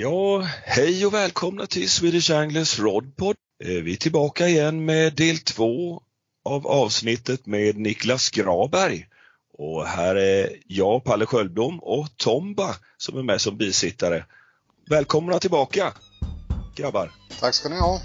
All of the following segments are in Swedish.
Ja, hej och välkomna till Swedish Anglers Rodpod. Eh, vi är tillbaka igen med del två av avsnittet med Niklas Graberg. Och här är jag, Palle Sköldblom och Tomba som är med som bisittare. Välkomna tillbaka grabbar! Tack ska ni ha!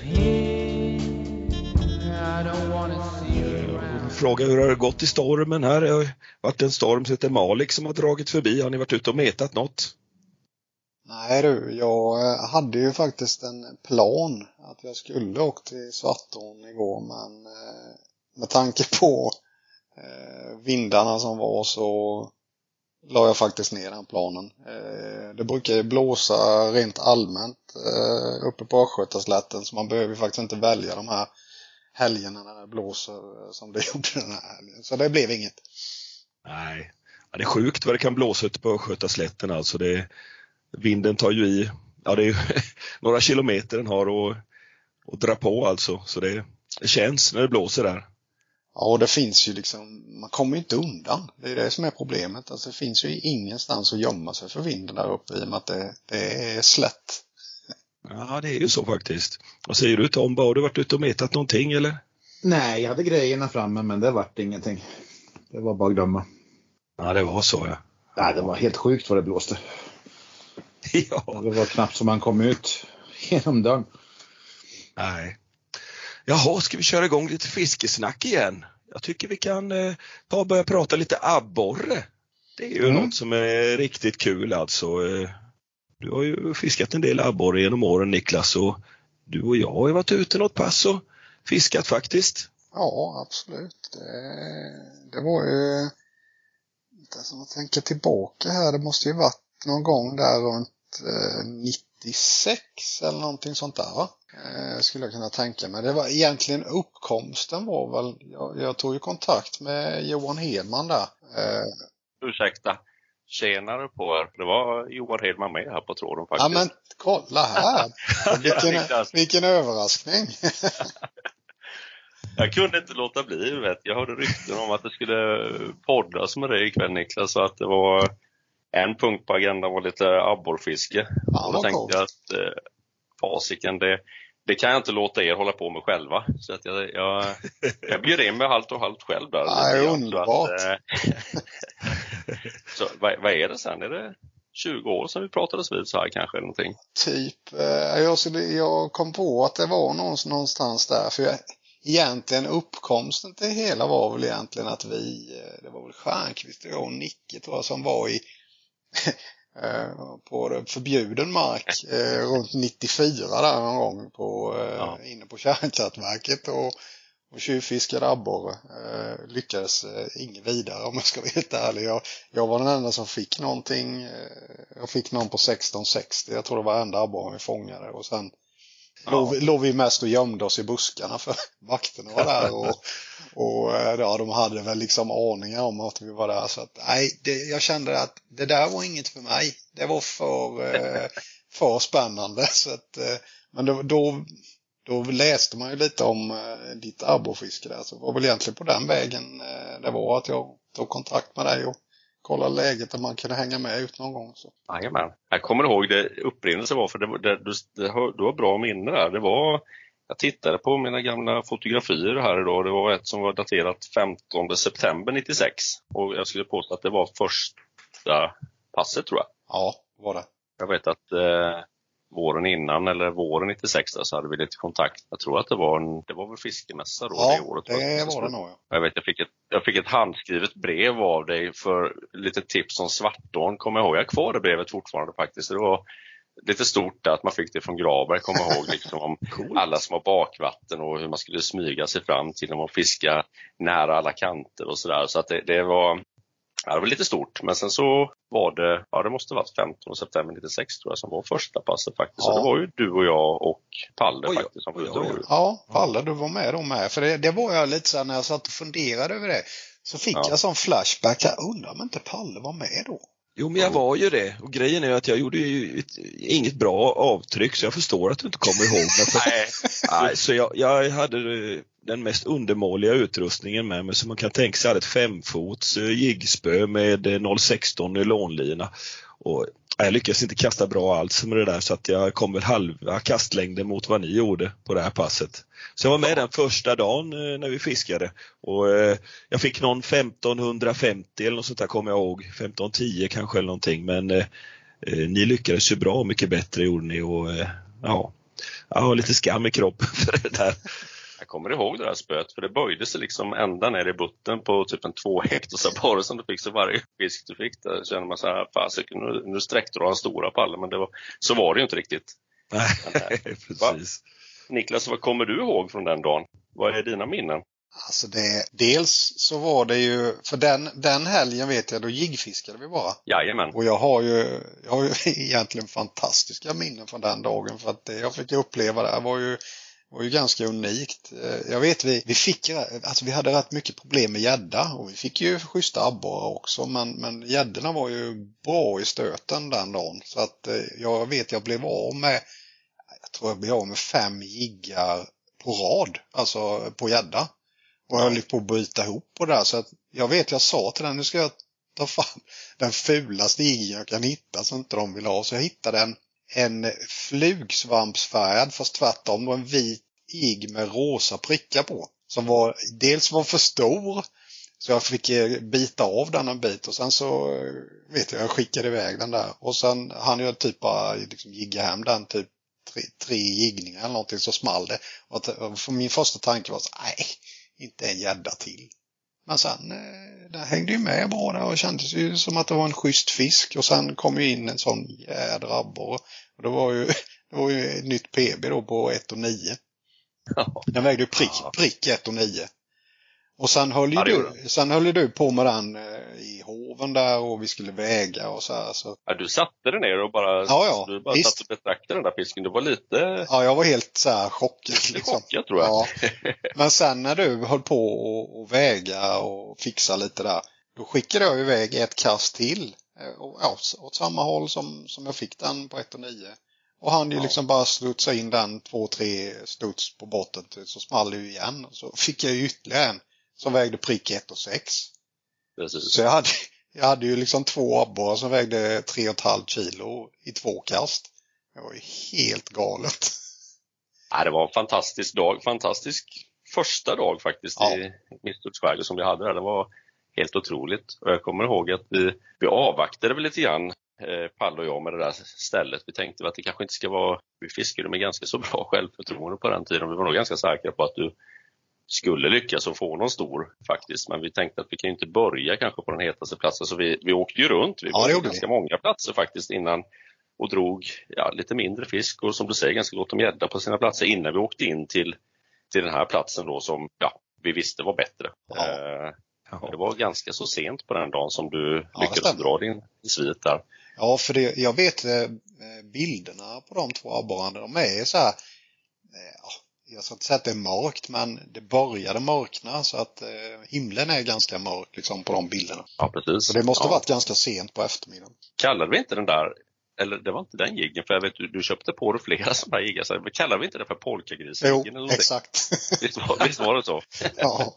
Here. I don't wanna see you around. Fråga hur har det gått i stormen här? Det har varit en storm som heter Malik som har dragit förbi. Har ni varit ute och metat något? Nej du, jag hade ju faktiskt en plan att jag skulle åkt till Svartån igår men eh, med tanke på eh, vindarna som var så la jag faktiskt ner den planen. Eh, det brukar ju blåsa rent allmänt uppe på Östgötaslätten så man behöver faktiskt inte välja de här helgerna när det blåser som det gjorde den här helgen. Så det blev inget. Nej, ja, det är sjukt vad det kan blåsa ute på Östgötaslätten alltså. Det, vinden tar ju i, ja det är ju några kilometer den har och, och dra på alltså. Så det, det känns när det blåser där. Ja, och det finns ju liksom, man kommer inte undan. Det är det som är problemet. Alltså det finns ju ingenstans att gömma sig för vinden där uppe i och med att det, det är slätt. Ja, det är ju så faktiskt. Vad säger du Tom? Har du varit ute och metat någonting eller? Nej, jag hade grejerna framme men det vart ingenting. Det var bara att glömma. Ja, det var så ja. Nej, det var helt sjukt vad det blåste. ja. Det var knappt som man kom ut genom dörren. Nej. Jaha, ska vi köra igång lite fiskesnack igen? Jag tycker vi kan eh, ta och börja prata lite abborre. Det är ju mm. något som är riktigt kul alltså. Eh, du har ju fiskat en del abborre genom åren Niklas och du och jag har ju varit ute något pass och fiskat faktiskt. Ja, absolut. Det, det var ju, som jag tänker tillbaka här, det måste ju varit någon gång där runt 96 eh, eller någonting sånt där va? Eh, skulle jag kunna tänka mig. Det var egentligen uppkomsten var väl, jag, jag tog ju kontakt med Johan Hedman där. Eh, Ursäkta, tjenare på er. Det var Johan Hedman med här på tråden faktiskt. Ja men kolla här! vilken, vilken överraskning! jag kunde inte låta bli, vet. jag hörde rykten om att det skulle poddas med dig ikväll Niklas, så att det var en punkt på agendan var lite abborrfiske. Ja, och då tänkte jag att eh, fasiken, det, det kan jag inte låta er hålla på med själva. Så att jag, jag, jag bjöd in mig halvt och halvt själv där. Ja, underbart! Eh, så vad, vad, är det sen? Är det 20 år sedan vi pratades vid så här kanske? Eller någonting? Typ. Eh, jag, skulle, jag kom på att det var någonstans där. För jag, egentligen uppkomsten till hela var väl egentligen att vi, eh, det var väl Stjernquist och jag och Nicke tror jag som var i på förbjuden mark eh, runt 94 där någon gång på, eh, ja. inne på kärnkraftverket och, och tjuvfiskade abborre. Eh, lyckades eh, inget vidare om jag ska vara helt ärlig. Jag, jag var den enda som fick någonting. Eh, jag fick någon på 1660. Jag tror det var enda abborren vi fångade och sen Ja. Låg, låg vi mest och gömde oss i buskarna för vakterna var där och, och eh, ja, de hade väl liksom aningar om att vi var där. Så att, nej, det, jag kände att det där var inget för mig. Det var för, eh, för spännande. Så att, eh, men då, då, då, läste man ju lite om ditt abborrfiske där. Så det var väl egentligen på den vägen det var att jag tog kontakt med dig och kolla läget om man kunde hänga med ut någon gång. Så. Jajamän. Jag kommer ihåg det upprinnelsen var, för det, det, du, det, du har bra minne där. Det var, jag tittade på mina gamla fotografier här idag. Det var ett som var daterat 15 september 96 och jag skulle påstå att det var första passet tror jag. Ja, var det. Jag vet att eh, våren innan eller våren 96 där, så hade vi lite kontakt. Jag tror att det var en, det var väl fiskemässa då ja, det året. det var det nog. Ja. Jag vet, jag fick, ett, jag fick ett handskrivet brev av dig för lite tips om Svartån, kommer jag ihåg. Jag har kvar det brevet fortfarande faktiskt. Det var lite stort att man fick det från Graberg, kommer jag ihåg, liksom om alla små bakvatten och hur man skulle smyga sig fram till att fiska nära alla kanter och sådär. Så att det, det var Ja, det var lite stort, men sen så var det, ja det måste varit 15 september 96 tror jag som var första passet faktiskt. Ja. Så det var ju du och jag och Palle Oj, faktiskt som var oj, ute oj. Ja, Palle, du var med då med. För det, det var jag lite så här när jag satt och funderade över det. Så fick Ja. jag sån flashback. Jag undrar om inte Palle var med då? Jo, men jag var ju det. Och grejen är att jag gjorde ju ett, inget bra avtryck, så jag förstår att du inte kommer ihåg mig. Nej, nej, så jag, jag hade eh, den mest undermåliga utrustningen med mig, som man kan tänka sig. Jag hade ett femfots eh, jiggspö med eh, 016 nylonlina. Och jag lyckades inte kasta bra alls med det där, så att jag kom väl halva kastlängden mot vad ni gjorde på det här passet. Så jag var med den första dagen eh, när vi fiskade och eh, jag fick någon 1550 eller något sånt där kommer jag ihåg. 1510 kanske eller någonting men eh, eh, ni lyckades ju bra mycket bättre gjorde ni och eh, ja, jag har lite skam i kroppen för det där. Jag kommer ihåg det där spöet för det böjde sig liksom ända ner i botten på typ en två hektars abborre som du fick. Så varje fisk du fick där kände man så här, fasiken nu, nu sträckte du den stora pallen men det var, så var det ju inte riktigt. Nej, precis. Niklas, vad kommer du ihåg från den dagen? Vad är dina minnen? Alltså det, dels så var det ju, för den, den helgen vet jag, då jiggfiskade vi bara. Jajamän. Och jag har ju, jag har ju egentligen fantastiska minnen från den dagen för att det jag fick uppleva där var ju, var ju ganska unikt. Eh, jag vet vi, vi fick, alltså vi hade rätt mycket problem med gädda och vi fick ju schyssta abborrar också men, men gäddorna var ju bra i stöten den dagen. Så att eh, jag vet jag blev av med, jag tror jag blev av med fem jiggar på rad, alltså på gädda. Och jag höll ju på att bryta ihop på det där så att jag vet jag sa till den, nu ska jag ta fram den fulaste jiggen jag kan hitta som inte de vill ha. Så jag hittade en, en flugsvampsfärgad, fast tvärtom, det en vit Igg med rosa prickar på. Som var, dels var för stor, så jag fick eh, bita av den en bit och sen så eh, vet jag, jag skickade iväg den där. Och sen hann jag typ bara liksom jigga hem den typ tre, tre jiggningar eller någonting så small det. Och eh, för min första tanke var så nej, inte en gädda till. Men sen, den hängde ju med bra där och kändes ju som att det var en schysst fisk. Och sen kom ju in en sån jädra abborre. Och det var ju, det var ju ett nytt PB då på 1 och 9. Ja. Den vägde prick, prick 1 och 9. Och sen höll ju Ja, du, sen höll du på med den eh, i hoven där och vi skulle väga och så här. Så, Ja, du satte dig ner och bara, Ja, ja, du bara visst. satt och betraktade den där fisken. Du var lite, ja, jag var helt så här chockad. Liksom. chockad tror jag. Ja. Men sen när du höll på och, och väga och fixa lite där, då skickade jag iväg ett kast till. eh, Och, ja, åt samma håll som, som jag fick den på 1 och 9. Och han ju Ja. liksom bara studsa in den två, tre studs på botten så small det ju igen. Så fick jag ytterligare en som vägde prick 1 och 6. Precis. Så jag hade, jag hade ju liksom två abborrar som vägde 3,5 kilo i två kast. Det var ju helt galet. Ja, det var en fantastisk dag. Fantastisk första dag faktiskt Ja. i skärgård som vi hade där. Det var helt otroligt. Och jag kommer ihåg att vi, vi avvaktade väl lite grann, Palle och jag, med det där stället. Vi tänkte att det kanske inte ska vara... Vi fiskade med ganska så bra självförtroende på den tiden. Vi var nog ganska säkra på att du skulle lyckas att få någon stor faktiskt. Men vi tänkte att vi kan ju inte börja kanske på den hetaste platsen. Så vi, vi åkte ju runt. Vi Ja, var gjorde ganska vi. många platser faktiskt innan och drog ja, lite mindre fisk och som du säger ganska gott om gädda på sina platser innan vi åkte in till, till den här platsen då som ja, vi visste var bättre. Ja. Eh, Ja. det var ganska så sent på den dagen som du lyckades dra din svit där. Ja, för det, jag vet eh, bilderna på de två abborrarna, de är så här, eh, ja, jag ska inte säga att det är mörkt, men det började mörkna så att eh, himlen är ganska mörk liksom på de bilderna. Ja, precis. Så det måste ja. varit ganska sent på eftermiddagen. Kallade vi inte den där, eller det var inte den jiggen, för jag vet du, du köpte på dig flera sådana här jiggar, så men kallade vi inte det för Jo, polkagrisjiggen? eller någonting? exakt. Visst var, visst var det så? ja,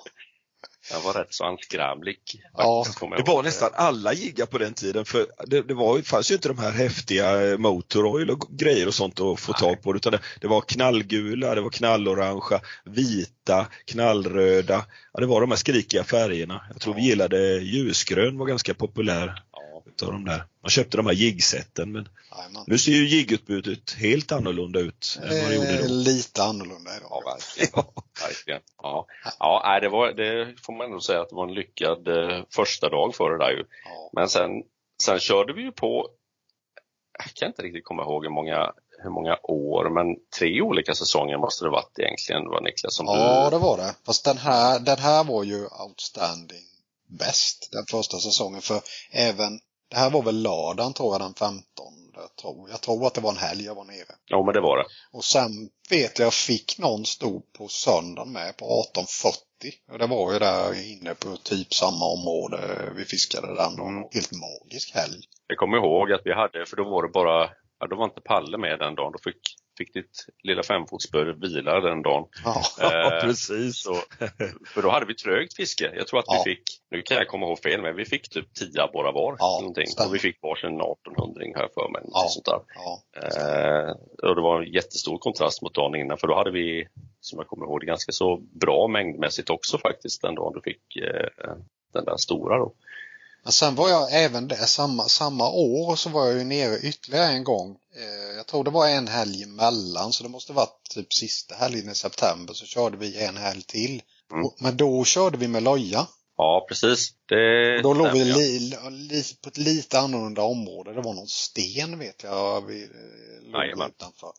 Den var rätt så anskrämlig. Ja, Det var nästan alla jiggar på den tiden för det, det var, fanns ju inte de här häftiga motoroil och grejer och sånt att få Nej. tag på utan det, det var knallgula, det var knallorangea, vita, knallröda. Ja, det var de här skrikiga färgerna. Jag tror vi gillade ljusgrön var ganska populär Ja, utav de där. Man köpte de här jiggsätten men jajamän. nu ser ju jiggutbudet helt annorlunda ut än vad det gjorde Eh, då. Lite annorlunda idag. ja verkligen. Ja. verkligen. Ja, ja det, var, det får man ändå säga att det var en lyckad eh, första dag för det där ju. Ja. Men sen, sen körde vi ju på, jag kan inte riktigt komma ihåg hur många, hur många år, men tre olika säsonger måste det varit egentligen, var Niklas, som ja, du... det var det. Fast den här, den här var ju outstanding bäst den första säsongen. För även, det här var väl lördagen tror jag den 15. Jag tror, jag tror att det var en helg jag var nere. Ja, men det var det. Och sen vet jag, fick någon stor på söndagen med på 1840. Och det var ju där inne på typ samma område vi fiskade den dagen. Mm. Helt magisk helg. Jag kommer ihåg att vi hade, för då var det bara, ja, då var inte Palle med den dagen. Då fick, fick ditt lilla femfotsspö vila den dagen. Ja. Eh, precis. Så, för då hade vi trögt fiske. Jag tror att Ja. vi fick, nu kan jag komma ihåg fel, men vi fick typ 10 abborrar var. Ja, någonting. Och vi fick varsin 1800 här för mig. Ja. Sånt där. Ja. Eh, och det var en jättestor kontrast mot dagen innan, för då hade vi, som jag kommer ihåg, det ganska så bra mängdmässigt också faktiskt den dagen du fick eh, den där stora då. Men sen var jag även där samma, samma år så var jag ju nere ytterligare en gång. Eh, jag tror det var en helg emellan så det måste varit typ sista helgen i september så körde vi en helg till. Mm. Och, men då körde vi med loja. Ja, precis. Det då låg vi li, li, på ett lite annorlunda område. Det var någon sten vet jag vi eh, låg Jajamän. utanför.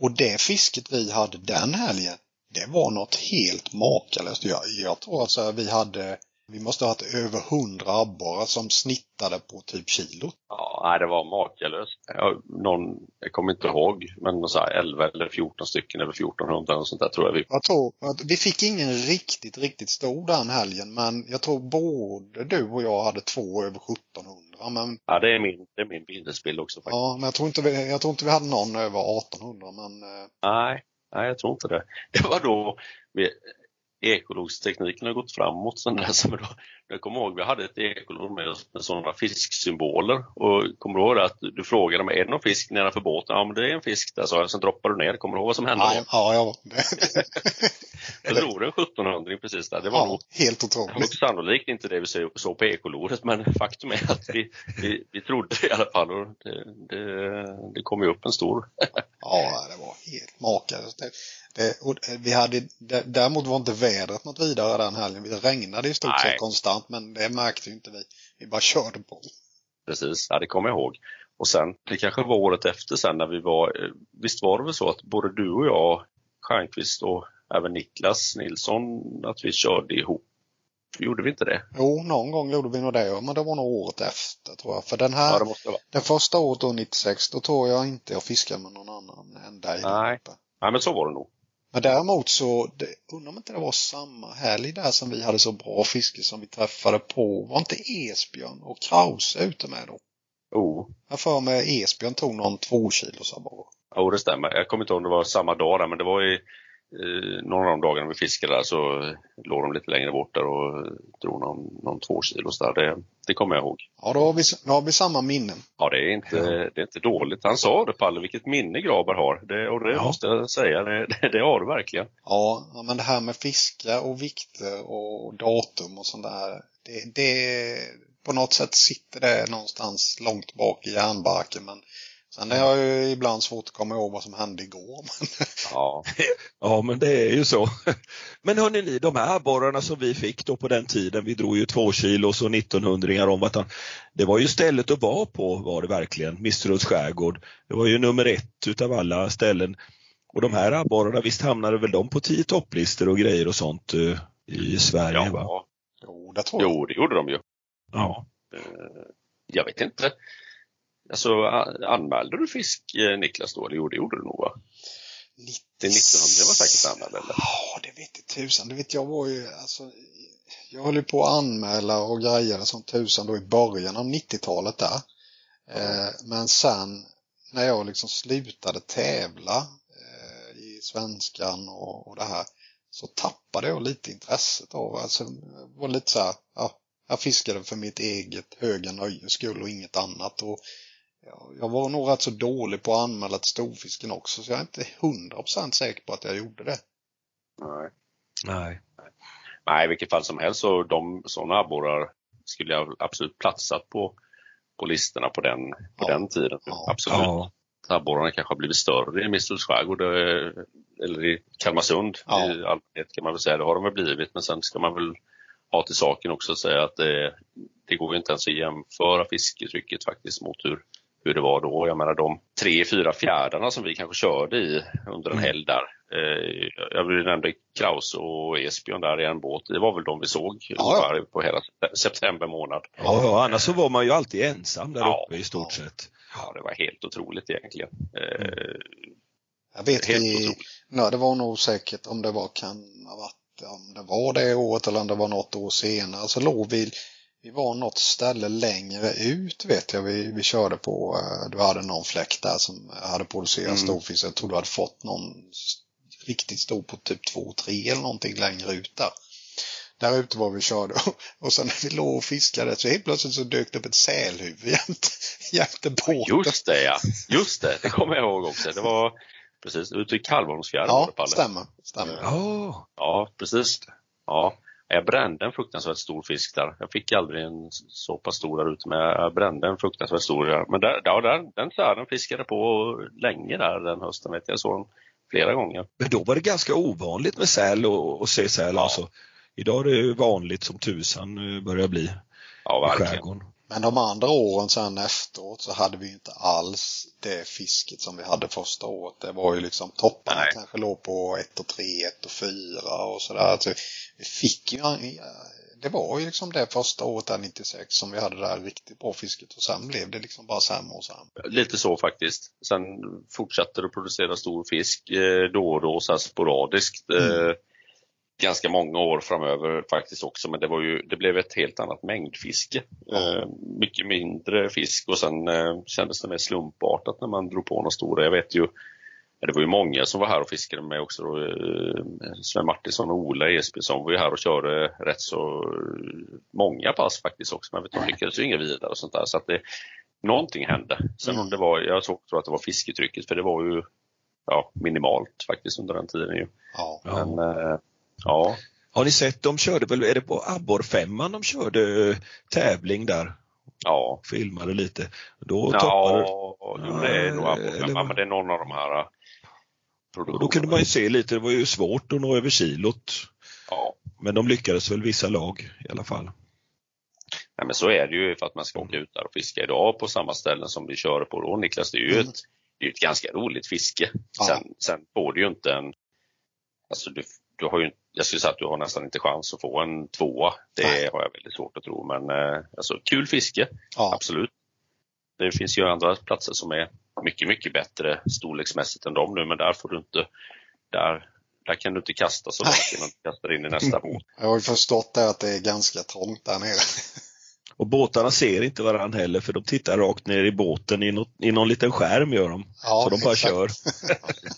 Och det fisket vi hade den helgen, det var något helt makalöst. Jag, jag tror alltså vi hade, vi måste ha haft över hundra abborrar som snittade på typ kilo. Ja, det var makalöst. Någon, jag kommer inte ihåg, men så här 11 eller 14 stycken över 1400 och sånt där tror jag vi Jag tror att vi fick ingen riktigt, riktigt stor den helgen men jag tror både du och jag hade två över 1700. Men, Ja, det är min, det är min bildespill också faktiskt. ja, men jag, tror inte vi, jag tror inte vi hade någon över 1800 men eh, Nej, nej, jag tror inte det. Det var då ekologstekniken har gått framåt sen dess. Men då, jag kommer ihåg, vi hade ett ekolod med, oss med sådana fisksymboler. Och kommer du ihåg att du frågade mig, är det någon fisk nedanför båten? Ja, men det är en fisk där, sa jag. Sen droppade du ner. Kommer du ihåg vad som hände då? ja, ja. Jag drog en 1700 precis där. Det var ja, nog helt det var nog otroligt. sannolikt inte det vi såg på ekolodet, men faktum är att vi, vi, vi trodde det i alla fall. Och det, det, det kom ju upp en stor. Ja, det var helt makalöst. Det, det, och vi hade, däremot var inte vädret något vidare den helgen. Det regnade i stort Nej. sett konstant men det märkte ju inte vi. Vi bara körde på. Precis, ja, det kommer jag ihåg. Och sen, det kanske var året efter sen när vi var, eh, visst var det väl så att både du och jag, Stjernquist och även Niklas Nilsson, att vi körde ihop? Gjorde vi inte det? Jo, någon gång gjorde vi nog det, men det var nog året efter tror jag. För den här, Ja, det första året då 96, då tror jag inte jag fiskade med någon annan än dig. Nej. Nej, men så var det nog. Men däremot så, det, undrar om inte det var samma helg där som vi hade så bra fiske som vi träffade på. Var inte Esbjörn och Krause ute med då? Oh, Jag för mig Esbjörn tog någon två kilos abborre. oh, det stämmer. Jag kommer inte ihåg om det var samma dag där, men det var i någon av de dagarna vi fiskade där så eh, låg de lite längre bort där och eh, drog någon, någon två kilos där. Det, det kommer jag ihåg. Ja, då har vi, då har vi samma minnen. Ja, det är inte, det är inte dåligt. Han sa det, Palle, vilket minne Grabar har. Det, och det Ja. måste jag säga, det, det, det har du verkligen. Ja, ja, men det här med fiska och vikter och datum och sånt där. Det, det, på något sätt sitter det någonstans långt bak i hjärnbarken. Men sen är jag ju ibland svårt att komma ihåg vad som hände igår. Men, Ja, Ja, men det är ju så. Men hörni ni, de här abborrarna som vi fick då på den tiden, vi drog ju två kilos och 1900 om vartannat. Det var ju stället att vara på var det verkligen, Misteröds skärgård. Det var ju nummer ett utav alla ställen. Och de här abborrarna, visst hamnade väl de på tio topplistor och grejer och sånt eh, i Sverige? Va? ja. jo, det tror jag. Jo, det gjorde de ju. Ja. Eh, Jag vet inte. Alltså, anmälde du fisk, eh, Niklas, då? Eller jo, det gjorde du nog, va? 90... Till 1900 var säkert anmäld, eller? Ja, det vet inte tusan. Det vet jag var ju, alltså, jag höll ju på att anmäla och grejer som tusan då i början av 90-talet där. Eh, men sen när jag liksom slutade tävla eh, i svenskan och, och det här så tappade jag lite intresset av, alltså var lite så här, ja, jag fiskade för mitt eget höga nöjes skull och inget annat. Och jag var nog rätt så dålig på att anmäla till storfisken också så jag är inte hundra procent säker på att jag gjorde det. Nej. Nej. Nej, i vilket fall som helst så de sådana abborrar skulle jag absolut platsat på, på listorna på den, på Ja. den tiden. Ja. Absolut. Ja. Abborrarna kanske har blivit större i Misteröds skärgård eh, eller i Kalmarsund Ja. i allmänhet kan man väl säga. Det har de väl blivit men sen ska man väl ha till saken också att säga att det, det går ju inte ens att jämföra fisketrycket faktiskt mot hur, hur det var då. Jag menar de tre, fyra fjärdarna som vi kanske körde i under en Mm. helg där. Eh, jag nämnde Kraus och Esbjörn där i en båt. Det var väl de vi såg Ja, på hela september månad. Ja, ja, annars så var man ju alltid ensam där Ja, uppe i stort sett. Ja, det var helt otroligt egentligen. Mm. Eh, Jag vet helt vi, otroligt. nej, det var nog säkert om det var, kan ha varit, om det var det året eller om det var något år senare så låg vi, vi var något ställe längre ut vet jag vi, vi körde på, eh, du hade någon fläkt där som hade producerat Mm. storfisk. Jag tror du hade fått någon riktigt stor på typ 2-3 eller någonting längre ut där. Där ute var vi körde och sen när vi låg och fiskade så helt plötsligt så dök det upp ett sälhuvud jämte, jämte båten. Just det ja, just det, det kommer jag ihåg också. Det var precis ute i Kalvholmsfjärden var Ja, det, Palle. stämmer. stämmer. Ja, Ja, precis. Ja, jag brände en fruktansvärt stor fisk där. Jag fick aldrig en så pass stor där ute, men jag brände en fruktansvärt stor där. Men där, ja, där, den sälen fiskade på länge där den hösten, vet jag. jag såg den flera gånger. men då var det ganska ovanligt med säl och, och se säl Ja. alltså. Idag är det ju vanligt som tusan eh, börjar bli Ja, i skärgården. Men de andra åren sen efteråt så hade vi inte alls det fisket som vi hade första året. Det var ju liksom topparna Nej. kanske låg på 1 och 3, 1 och 4 och sådär. Alltså, vi fick ju, det var ju liksom det första året där 96 som vi hade det där riktigt bra fisket och sen blev det liksom bara sämre och sämre. Lite så faktiskt. Sen fortsatte det att producera stor fisk eh, då och då, så här sporadiskt. Eh, ganska många år framöver faktiskt också, men det, var ju, det blev ett helt annat mängdfiske. Eh, mycket mindre fisk och sen kändes det mer slumpartat när man drog på några stora. Jag vet ju, det var ju många som var här och fiskade med också. Då, eh, Sven Martinsson och Ola Esbjörnsson var ju här och körde rätt så eh, många pass faktiskt också, men de lyckades ju inga vidare och sånt där. Så att det, någonting hände. Sen om Mm. det var, jag tror att det var fisketrycket, för det var ju ja, minimalt faktiskt under den tiden ju. Ja. Ja. Men eh, ja, Har ni sett, de körde väl, är det på abborrfemman de körde eh, tävling där? ja. Filmade lite. Då toppade Ja, det är nog Ja, Abborrfemman, men det är någon av de här eh, och då kunde man ju se lite, det var ju svårt att nå över kilot. Ja, Men de lyckades väl vissa lag i alla fall. nej, men så är det ju för att man ska åka ut där och fiska idag på samma ställen som vi kör på då Niklas. Det är ju Mm. ett, det är ett ganska roligt fiske. Ja. Sen, sen får du ju inte en, alltså du, du har ju, jag skulle säga att du har nästan inte chans att få en tvåa. Det Nej. har jag väldigt svårt att tro, men eh, alltså kul fiske, Ja. absolut. Det finns ju andra platser som är mycket, mycket bättre storleksmässigt än dem nu, men där får du inte, där, där kan du inte kasta så långt innan du kastar in i nästa båt. Jag har ju förstått det att det är ganska trångt där nere. Och båtarna ser inte varandra heller för de tittar rakt ner i båten i, något, i någon liten skärm gör de. Ja, så de bara exakt. kör.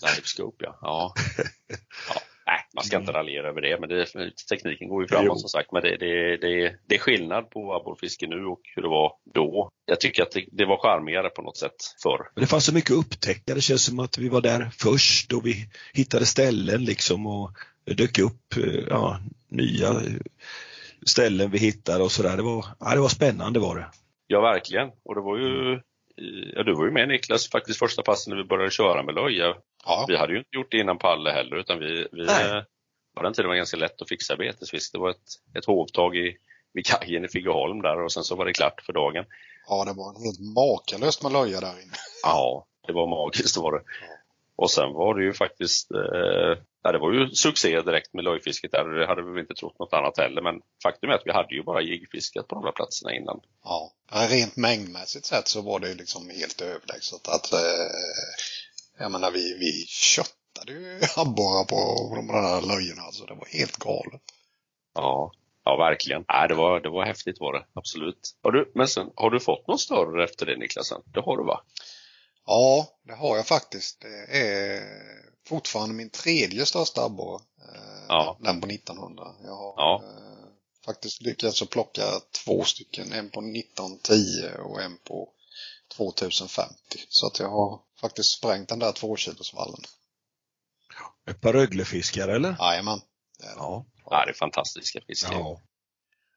Livescope ja. ja. ja. Nej, man ska inte raljera över det, men det, tekniken går ju Jo. framåt som sagt. Men det, det, det, det är skillnad på abborrfiske nu och hur det var då. Jag tycker att det, det var charmigare på något sätt förr. Det fanns så mycket att upptäcka. Det känns som att vi var där först och vi hittade ställen liksom och dök upp eh, ja, nya ställen vi hittade och sådär. Det var, ja, det var spännande var det. Ja, verkligen. Och det var ju, ja du var ju med Niklas faktiskt första passen när vi började köra med löja. Ja. Vi hade ju inte gjort det innan Palle heller utan vi, vi Nej. eh, på den tiden var det ganska lätt att fixa betesfisk. Det var ett, ett hovtag i, vid kajen i Figeholm där och sen så var det klart för dagen. ja, det var helt makalöst med löja där inne. Ja, det var magiskt var det. Och sen var det ju faktiskt, eh, ja, det var ju succé direkt med löjfisket där. Det hade vi väl inte trott något annat heller. Men faktum är att vi hade ju bara jiggfiskat på de där platserna innan. Ja, rent mängdmässigt sett så var det liksom helt överlägset. Att, eh, jag menar, vi, vi köttade ju abborrar på de där löjorna. Alltså, det var helt galet. Ja, ja verkligen. Nej, det, var, det var häftigt var det, absolut. Har du, men sen, har du fått någon större efter det Niklasen? Det har du va? Ja, det har jag faktiskt. Det är fortfarande min tredje största abborre. Eh, Ja. Den på 1900. Jag har Ja. eh, faktiskt lyckats att plocka två stycken. En på 1910 och en på 2050. Så att jag har faktiskt sprängt den där tvåkilosvallen. Ett par Röglefiskare eller? Jajamän. Ja. Ja, det är fantastiska fiskar. Ja.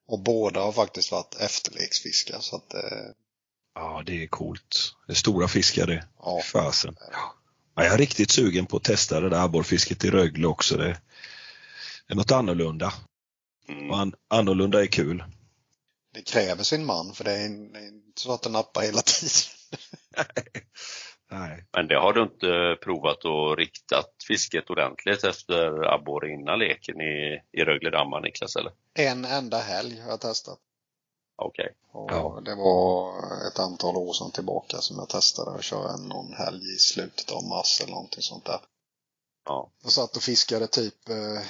Och båda har faktiskt varit efterleksfiskar. Så att, eh, ja, det är coolt. Det är stora fiskar det. ja. Fasen. Ja, jag är riktigt sugen på att testa det där abborrfisket i Rögle också. Det är något annorlunda. Mm. Och an, annorlunda är kul. Det kräver sin man för det är, inte så att det nappar hela tiden. Nej. Men det har du inte provat att riktat fisket ordentligt efter abborre innan leken i, i Rögledammar Niklas eller? En enda helg har jag testat. Okej. Och Ja. Det var ett antal år sedan tillbaka som jag testade att köra en någon helg i slutet av mars eller någonting sånt där. Ja. Jag satt och fiskade typ eh,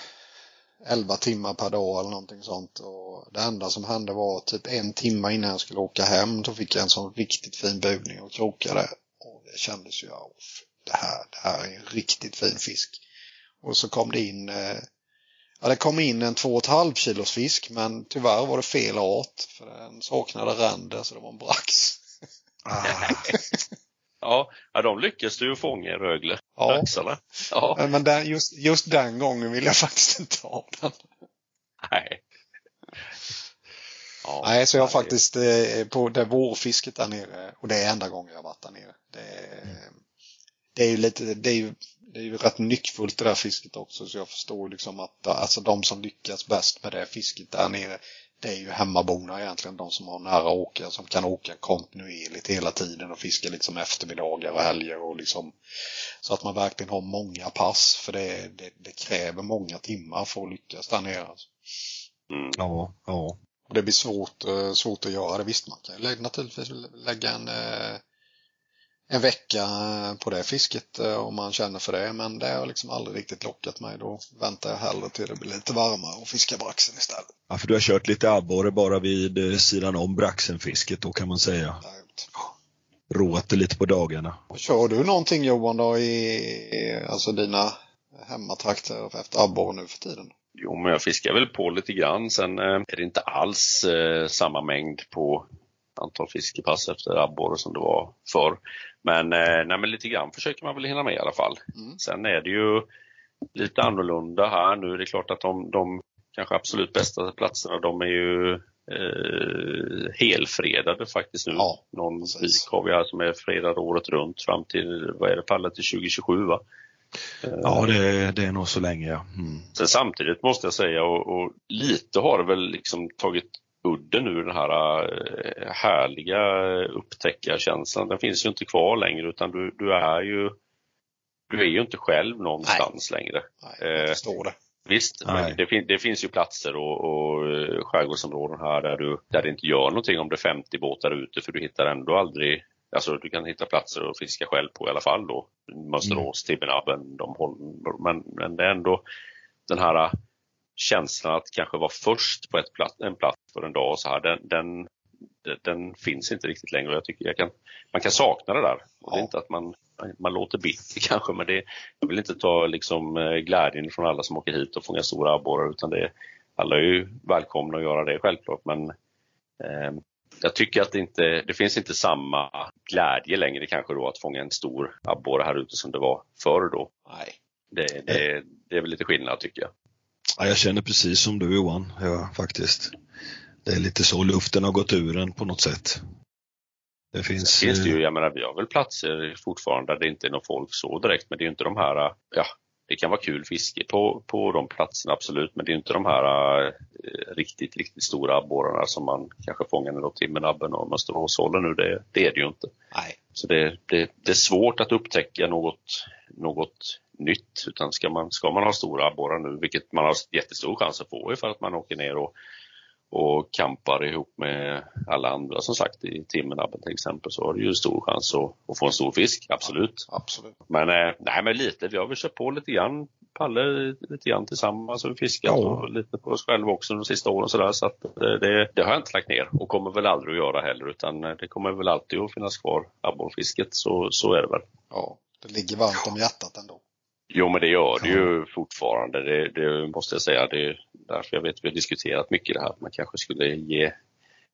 11 timmar per dag eller någonting sånt. Och det enda som hände var typ en timme innan jag skulle åka hem. Då fick jag en sån riktigt fin bugning och krokade. Och det kändes ju, ja, det här, det här är en riktigt fin fisk. Och så kom det in, eh, ja det kom in en 2,5 kilos fisk men tyvärr var det fel art. För den saknade ränder så det var en brax. Ah, Ja, de lyckades du fånga i Rögle. Ja, Braxarna. Ja, men- men den, just, just den gången vill jag faktiskt inte ha den. nej. Ja, Nej, så jag har faktiskt eh, på det vårfisket där nere och det är enda gången jag varit där nere. Det, är- det är ju lite, det är ju, det är ju rätt nyckfullt det där fisket också så jag förstår liksom att alltså de som lyckas bäst med det fisket där nere det är ju hemmaborna egentligen, de som har nära åka, som kan åka kontinuerligt hela tiden och fiska liksom eftermiddagar och helger och liksom så att man verkligen har många pass för det, det, det kräver många timmar för att lyckas där nere. Alltså. Mm. ja, ja. Och det blir svårt, eh, svårt att göra det. Visst, man kan naturligtvis lägga en, eh, en vecka eh, på det fisket eh, om man känner för det. Men det har liksom aldrig riktigt lockat mig. Då väntar jag hellre till det blir lite varmare och fiskar braxen istället. ja. För du har kört lite abborre bara vid eh, sidan om braxenfisket då kan man säga. Roat det lite på dagarna. Kör du någonting Johan då i alltså dina hemmatrakter efter abborre nu för tiden? Jo, men jag fiskar väl på lite grann. Sen är det inte alls eh, samma mängd på antal fiskepass efter abborre som det var förr. Men, eh, nej, men lite grann försöker man väl hinna med i alla fall. Mm. Sen är det ju lite annorlunda här nu. Det är klart att de, de kanske absolut bästa platserna, de är ju eh, helfredade faktiskt nu. Ja, Någon vik har vi här som är fredad året runt fram till, vad är det, fallet till 2027 va? Ja, det, det är nog så länge ja. Mm. Sen samtidigt måste jag säga, och, och lite har det väl liksom tagit udden ur den här eh, härliga upptäckarkänslan. Den finns ju inte kvar längre utan du, du är ju du är ju inte själv någonstans längre. Nej, jag Eh, förstår det. Visst, Nej. men det, fin det finns ju platser och, och eh, skärgårdsområden här där, du, där det inte gör någonting om det är 50 båtar ute för du hittar ändå aldrig Alltså du kan hitta platser att fiska själv på i alla fall då. Mönsterås, Tibbinabben, de håller, men, men det är ändå den här känslan att kanske vara först på ett plats, en plats för en dag och så här, den, den, den, finns inte riktigt längre. Jag tycker jag kan, man kan sakna det där. Och Det är Ja. inte att man, man låter bitter kanske, men det, jag vill inte ta liksom eh, glädjen från alla som åker hit och fångar stora abborrar utan det, alla är ju välkomna att göra det självklart men eh, jag tycker att det inte, det finns inte samma glädje längre kanske då att fånga en stor abborre här ute som det var förr då. Nej. Det, det, det är väl lite skillnad tycker jag. Ja, jag känner precis som du Johan, ja, faktiskt. Det är lite så luften har gått ur en på något sätt. Det finns... Finns det eh, ju, jag menar vi har väl platser fortfarande där det inte är någon folk så direkt men det är ju inte de här, ja det kan vara kul fiske på, på de platserna absolut men det är inte de här eh, riktigt, riktigt stora abborrarna som man kanske fångar när Timmernabben och Mönsteråshållen nu, det, det är det ju inte. Nej. Så det, det, det är svårt att upptäcka något, något nytt. Utan ska man, ska man ha stora abborrar nu, vilket man har jättestor chans att få för att man åker ner och, och campar ihop med alla andra som sagt i Timmernabben till exempel så har du ju stor chans att, att få en stor fisk, absolut. Absolut. Men eh, nej men lite, vi har väl kört på lite grann, Palle lite grann tillsammans och fiskat Ja. och lite på oss själva också de sista åren så att det, det, det har jag inte lagt ner och kommer väl aldrig att göra heller utan eh, det kommer väl alltid att finnas kvar abborrfisket så, så är det väl. Ja, det ligger varmt om hjärtat ändå. Jo men det gör det ju fortfarande, det, det måste jag säga. Det är därför jag vet att vi har diskuterat mycket det här att man kanske skulle ge,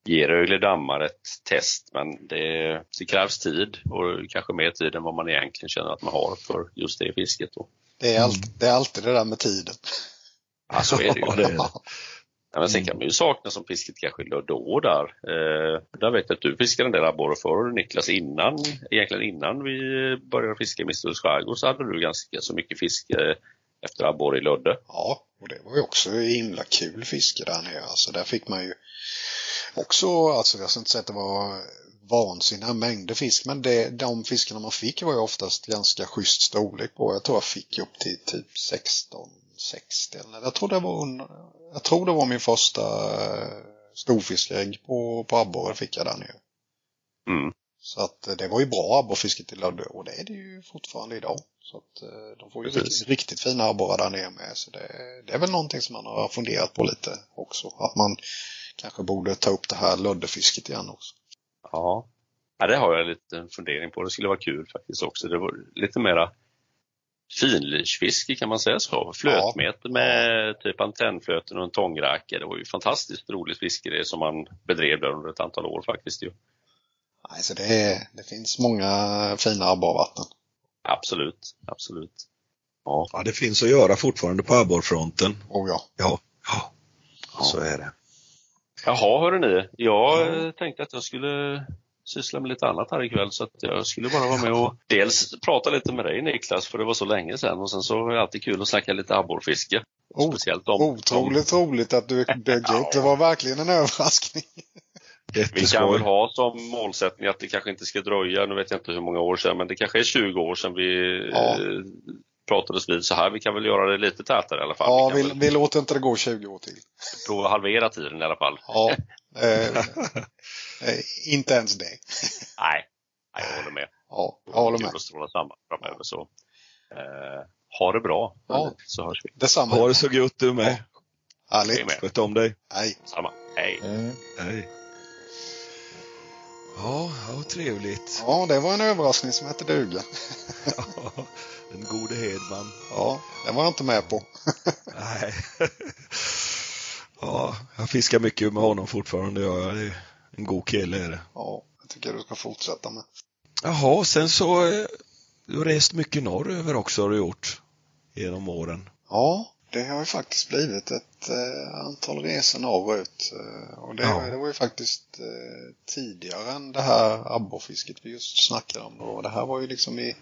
ge Rögle dammar ett test men det, det krävs tid och kanske mer tid än vad man egentligen känner att man har för just det fisket. Då. Det är, allt, det är alltid det där med tiden. Ja, så är det ju. Det. Ja, men sen kan man ju sakna som fisket kanske då där. Eh, där vet jag att du fiskade en del abborre förr Niklas innan, egentligen innan vi började fiska i Misterhults skärgård så hade du ganska så mycket fiske efter abborre i Lödde. Ja, och det var ju också himla kul fiske där nere. Alltså där fick man ju också, alltså jag ska inte säga att det var vansinniga mängder fisk. Men det, de fiskarna man fick var ju oftast ganska schysst storlek på. Jag tror jag fick upp till typ 16, 60 eller jag tror det var, jag tror det var min första eh, storfiskägg på, på abborre fick jag där nere. Mm. Så att eh, det var ju bra abborrfiske till Lödde och det är det ju fortfarande idag. Så att eh, de får ju riktigt, riktigt fina abborrar där nere med. Så det, det är väl någonting som man har funderat på lite också. Att man kanske borde ta upp det här löddefisket igen också. Ja. ja, det har jag lite en fundering på. Det skulle vara kul faktiskt också. Det var lite mera finlyrsfiske kan man säga så. Flötmet med typ antennflöten och en tångräka. Det var ju fantastiskt roligt fiske det som man bedrev där under ett antal år faktiskt. Ju. Nej, så det, är, det finns många fina abborrvatten. Absolut, absolut. Ja, Ja, det finns att göra fortfarande på abborrfronten. Och ja, Ja, ja, så är det. Jaha, hörru ni. Jag eh, tänkte att jag skulle syssla med lite annat här ikväll så att jag skulle bara vara med och dels prata lite med dig Niklas för det var så länge sedan och sen så är det alltid kul att snacka lite abborrfiske. Oh, Speciellt om, otroligt roligt att du dök upp. Det var verkligen en överraskning. Vi kan väl ha som målsättning att det kanske inte ska dröja, nu vet jag inte hur många år sedan, men det kanske är 20 år sedan vi Ja. Eh, pratades vid så här. Vi kan väl göra det lite tätare i alla fall. Ja, vi vi, väl vi låter inte det gå 20 år till. prova halvera tiden i alla fall. Ja, eh, eh, inte ens det. Nej, nej jag håller med. Ja, jag håller Kul med. att stråla samman framöver. Så, eh, ha det bra, Ja. så hörs vi. Detsamma. Ha det så gött du med. Härligt. med. Sköt om dig. Hej. Samma. Hej! Hej. Ja, ja, trevligt. Ja, det var en överraskning som hette duga. Ja, den gode Hedman. Ja, det var jag inte med på. Nej. Ja, jag fiskar mycket med honom fortfarande. jag. Det är en god kille är det. Ja, jag tycker du ska fortsätta med. Jaha, sen så eh, du har rest mycket norröver också har du gjort genom åren. Ja, det har ju faktiskt blivit ett eh, antal resor norrut. Eh, och det, Ja. det var ju faktiskt eh, tidigare än det här abborrfisket vi just snackade om. Då. Det här var ju liksom i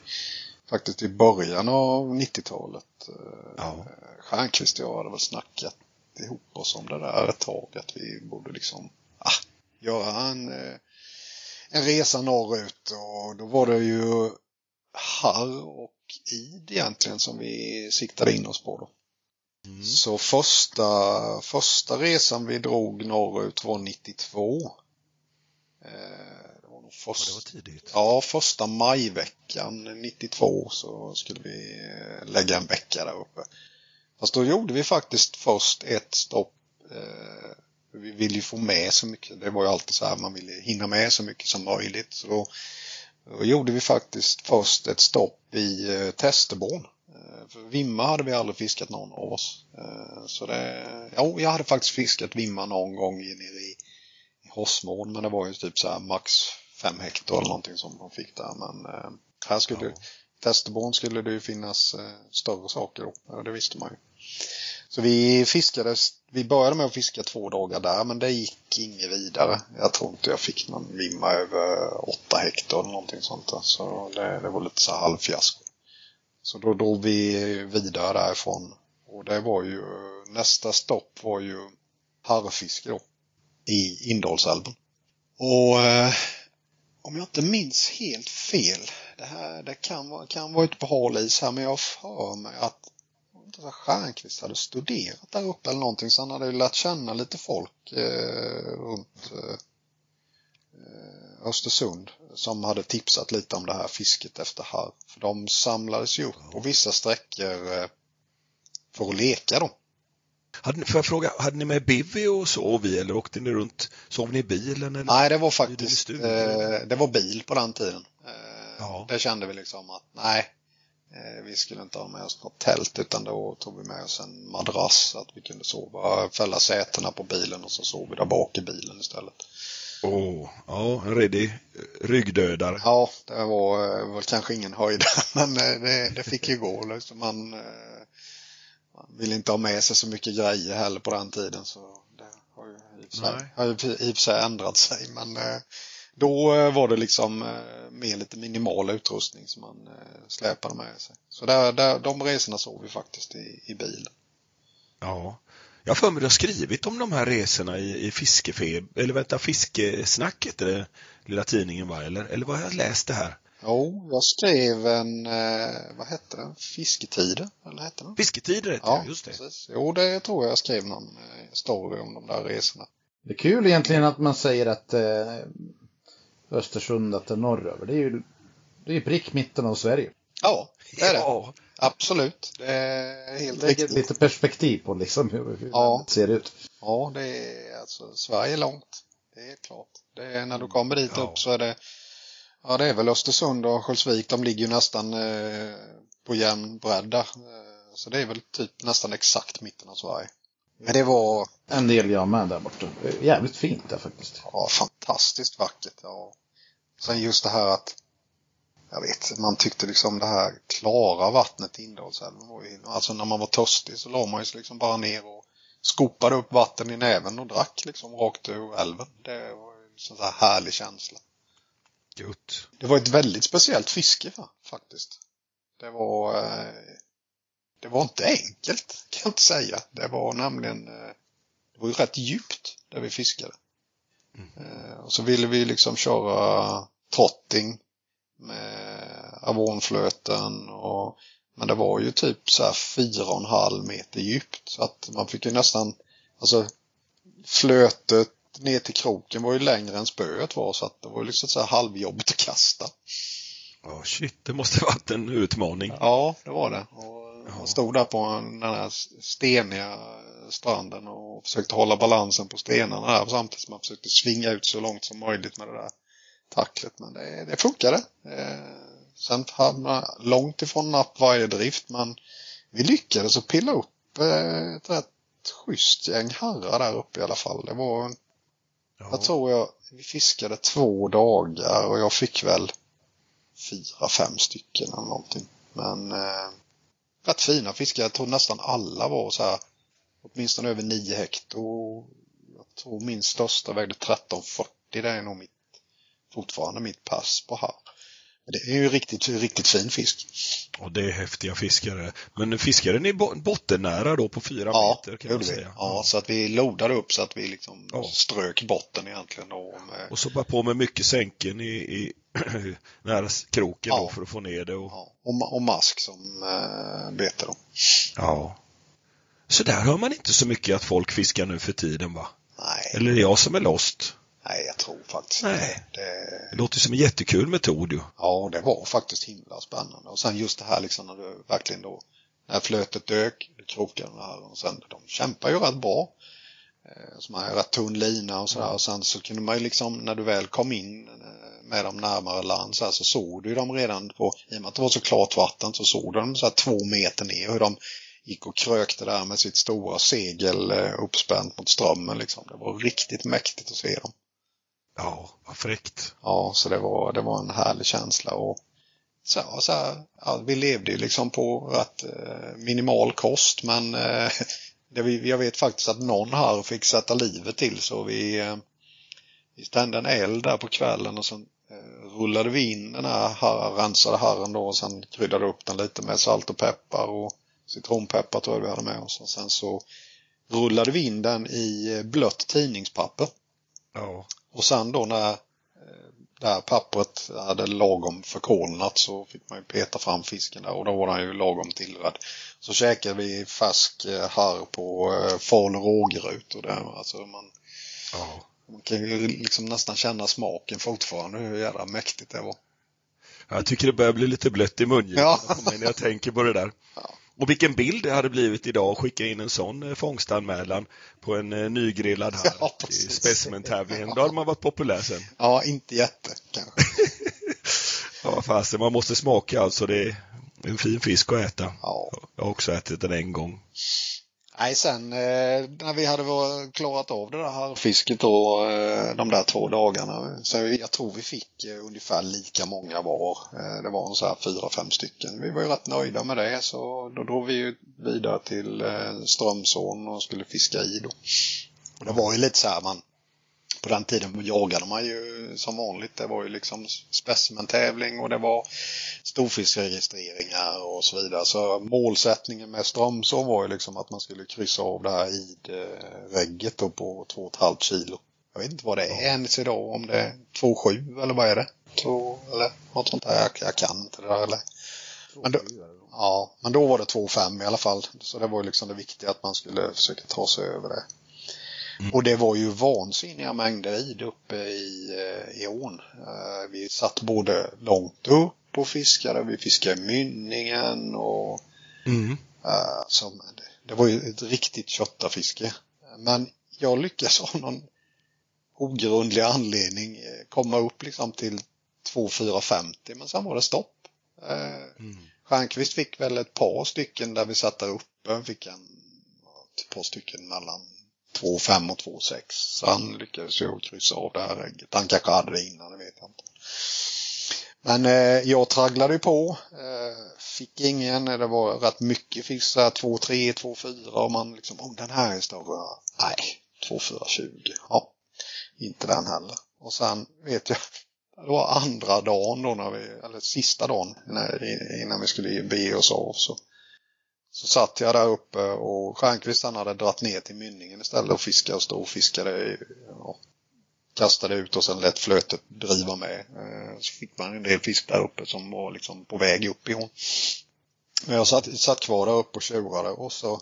faktiskt i början av 90-talet. Eh, Ja. Stjernquist och jag hade väl snackat ihop oss om det där ett tag. Att vi borde liksom ah, göra en, eh, en resa norrut. Och då var det ju harr och id egentligen som vi siktade in oss på. Då. Mm. Så första, första resan vi drog norrut var 92. Eh, först, det var tidigt. ja, första majveckan 92 så skulle vi eh, lägga en vecka där uppe. Fast då gjorde vi faktiskt först ett stopp. Eh, vi ville ju få med så mycket. Det var ju alltid så här, man ville hinna med så mycket som möjligt. Så då, då gjorde vi faktiskt först ett stopp i eh, Testerborn. Eh, För Vimma hade vi aldrig fiskat någon av oss. Så det, jo, jag hade faktiskt fiskat Vimma någon gång nere i, i Hossmån men det var ju typ så här max fem hektar eller någonting som de fick där. Men eh, här skulle, Ja. Testerborn skulle det ju finnas eh, större saker då. Det visste man ju. Så vi fiskade, vi började med att fiska två dagar där men det gick inget vidare. Jag tror inte jag fick någon vimma över åtta hektar eller någonting sånt där. Så det, det var lite så här halvfiasko. Så då drog vi vidare därifrån. Och det var ju, nästa stopp var ju harrfiske då. I Indalsälven. Och eh, om jag inte minns helt fel, det här det kan kan vara ute på hal is här, men jag har för mig att jag Stjernquist hade studerat där uppe eller någonting, så han hade ju lärt känna lite folk eh, runt eh, eh Östersund som hade tipsat lite om det här fisket efter harr. För de samlades ju upp på vissa sträckor eh, för att leka då. Hade, ni- får jag fråga, hade ni med bivy och sov i eller åkte ni runt? Sov ni i bilen? Eller? Nej, det var faktiskt eh, det var bil på den tiden. Eh, Ja. Det kände vi liksom att nej, eh, vi skulle inte ha med oss något tält utan då tog vi med oss en madrass så att vi kunde sova, fälla sätena på bilen och så sov vi där bak i bilen istället. Åh, ja, en redig ryggdödare. Ja, det var eh, väl kanske ingen höjdare men eh, det, det fick ju gå. Liksom man, eh, man ville inte ha med sig så mycket grejer heller på den tiden så det har ju i och för sig, har i och sig ändrat sig men eh, då eh, var det liksom eh, mer lite minimal utrustning som man släpade med sig. Så där, där, de resorna sov vi faktiskt i, i bilen. Ja. Jag har för mig du har skrivit om de här resorna i, i fiskefeb, eller vänta, fiskesnack heter det, lilla tidningen va, eller, eller vad har jag läst det här? Jo, jag skrev en, eh, vad hette den? Fisketider, eller hette den? Fisketider heter Ja, det, just det. precis. Jo, det tror jag jag skrev någon eh, story om de där resorna. Det är kul egentligen att man säger att eh, Östersund att det är norröver. Det är ju det är ju prick mitten av Sverige. Ja, det är det. Ja, Absolut. Det är helt Lägger riktigt. lite perspektiv på liksom hur, hur Ja. landet ser ut. Ja, det är alltså, Sverige är långt. Det är klart. Det är, när du kommer dit Ja. upp så är det, ja det är väl Östersund och Örnsköldsvik, de ligger ju nästan eh, på jämn bredd där. Eh, så det är väl typ nästan exakt mitten av Sverige. Men det var En del jag med där borta. Jävligt fint där faktiskt. ja, fantastiskt vackert. Ja. Sen just det här att jag vet, man tyckte liksom det här klara vattnet i Indalsälven var ju, alltså när man var törstig så la man ju sig liksom bara ner och skopade upp vatten i näven och drack liksom rakt ur älven. Det var ju en sån här härlig känsla. Gött. Det var ett väldigt speciellt fiske faktiskt. Det var, eh, det var inte enkelt kan jag inte säga. Det var nämligen, eh, det var ju rätt djupt där vi fiskade. Eh, och så ville vi liksom köra trotting med avonflöten och men det var ju typ så här fyra och en halv meter djupt så att man fick ju nästan, alltså flötet ner till kroken var ju längre än spöet var så att det var ju liksom så här halvjobbigt att kasta. Ja, shit, det måste varit en utmaning. Ja, det var det. Och man stod där på den här steniga stranden och försökte hålla balansen på stenarna där samtidigt som man försökte svinga ut så långt som möjligt med det där tacklet. Men det, det funkade. Eh, sen hade man långt ifrån napp varje drift men vi lyckades att pilla upp eh, ett rätt schysst gäng harrar där uppe i alla fall. Det var Ja. jag tror jag, vi fiskade två dagar och jag fick väl fyra, fem stycken eller någonting. Men eh, rätt fina fiskar. Jag tror nästan alla var så här åtminstone över 9 hekto. Jag tror min största vägde 1340. Det är nog mitt, fortfarande mitt pass på här. Det är ju riktigt, riktigt fin fisk. Och det är häftiga fiskare. Men fiskade ni bo- bottennära då på fyra Ja, meter kan man säga? Ja, så att vi lodade upp så att vi liksom Ja. strök botten egentligen. Och med, Och så bara på med mycket sänken i, i nära kroken Ja. då för att få ner det. Och, ja, och, och mask som eh, bete då. ja. Så där hör man inte så mycket att folk fiskar nu för tiden va? Nej, Eller är jag som är lost? Nej jag tror faktiskt Nej. det. Det låter som en jättekul metod ju. Ja, det var faktiskt himla spännande. Och sen just det här liksom när du verkligen då, när flötet dök, du krokade den här och sen, de kämpar ju rätt bra. Eh, Så man har rätt tunn lina och sådär. Och sen så kunde man ju liksom, när du väl kom in eh, med dem närmare land så, här, så såg du ju dem redan på, i och med att det var så klart vatten så såg du dem så här två meter ner hur de gick och krökte där med sitt stora segel eh, uppspänt mot strömmen liksom. Det var riktigt mäktigt att se dem. Ja, vad fräckt. Ja, så det var, det var en härlig känsla. Och så, så här, ja, vi levde ju liksom på rätt eh, minimal kost men eh, det vi, jag vet faktiskt att någon här fick sätta livet till så vi, eh, vi tände en eld där på kvällen och sen eh, rullade vi in den här har, rensade harren då och sen kryddade upp den lite med salt och peppar och citronpeppar tror jag vi hade med oss. Och sen så rullade vi in den i eh, blött tidningspapper. Ja. Och sen då när eh, det här pappret hade lagom förkolnat så fick man ju peta fram fisken där och då var den ju lagom tillredd. Så käkade vi färsk eh, harr på eh, Falu rågerut och det, alltså man, ja. man kan ju liksom nästan känna smaken fortfarande hur jävla mäktigt det var. Jag tycker det börjar bli lite blött i mungiporna Ja. när jag tänker på det där. Ja. Och vilken bild det hade blivit idag att skicka in en sån eh, fångstanmälan på en eh, nygrillad här Ja, i specimen-tävlingen. Då hade man varit populär sen. Ja, inte jätte kanske. Ja, fasen, man måste smaka alltså. Det är en fin fisk att äta. Ja. Jag har också ätit den en gång. Nej, sen eh, när vi hade klarat av det där fisket då, eh, de där två dagarna, så jag tror vi fick eh, ungefär lika många var. Eh, det var en så här fyra, fem stycken. Vi var ju rätt nöjda med det, så då drog vi ju vidare till eh, Strömsån och skulle fiska i då. Och det var ju lite så här, man på den tiden jagade man ju som vanligt. Det var ju liksom specimentävling och det var storfiskregistreringar och så vidare. Så målsättningen med Strömsån var ju liksom att man skulle kryssa av det här id-regget på 2,5 kilo. Jag vet inte vad det är ens idag, om det är 2,7 eller vad är det? Så, eller något sånt där. Jag, jag kan inte det där. Eller. Men då, ja, men då var det 2,5 i alla fall. Så det var ju liksom det viktiga att man skulle försöka ta sig över det. Mm. Och det var ju vansinniga mängder id uppe i, eh, i ån. Eh, vi satt både långt upp och fiskade, vi fiskade mynningen och mm. uh, som, det, var ju ett riktigt köttafiske. Men jag lyckades av någon ogrundlig anledning komma upp liksom till 2450 men sen var det stopp. Mm. Stjernquist fick väl ett par stycken där vi satt där uppe. Fick en, ett par stycken mellan 2,5 och 2,6. Så han lyckades ju kryssa av det här ägget. Han kanske hade det innan, det vet jag inte. Men eh, jag tragglade ju på. Eh, fick ingen. Eh, det var rätt mycket fixa 2-3, 2-4 och man liksom, oh den här är större. Nej, 2,420. Ja, inte den heller. Och sen vet jag, det var andra dagen då, när vi, eller sista dagen innan vi skulle bege oss av. Så, så satt jag där uppe och Stjernquist han hade dratt ner till mynningen istället och fiskade och stod och fiskade. Ja, kastade ut och sen lät flötet driva med. Eh, så fick man en del fisk där uppe som var liksom på väg upp i hon. Men jag satt, satt kvar där uppe och tjurade och så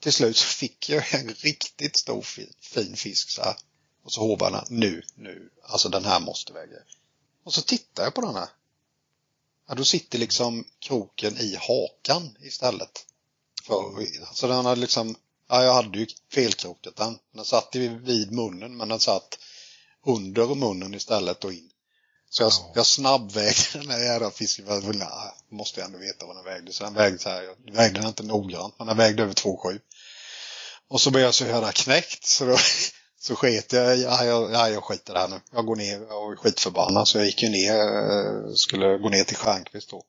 till slut så fick jag en riktigt stor fin, fin fisk så här. Och så hovarna, nu, nu, alltså den här måste väga. Och så tittar jag på den här. Ja, då sitter liksom kroken i hakan istället. För, alltså den har liksom, ja jag hade ju felkrokat den. Den satt vid munnen men den satt under munnen istället och in. Så jag, ja. jag snabbvägde den där jävla fisken för att jag måste ändå veta vad den vägde. Så den vägde så här, jag vägde den inte noggrant men den vägde över 2,7. Och så började jag så höra knäckt så då så sket jag, ja, jag, ja, jag skiter här nu. Jag går ner, jag är skitförbannad så jag gick ju ner, eh, skulle gå ner till Stjernquist då.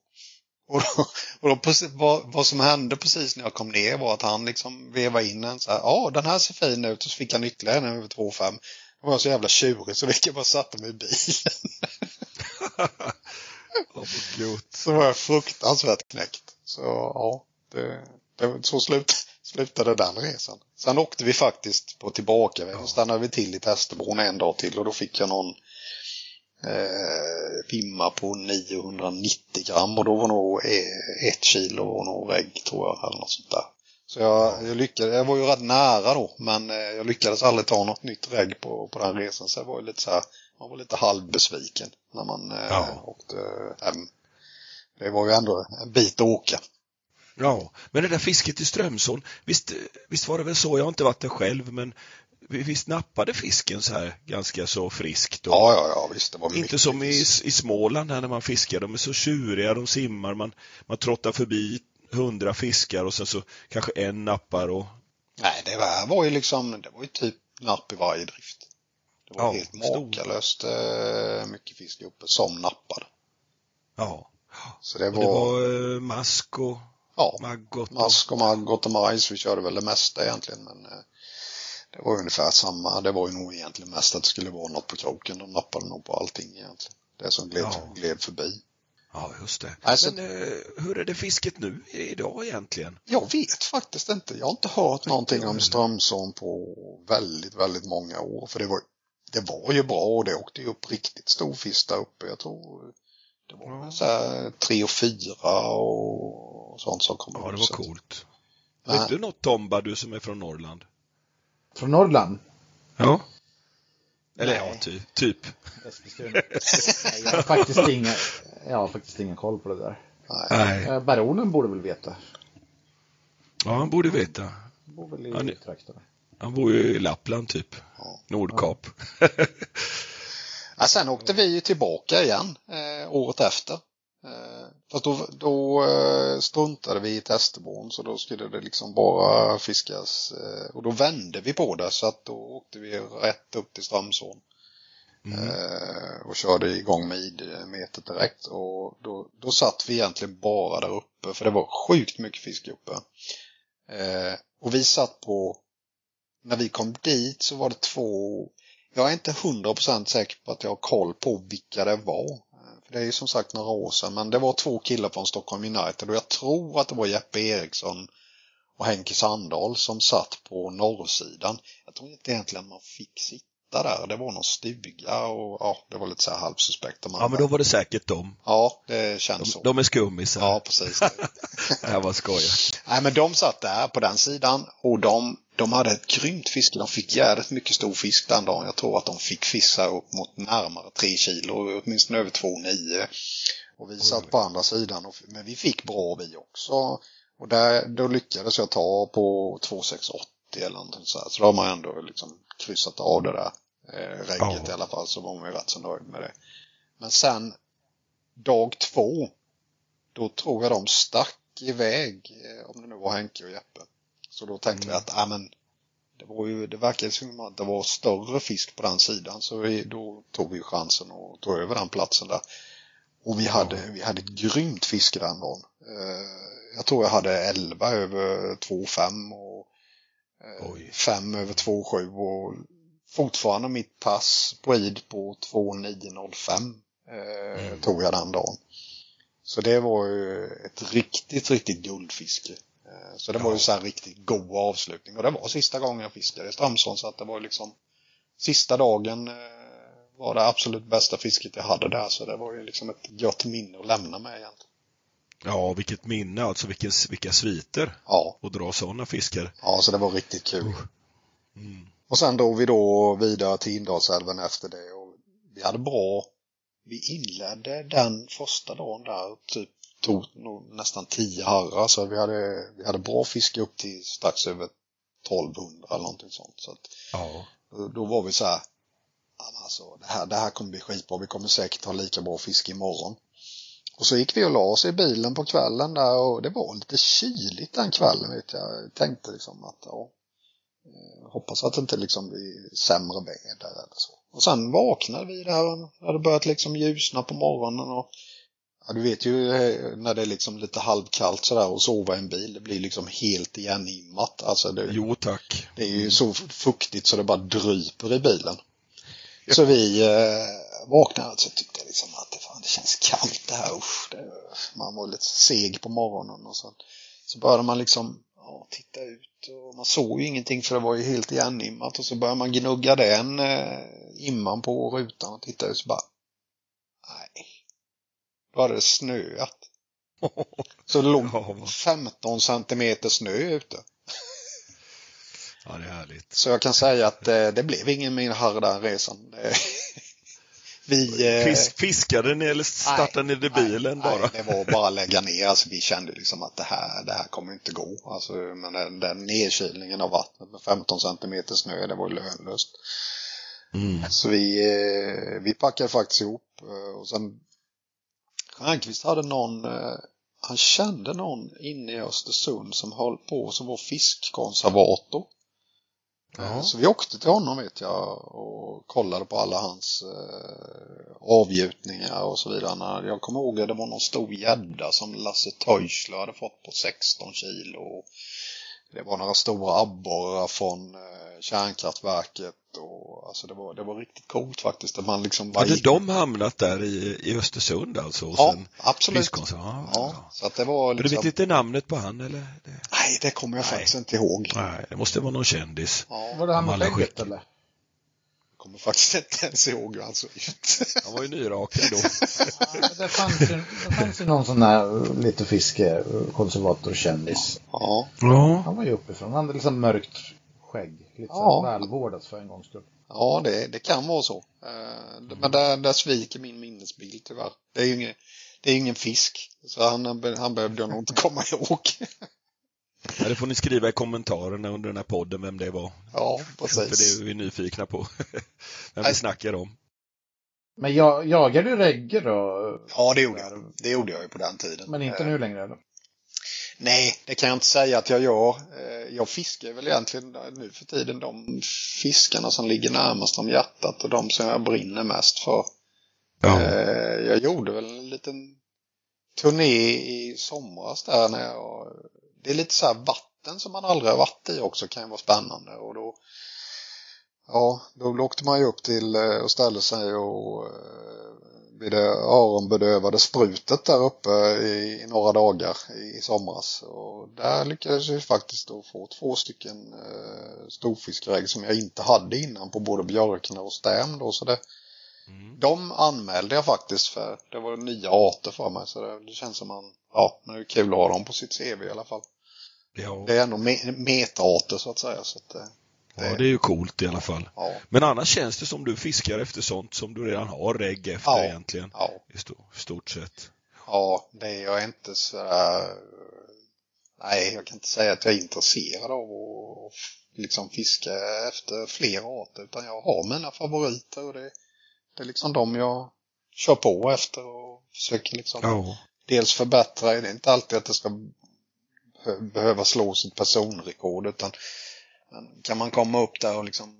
Och, då, och då, vad, vad, som hände precis när jag kom ner var att han liksom vevade in en så här, ja den här ser fin ut och så fick han ytterligare en över 2,5. Jag var så jävla tjurig så jag bara satte mig i bilen. oh, så var jag fruktansvärt knäckt. Så ja, det, det, så slut, slutade den resan. Sen åkte vi faktiskt på tillbakaväg och stannade vi till i Testerbron en dag till och då fick jag någon eh, pimma på 990 gram och då var nog eh, ett kilo och nog vägg tror jag eller något sånt där. Så jag, jag lyckades, jag var ju rätt nära då men eh, jag lyckades aldrig ta något nytt regg på, på den resan så jag var ju lite så här, man var lite halvbesviken när man eh, ja. åkte hem. Det var ju ändå en bit att åka. Ja, men det där fisket i Strömsån, visst, visst var det väl så, jag har inte varit där själv, men visst nappade fisken så här ganska så friskt? Och ja, ja, ja, visst. Det var inte som i, i Småland här när man fiskar, de är så tjuriga, de simmar, man, man trottar förbi hundra fiskar och sen så kanske en nappar och... Nej, det var, var ju liksom, det var ju typ napp i varje drift. Det var ja, helt makalöst eh, mycket fisk uppe som nappade. Ja. Så det var... Och det var eh, mask och Ja, Maggot mask och Maggot och majs. Vi körde väl det mesta egentligen men eh, det var ungefär samma. Det var ju nog egentligen mest att det skulle vara något på kroken. De nappade nog på allting egentligen. Det som gled, ja. gled förbi. Ja, just det. Alltså, men eh, hur är det fisket nu idag egentligen? Jag vet faktiskt inte. Jag har inte hört någonting om Strömsån på väldigt, väldigt många år. För det var, det var ju bra och det åkte ju upp riktigt stor fisk där uppe. Jag tror det var mm. så här tre och fyra och sånt som kom Ja, det var coolt. Vet du något Tomba, du som är från Norrland? Från Norrland? Ja. Eller Nej. ja, ty, typ. Nej, jag har faktiskt ingen, jag har faktiskt ingen koll på det där. Nej. Eh, baronen borde väl veta? Ja, han borde veta. Han bor väl i han, trakterna. Han bor ju i Lappland typ. Ja. Nordkap. Ja. Ja, sen åkte vi ju tillbaka igen eh, året efter. Eh, fast då, då eh, struntade vi i Testerborn så då skulle det liksom bara fiskas. Eh, och då vände vi på det så att då åkte vi rätt upp till Strömsån. Mm. Och körde igång med id-metet direkt. Och då, då satt vi egentligen bara där uppe för det var sjukt mycket fisk uppe. Och vi satt på, när vi kom dit så var det två Jag är inte 100% säker på att jag har koll på vilka det var. Det är ju som sagt några år sedan. Men det var två killar från Stockholm United och jag tror att det var Jeppe Eriksson och Henke Sandahl som satt på norrsidan. Jag tror inte egentligen man fick sitta där. Det var någon stuga och ja, det var lite så här halvsuspekt. Ja, men då var det säkert dem. Ja, det känns De, så. de är skummisar. Ja, precis. Det var skoj. Nej, men de satt där på den sidan och de, de hade ett grymt fiske. De fick jävligt mycket stor fisk den dagen. Jag tror att de fick fiska upp mot närmare 3 kilo, åtminstone över 2,9. Och vi satt på andra sidan, och, men vi fick bra vi också. Och där, då lyckades jag ta på 2,680 eller någonting så här. Så då har man ändå liksom kryssat av det där eh, regget Ja. i alla fall. Så var man ju rätt så nöjd med det. Men sen dag två, då tror jag de stack iväg, eh, om det nu var Henke och Jeppe. Så då tänkte vi att, ja men, det var ju, det verkade som att det var större fisk på den sidan. Så vi, då tog vi chansen och tog över den platsen där. Och vi hade, vi hade ett grymt fiske den dagen. Eh, Jag tror jag hade 11 över 2,5 och Oj. 5 över 2,7 och fortfarande mitt pass på id på 2,905 eh, Mm. tog jag den dagen. Så det var ju ett riktigt, riktigt guldfiske. Eh, Så det var ju så här riktigt god avslutning och det var sista gången jag fiskade i Strömsholm så att det var liksom sista dagen eh, var det absolut bästa fisket jag hade där så det var ju liksom ett gott minne att lämna med egentligen. Ja, vilket minne alltså, vilken, vilka sviter Ja, att dra sådana fiskar. ja så det var riktigt kul. Mm. Och sen drog vi då vidare till Indalsälven efter det och vi hade bra, vi inledde den första dagen där typ tog nog nästan 10 harrar så vi hade, vi hade bra fiske upp till strax över 1200 eller någonting sånt. Så att, Ja. då, då var vi så här, "Ja, men alltså, det, här, det här kommer bli skitbra, vi kommer säkert ha lika bra fiske imorgon. Och så gick vi och la oss i bilen på kvällen där och det var lite kyligt den kvällen vet jag. Jag tänkte liksom att ja, eh, hoppas att det inte liksom blir sämre väder eller så. Och sen vaknade vi där och det hade börjat liksom ljusna på morgonen och ja, du vet ju eh, när det är liksom lite halvkallt sådär och sova i en bil, det blir liksom helt igenimmat. Alltså det, Jo tack. det är ju så fuktigt så det bara dryper i bilen. Så vi eh, vaknade och tyckte liksom att det, fan, det känns kallt det här. Usch, det, man var lite seg på morgonen och så, så började man liksom ja, titta ut och man såg ju ingenting för det var ju helt igenimmat och så började man gnugga den eh, imman på rutan och titta ut så bara nej. Då hade det snöat. Så det låg Ja, vad- 15 centimeter snö ute. ja, det är härligt. Så jag kan säga att eh, det blev ingen min harr den resan. Vi... Eh, Fisk, fiskade ni eller startade ni det bilen nej, bara? Nej, det var bara att lägga ner. Alltså, vi kände liksom att det här, det här kommer inte gå. Alltså, men den, den nedkylningen av vattnet med 15 centimeter snö, det var ju lönlöst. Mm. Så vi, eh, vi packade faktiskt ihop eh, och sen Stjernqvist hade någon, eh, han kände någon inne i Östersund som höll på som var fiskkonservator. Ja. Så vi åkte till honom vet jag och kollade på alla hans eh, avgjutningar och så vidare. Jag kommer ihåg att det var någon stor gädda som Lasse Teuchler hade fått på 16 kilo. Det var några stora abborrar från eh, kärnkraftverket och alltså det var, det var riktigt coolt faktiskt. Att man liksom Hade gick- de hamnat där i, i Östersund alltså? Och Ja, sen absolut. Ja, Ja, ja. så att det var Men Du liksom... vet inte namnet på han eller? Det, Nej, det kommer jag Nej. faktiskt inte ihåg. nej, det måste vara någon kändis. Ja, Var det han med skägget skick. eller? jag kommer faktiskt inte ens ihåg hur han såg ut. Han var ju nyrakad då. Ja, det, fanns ju, det fanns ju någon sån där lite fiskekonservatorkändis. Ja, Ja. Han var ju uppifrån. Han hade liksom mörkt skägg. Lite Ja. välvårdat för en gångs skull. ja det, det kan vara så. Eh, Men där, där sviker min minnesbild tyvärr. Det är ju ingen, det är ingen fisk. Så han, han behövde jag nog inte komma ihåg. Ja, det får ni skriva i kommentarerna under den här podden vem det var. Ja, För precis. det är vi nyfikna på. vem Nej. vi snackar om. Men jag, jagade du regge då? Ja, det gjorde jag. Det gjorde jag ju på den tiden. Men inte Eh, nu längre eller? Nej, det kan jag inte säga att jag gör. Eh, Jag fiskar väl egentligen nu för tiden de fiskarna som ligger närmast om hjärtat och de som jag brinner mest för. Ja. Eh, Jag gjorde väl en liten turné i somras där när jag... Det är lite så här vatten som man aldrig har varit i också kan ju vara spännande och då Ja, då åkte man ju upp till eh, och ställde sig och vid det öronbedövade sprutet där uppe i, i några dagar i, somras. Och där lyckades vi faktiskt då få två stycken eh, storfiskregg som jag inte hade innan på både Björkne och Stäm då. Så det, Mm. de anmälde jag faktiskt för det var nya arter för mig så det, det känns som man, ja, det är kul att ha dem på sitt CV i alla fall. Ja. Det är ändå me metarter så att säga. Så att, eh, ja, det är ju coolt i alla fall. ja, Men annars känns det som du fiskar efter sånt som du redan har regg efter Ja. egentligen. ja. I sto- stort sett. Ja, det är jag inte så Nej, jag kan inte säga att jag är intresserad av att liksom fiska efter fler arter utan jag har mina favoriter och det, det är liksom de jag kör på efter och försöker liksom Ja. dels förbättra. Det är inte alltid att det ska be- behöva slå sitt personrekord utan men kan man komma upp där och liksom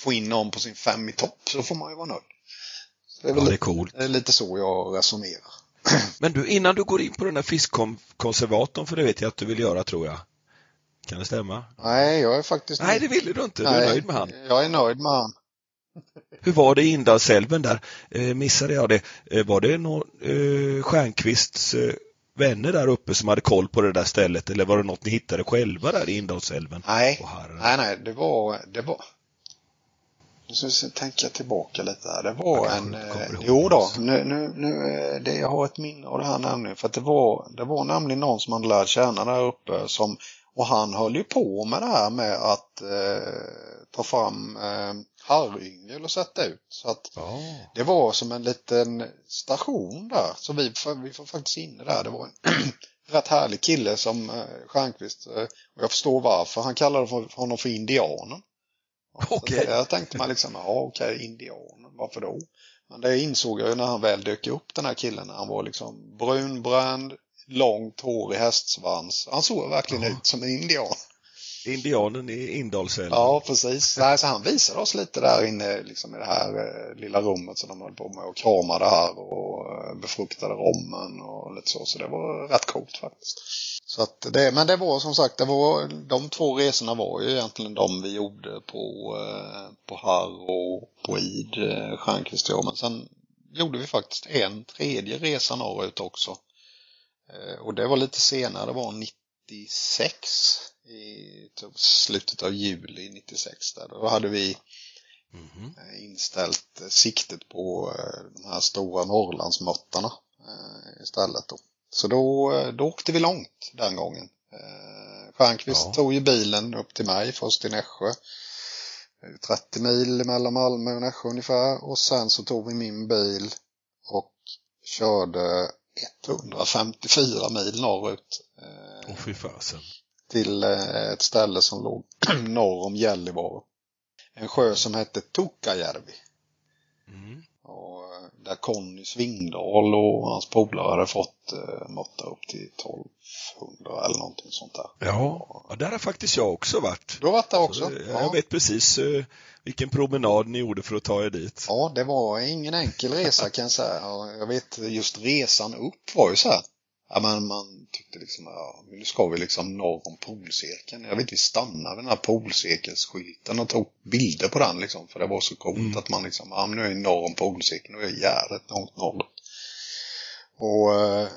få in någon på sin fem i topp så får man ju vara nöjd. Det är ja, det är coolt. det är lite så jag resonerar. Men du, innan du går in på den här fiskkonservatorn, för det vet jag att du vill göra tror jag. Kan det stämma? Nej, jag är faktiskt Nej, det ville du inte. Du är Nej, nöjd med han. Jag är nöjd med han. Hur var det i Indalsälven där? Eh, missade jag det? Eh, var det någon eh, Stjernqvists eh, vänner där uppe som hade koll på det där stället eller var det något ni hittade själva där i Indalsälven? Nej, nej, nej, det var, det var, nu ska vi tänka tillbaka lite här. Det var en, eh, jo då, alls. nu, nu, nu, eh, det, jag har ett minne av det här nämligen. För att det var, det var nämligen någon som hade lärt känna där uppe som, och han höll ju på med det här med att eh, ta fram eh, harryngel och sätta ut. Så att Ja. det var som en liten station där. Så vi, vi var faktiskt inne där. Det var en rätt härlig kille som eh, Stjernqvist. Eh, och jag förstår varför. Han kallade för, honom för indianen. Okej. Jag tänkte man liksom, ja okej, indianen, varför då? Men det insåg jag ju när han väl dök upp den här killen. Han var liksom brunbränd, långt hår i hästsvans. Han såg verkligen ut som en indian. Indianen i Indalsälven. Ja, precis. Nej, så han visade oss lite där inne liksom i det här eh, lilla rummet som de höll på med och kramade här och eh, befruktade rommen och lite så. Så det var rätt coolt faktiskt. Så att det, men det var som sagt, det var, de två resorna var ju egentligen de vi gjorde på, eh, på Harr och på Id, eh, Stjernquist och jag. Men sen gjorde vi faktiskt en tredje resa norrut också. Eh, och det var lite senare, det var 96 i typ slutet av juli 96 där. Då hade vi Mhm. eh, inställt eh, siktet på de här stora Norrlandsmötterna eh, istället då. Så då, då åkte vi långt den gången. Stjernquist Ja. tog ju bilen upp till mig, först till Nässjö. Eh, 30 mil mellan Malmö och Nässjö ungefär. Och sen så tog vi min bil och körde 154 mil norrut. eh, fy fasen. till eh, ett ställe som låg norr om Gällivare. En sjö som hette Tukajärvi. Mm. Och där Conny Svingdal och hans polare hade fått eh, måtta upp till 1200 eller någonting sånt där. Ja. ja, där har faktiskt jag också varit. Du har varit där också? Så, eh, Jag vet precis eh, vilken promenad ni gjorde för att ta er dit. Ja, det var ingen enkel resa kan jag säga. Jag vet just resan upp var ju så här. Ja, men man tyckte liksom, ja, nu ska vi liksom norr om polcirkeln. Jag vet vi stannade vid den här polcirkelsskylten och tog bilder på den liksom. För det var så coolt Mm. att man liksom, ja men nu är vi norr om polcirkeln och är jävligt långt norrut. Och eh,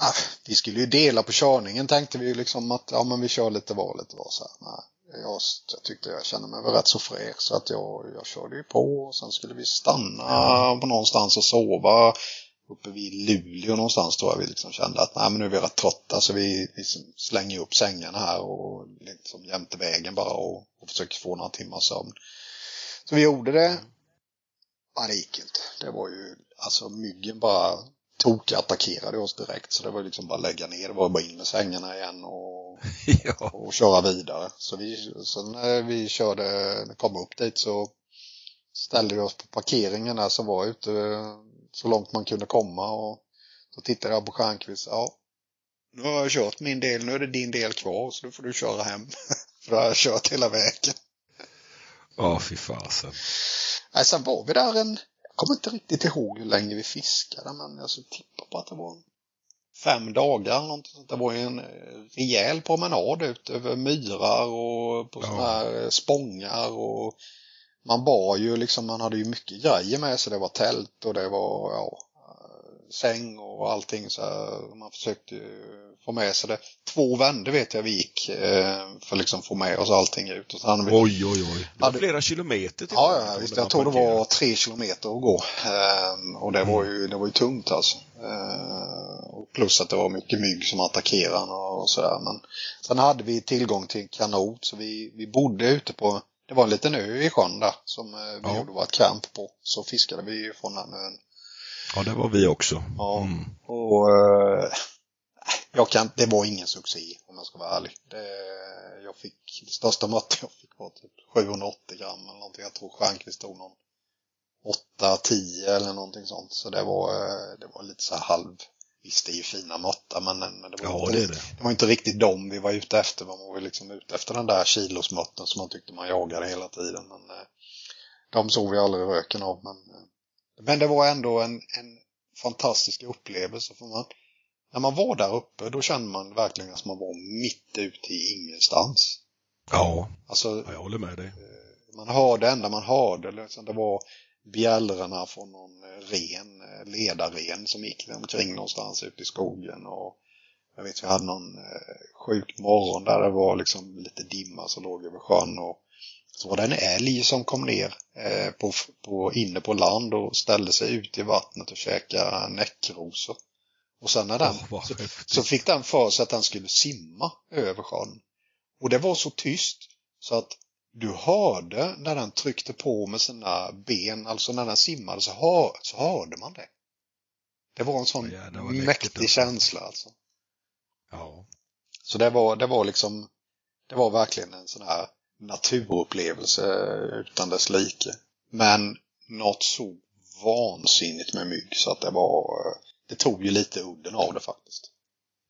ja, vi skulle ju dela på körningen tänkte vi ju liksom att, ja men vi kör lite var lite var så här. Nej, jag, jag tyckte jag kände mig väl rätt så fräsch så att jag, jag körde ju på och sen skulle vi stanna på någonstans och sova uppe vid Luleå någonstans tror jag vi liksom kände att nej men nu är vi rätt trötta så vi, vi slänger upp sängarna här och liksom jämte vägen bara och, och försöker få några timmar sömn. Så vi gjorde det. Ja, det gick inte. Det var ju, alltså myggen bara tokattackerade oss direkt så det var liksom bara lägga ner, det var bara in med sängarna igen och ja. och köra vidare. Så vi, så när vi körde, kom upp dit så ställde vi oss på parkeringen där som var ute så långt man kunde komma och så tittade jag på Stjernquist. Ja, nu har jag kört min del, nu är det din del kvar så då får du köra hem. För då har jag kört hela vägen. Ja, fy fasen. Nej, sen var vi där en, jag kommer inte riktigt ihåg hur länge vi fiskade men jag skulle tippa på att det var fem dagar någonting sånt. Det var ju en eh, rejäl promenad ut över myrar och på Ja. sådana här eh, spångar och man bar ju liksom, man hade ju mycket grejer med sig. Det var tält och det var ja, säng och allting. Så man försökte få med sig det. Två vändor vet jag vi gick eh, för att liksom få med oss allting ut. Och vi, oj, oj, oj. Det var hade, flera kilometer till Ja, ja visst. Jag tror det var tre kilometer att gå. Ehm, och det var ju, det var ju tungt alltså. Ehm, och plus att det var mycket mygg som attackerade och sådär. Men sen hade vi tillgång till kanot så vi, vi bodde ute på det var en liten ö i sjön där som eh, vi ja. gjorde vårt camp på. Så fiskade vi från den ön. Ja, det var vi också. Ja, mm. och eh, jag kan, det var ingen succé om jag ska vara ärlig. Det, jag fick, det största måttet jag fick var typ 780 gram eller någonting. Jag tror Stjernquist tog någon 8-10 eller någonting sånt. Så det var, eh, det var lite så här halv, visst det är ju fina måttar men, men det, var ja, inte, det, det. det, var inte riktigt dem vi var ute efter. Man var liksom ute efter den där kilosmåtten som man tyckte man jagade hela tiden. Men eh, de såg vi aldrig röken av. Men, men det var ändå en, en fantastisk upplevelse. För man, när man var där uppe då kände man verkligen att man var mitt ute i ingenstans. Ja, alltså, jag håller med dig. Eh, man hörde, det enda man hörde, liksom, det var bjällrorna från någon eh, ren, eh, ledarren som gick omkring någonstans ute i skogen. Och jag vet vi hade någon sjuk morgon där det var liksom lite dimma som låg över sjön. Och så var det en älg som kom ner eh, på, på, inne på land och ställde sig ut i vattnet och käkade näckrosor. Och sen när den, oh, så, så, fick den för sig att den skulle simma över sjön. Och det var så tyst så att du hörde när den tryckte på med sina ben, alltså när den simmade så, hör, så hörde man det. Det var en sån ja, var mäktig alltså. känsla alltså. Ja. Så det var, det var liksom, det var verkligen en sån här naturupplevelse utan dess like. Men något så vansinnigt med mygg så att det var, det tog ju lite udden av det faktiskt.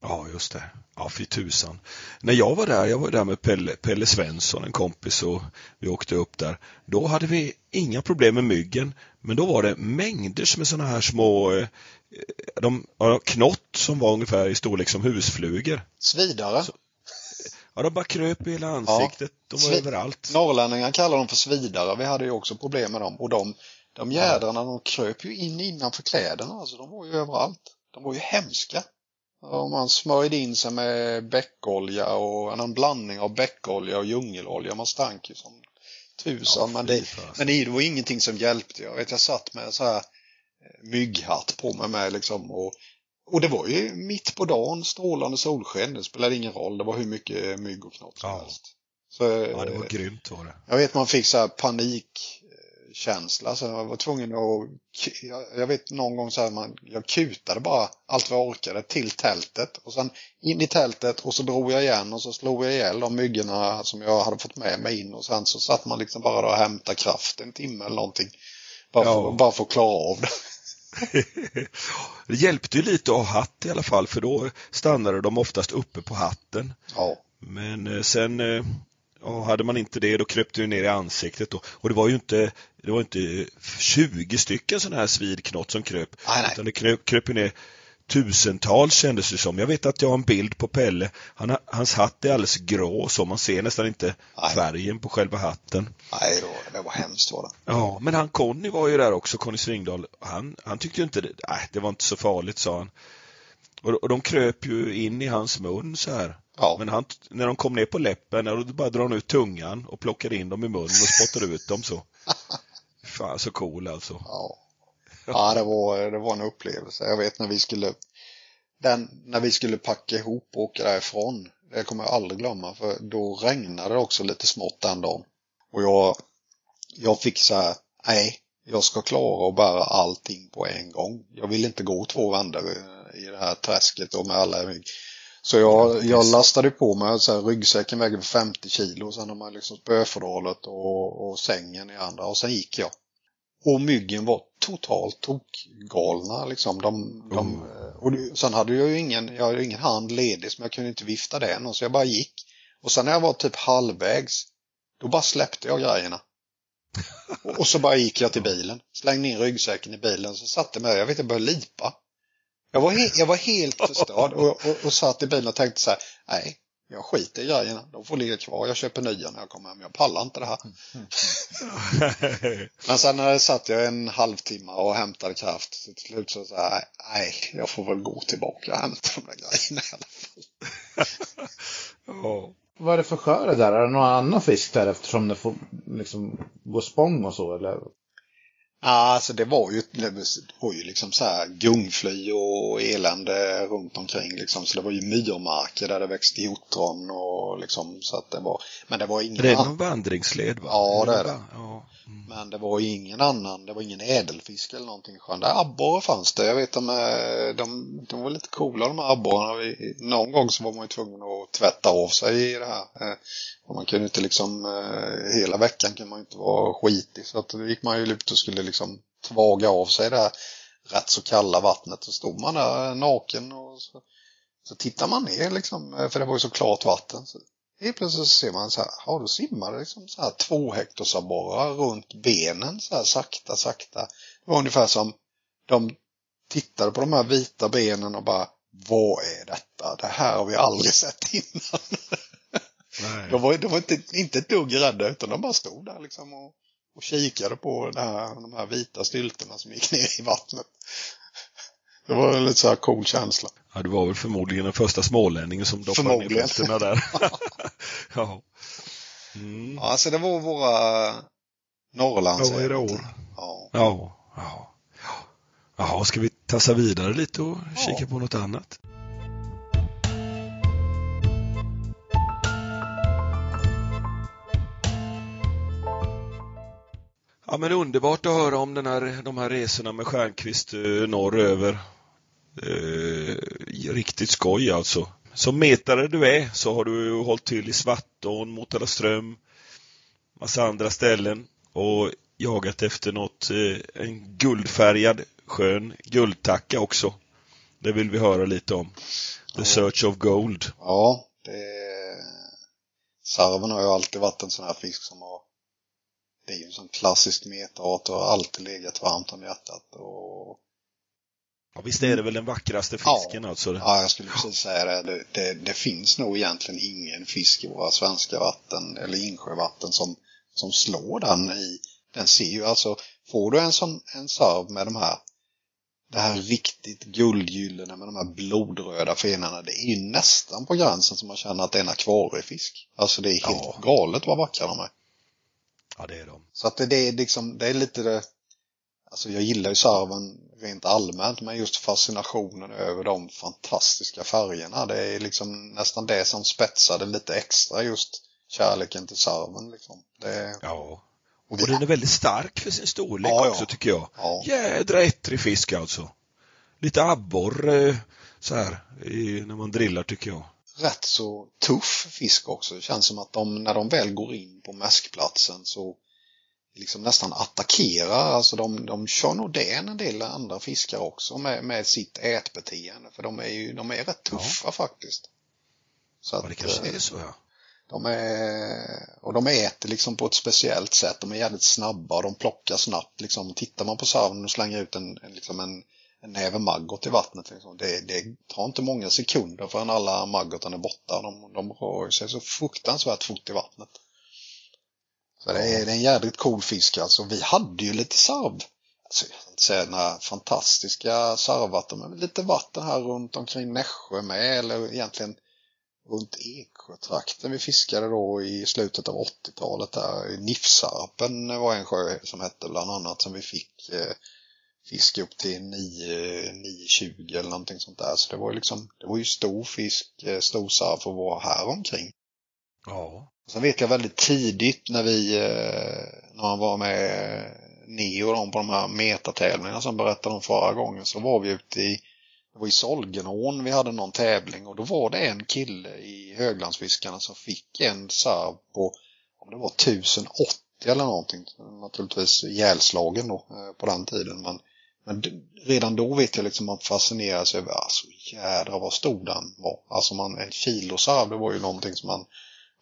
Ja, just det. Ja, fy tusan. När jag var där, jag var där med Pelle, Pelle Svensson, en kompis och vi åkte upp där. Då hade vi inga problem med myggen, men då var det mängder med sådana här små eh, de, knott som var ungefär i storlek som husflugor. Svidare? Så, Ja, de bara kröp i hela ansiktet. Ja. De var överallt. Norrlänningar kallar dem för svidare. Vi hade ju också problem med dem. Och de, de jädrarna, de kröp ju in innanför kläderna. Alltså, de var ju överallt. De var ju hemska. Och man smörjde in sig med bäckolja och en blandning av bäckolja och djungelolja. Man stank ju som tusan. Ja, men, det, men det var ingenting som hjälpte. Jag vet, jag satt med så här eh, mygghatt på mig med liksom och och det var ju mitt på dagen, strålande solsken. Det spelade ingen roll. Det var hur mycket mygg och knott som ja. helst. Så, ja, det var grymt var det. Jag vet man fick så här panikkänsla så jag var tvungen att, jag vet någon gång så här, man, jag kutade bara allt vad jag orkade till tältet och sen in i tältet och så drog jag igen och så slog jag ihjäl de myggorna som jag hade fått med mig in och sen så satt man liksom bara och hämtade kraft en timme eller någonting. Bara, ja. för, bara för att klara av det. det hjälpte ju lite att ha hatt i alla fall för då stannade de oftast uppe på hatten. Ja. Men eh, sen ja, hade man inte det då kröp det ner i ansiktet då. och det var ju inte det var inte 20 stycken sådana här svidknott som kröp. Nej, nej. Utan det kröp, kröp ner tusentals kändes det som. Jag vet att jag har en bild på Pelle. Han, hans hatt är alldeles grå så man ser nästan inte Nej. färgen på själva hatten. Nej, det var hemskt var det. Ja, men han Conny var ju där också, Conny Svingdahl. Han, han tyckte inte det, nej, det var inte så farligt sa han. Och, och de kröp ju in i hans mun så här. Ja. Men han, när de kom ner på läppen, då bara drar han ut tungan och plockade in dem i munnen och spottar ut dem så. Fan så cool alltså. Ja. Ja, det var, det var en upplevelse. Jag vet när vi skulle den, när vi skulle packa ihop och åka därifrån. Det kommer jag aldrig glömma för då regnade det också lite smått den dagen. Och jag, jag fick så här, nej, jag ska klara att bära allting på en gång. Jag vill inte gå två vändor i det här träsket och med alla så jag, jag lastade på mig så här, ryggsäcken väger 50 kilo och sen har man liksom spöfodralet och, och sängen i andra och sen gick jag. Och myggen var totalt tokgalna liksom. De, de, mm. och sen hade jag ju ingen, jag hade ingen hand ledig så jag kunde inte vifta den så jag bara gick. Och sen när jag var typ halvvägs, då bara släppte jag grejerna. och, och så bara gick jag till bilen, slängde in ryggsäcken i bilen, så satte mig jag vet inte, började lipa. Jag var, he jag var helt förstörd och, och, och satt i bilen och tänkte så här, nej, jag skiter i grejerna. De får ligga kvar. Jag köper nya när jag kommer hem. Jag pallar inte det här. Men sen jag satt jag en halvtimme och hämtade kraft. Så till slut så sa jag, nej, jag får väl gå tillbaka och hämta de där grejerna i alla fall. ja. Vad är det för sjö det där? Är det någon annan fisk där eftersom det får liksom gå spång och så eller? Ja, alltså det var ju, det var ju liksom så här gungfly och elände runt omkring liksom. Så det var ju myrmarker där det växte hjortron och liksom så att det var, men det var ingen Det är någon vandringsled va? Ja, det är det. Ja. Mm. Men det var ingen annan, det var ingen ädelfisk eller någonting sjön. Där abborre fanns det. Jag vet de, eh, de, de var lite coola de här abborrarna. Någon gång så var man ju tvungen att tvätta av sig i det här. Eh, Och man kunde inte liksom, eh, hela veckan kan man ju inte vara skitig. Så att då gick man ju ut och skulle liksom tvaga av sig det här rätt så kalla vattnet. Så stod man där naken och så, så tittar man ner liksom, eh, för det var ju så klart vatten. Så Helt plötsligt så ser man så här, ja då simmar det liksom så här två hektorsabborrar runt benen så här sakta, sakta. Det var ungefär som de tittade på de här vita benen och bara, vad är detta? Det här har vi aldrig sett innan. Nej. De var, de var inte, inte ett dugg rädda utan de bara stod där liksom och, och kikade på det här, de här vita styltorna som gick ner i vattnet. Det var en lite så här cool känsla. Ja, det var väl förmodligen den första smålänningen som doppade ner fötterna där. ja. Mm. Ja, alltså det var våra Norrlands År i år. Ja. Ja. ja. Jaha, ska vi tassa vidare lite och Ja. kika på något annat? Ja men underbart att höra om den här, de här resorna med Stjernquist eh, norröver. Eh, riktigt skoj alltså. Som metare du är så har du hållit till i Svartån, Motala ström, massa andra ställen och jagat efter något, eh, en guldfärgad skön guldtacka också. Det vill vi höra lite om. The Ja. Search of Gold. Ja, det... Sarven har ju alltid varit en sån här fisk som har... Det är ju en sån klassisk metart och har alltid legat varmt om hjärtat. Och... Ja, visst är det väl den vackraste fisken alltså? Ja, jag skulle precis säga det. Det, det. det finns nog egentligen ingen fisk i våra svenska vatten eller insjövatten som, som slår den i... Den ser ju alltså... Får du en sån en sarv med de här det här riktigt guldgyllene med de här blodröda fenorna. Det är ju nästan på gränsen som man känner att det är en akvariefisk. Alltså det är helt Ja. galet vad vackra de är. Ja, det är de. Så att det, det är liksom, det är lite det, alltså jag gillar ju sarven rent allmänt men just fascinationen över de fantastiska färgerna. Det är liksom nästan det som spetsade lite extra just kärleken till sarven liksom. Det, Ja. och Och den är väldigt stark för sin storlek Ja, ja. också tycker jag. ja, Jädra ettrig fisk alltså. Lite abborre så här när man drillar tycker jag. Rätt så tuff fisk också. Det känns som att de, när de väl går in på mäskplatsen så liksom nästan attackerar. Alltså de, de kör nog den en del andra fiskar också med, med sitt ätbeteende. För de är ju de är rätt tuffa faktiskt. Så Ja, det kanske eh, är så ja. de är, och de äter liksom på ett speciellt sätt. De är jävligt snabba och de plockar snabbt. Liksom, tittar man på sarven och slänger ut en, en, liksom en, en näve maggot i vattnet. Liksom, det, det tar inte många sekunder förrän alla maggotarna är borta. De, de rör sig så fruktansvärt fort i vattnet. Så det är, det är en jädrigt cool fisk alltså. Vi hade ju lite sarv. Alltså, jag ska inte säga den här fantastiska sarvvatten, men lite vatten här runt omkring Nässjö med. Eller egentligen runt Eksjötrakten. Vi fiskade då i slutet av 80-talet där. Nifsarpen var en sjö som hette bland annat som vi fick eh, fisk upp till 9, 9,20 eller någonting sånt där. Så det var ju liksom, det var ju stor fisk, eh, stor sarv för att vara här omkring. Ja. Sen vet jag väldigt tidigt när vi, eh, när man var med Neo och de på de här metatävlingarna som berättade om förra gången så var vi ute i det var i Solgenån vi hade någon tävling och då var det en kille i Höglandsfiskarna som fick en sarv på, om det var 1080 eller någonting, naturligtvis ihjälslagen då eh, på den tiden. Men, men redan då vet jag liksom man fascineras över, alltså jädra vad stor den var. Alltså man, en kilosarv det var ju någonting som man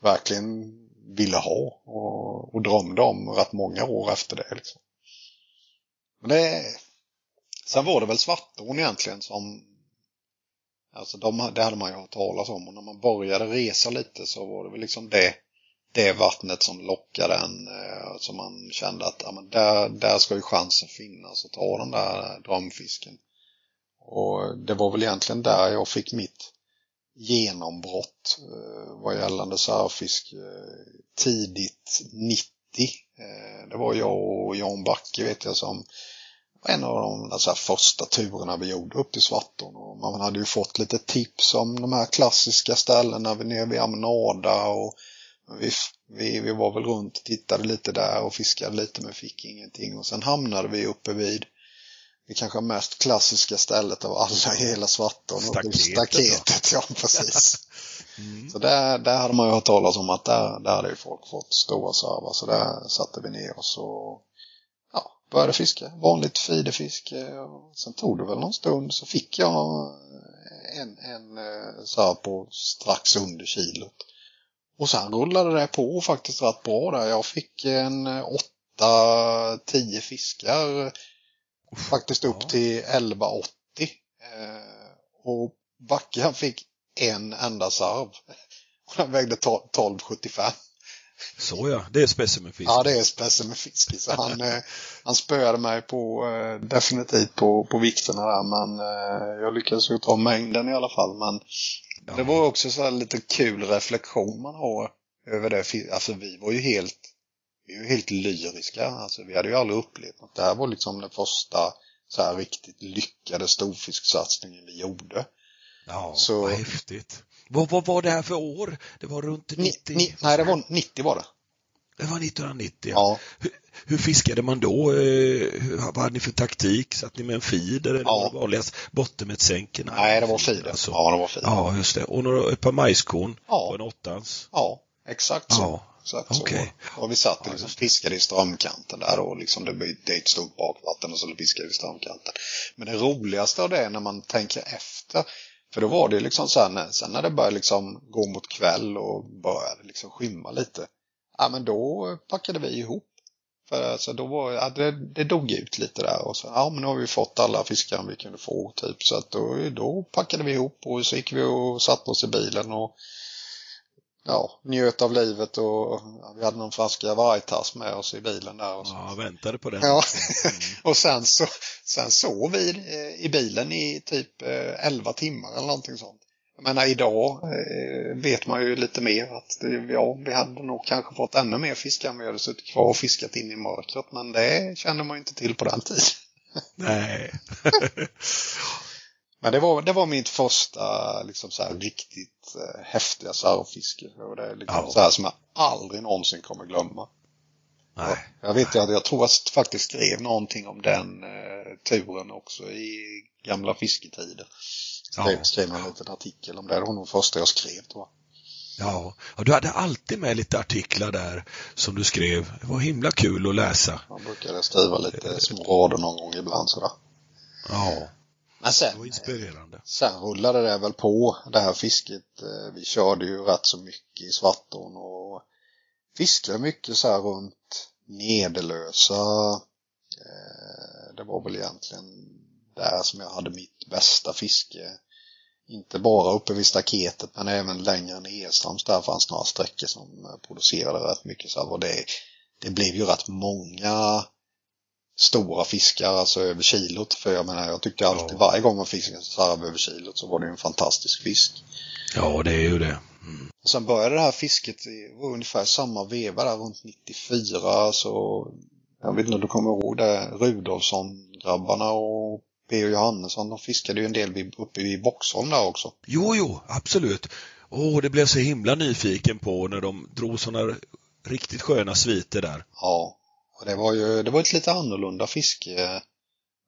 verkligen ville ha och, och drömde om rätt många år efter det. Liksom. Men det, sen var det väl Svartån egentligen som Alltså de, det hade man ju hört talas om och när man började resa lite så var det väl liksom det, det vattnet som lockade en. Eh, som man kände att ja, men där, där ska ju chansen finnas att ta den där drömfisken. Och det var väl egentligen där jag fick mitt genombrott eh, vad gällande särfisk eh, tidigt 90. Det var jag och Jan Backe vet jag som en av de alltså, första turerna vi gjorde upp till Svartån. Och man hade ju fått lite tips om de här klassiska ställena nere vid Amnada och vi, vi, vi var väl runt och tittade lite där och fiskade lite men fick ingenting. Och sen hamnade vi uppe vid det kanske mest klassiska stället av alla i hela Svartån. Staketet, Staketet ja precis. mm. Så där, där hade man ju hört talas om att där, där hade ju folk fått stora servar. Så där satte vi ner oss och ja, började fiska. Vanligt fidefiske. Sen tog det väl någon stund så fick jag en, en eh, serv på strax under kilot. Och sen rullade det på faktiskt rätt bra där. Jag fick en 8-10 fiskar faktiskt upp ja. till 11,80. Eh, och Backe han fick en enda sarv. Och den vägde 12,75. Så ja, det är specimenfiske. Ja, det är specimenfiske. Så han, eh, han spöade mig på, eh, definitivt på, på vikterna där. Men eh, jag lyckades ju ta mängden i alla fall. Men ja. det var också så lite kul reflektion man har över det. Alltså vi var ju helt vi ju helt lyriska. Alltså, vi hade ju aldrig upplevt något. Det här var liksom den första så här riktigt lyckade storfisksatsningen vi gjorde. Ja, så... vad häftigt. Vad, vad var det här för år? Det var runt 90? Ni, nej, det var 90 var det. Det var 1990, ja. Hur, hur, fiskade man då? Hur, vad hade ni för taktik? Satt ni med en feeder eller ja. var det vanligast bottenmetsänken? Nej, det var feeder. Alltså. Ja, det var feeder. Ja, just det. Och några, ett par majskorn ja. på en åttans? Ja, exakt så. Ja. Exakt okay. så. Och vi satt och liksom fiskade i strömkanten där och liksom det, det är ett stort bakvatten och så fiskade vi i strömkanten. Men det roligaste av det är när man tänker efter. För då var det liksom så här, sen när det började liksom gå mot kväll och började liksom skymma lite. Ja men då packade vi ihop. För alltså då var ja, det, det dog ut lite där och så ja men nu har vi fått alla fiskar vi kunde få typ. Så att då, då packade vi ihop och så gick vi och satte oss i bilen och ja, njöt av livet och vi hade någon flaska vargtass med oss i bilen där. Och så. Ja, väntade på den. Ja. Mm. och sen så sen sov vi eh, i bilen i typ 11 eh, timmar eller någonting sånt. Jag menar idag eh, vet man ju lite mer att ja, vi hade nog kanske fått ännu mer fisk än vi hade suttit kvar och fiskat in i mörkret. Men det kände man ju inte till på den tiden. Nej. Men det var, det var mitt första liksom så här, riktigt eh, häftiga sarvfiske. Och det är liksom ja. så här som jag aldrig någonsin kommer glömma. Nej. Jag vet att jag tror jag faktiskt skrev någonting om den eh, turen också i gamla fisketider. Skrev, ja. skrev en liten artikel om det. Det var nog det första jag skrev jag. Ja, och du hade alltid med lite artiklar där som du skrev. Det var himla kul att läsa. Man brukade skriva lite små rader någon gång ibland sådär. Ja. Men sen, det var inspirerande. sen rullade det väl på det här fisket. Eh, vi körde ju rätt så mycket i Svartån och fiskade mycket så här runt Nedelösa. Eh, det var väl egentligen där som jag hade mitt bästa fiske. Inte bara uppe vid staketet men även längre nedströms där fanns några sträckor som producerade rätt mycket. Så det, det blev ju rätt många stora fiskar, alltså över kilot. För jag menar, jag tyckte alltid ja. varje gång man en sarv över kilot så var det en fantastisk fisk. Ja, det är ju det. Mm. Och sen började det här fisket i ungefär samma veva där runt 94 så jag vet inte om du kommer ihåg det, Rudolfsson-grabbarna och P.O. Johannesson, de fiskade ju en del uppe vid Boxholm där också. Jo, jo, absolut. Åh, det blev så himla nyfiken på när de drog sådana riktigt sköna sviter där. Ja, och det var ju det var ett lite annorlunda fiske.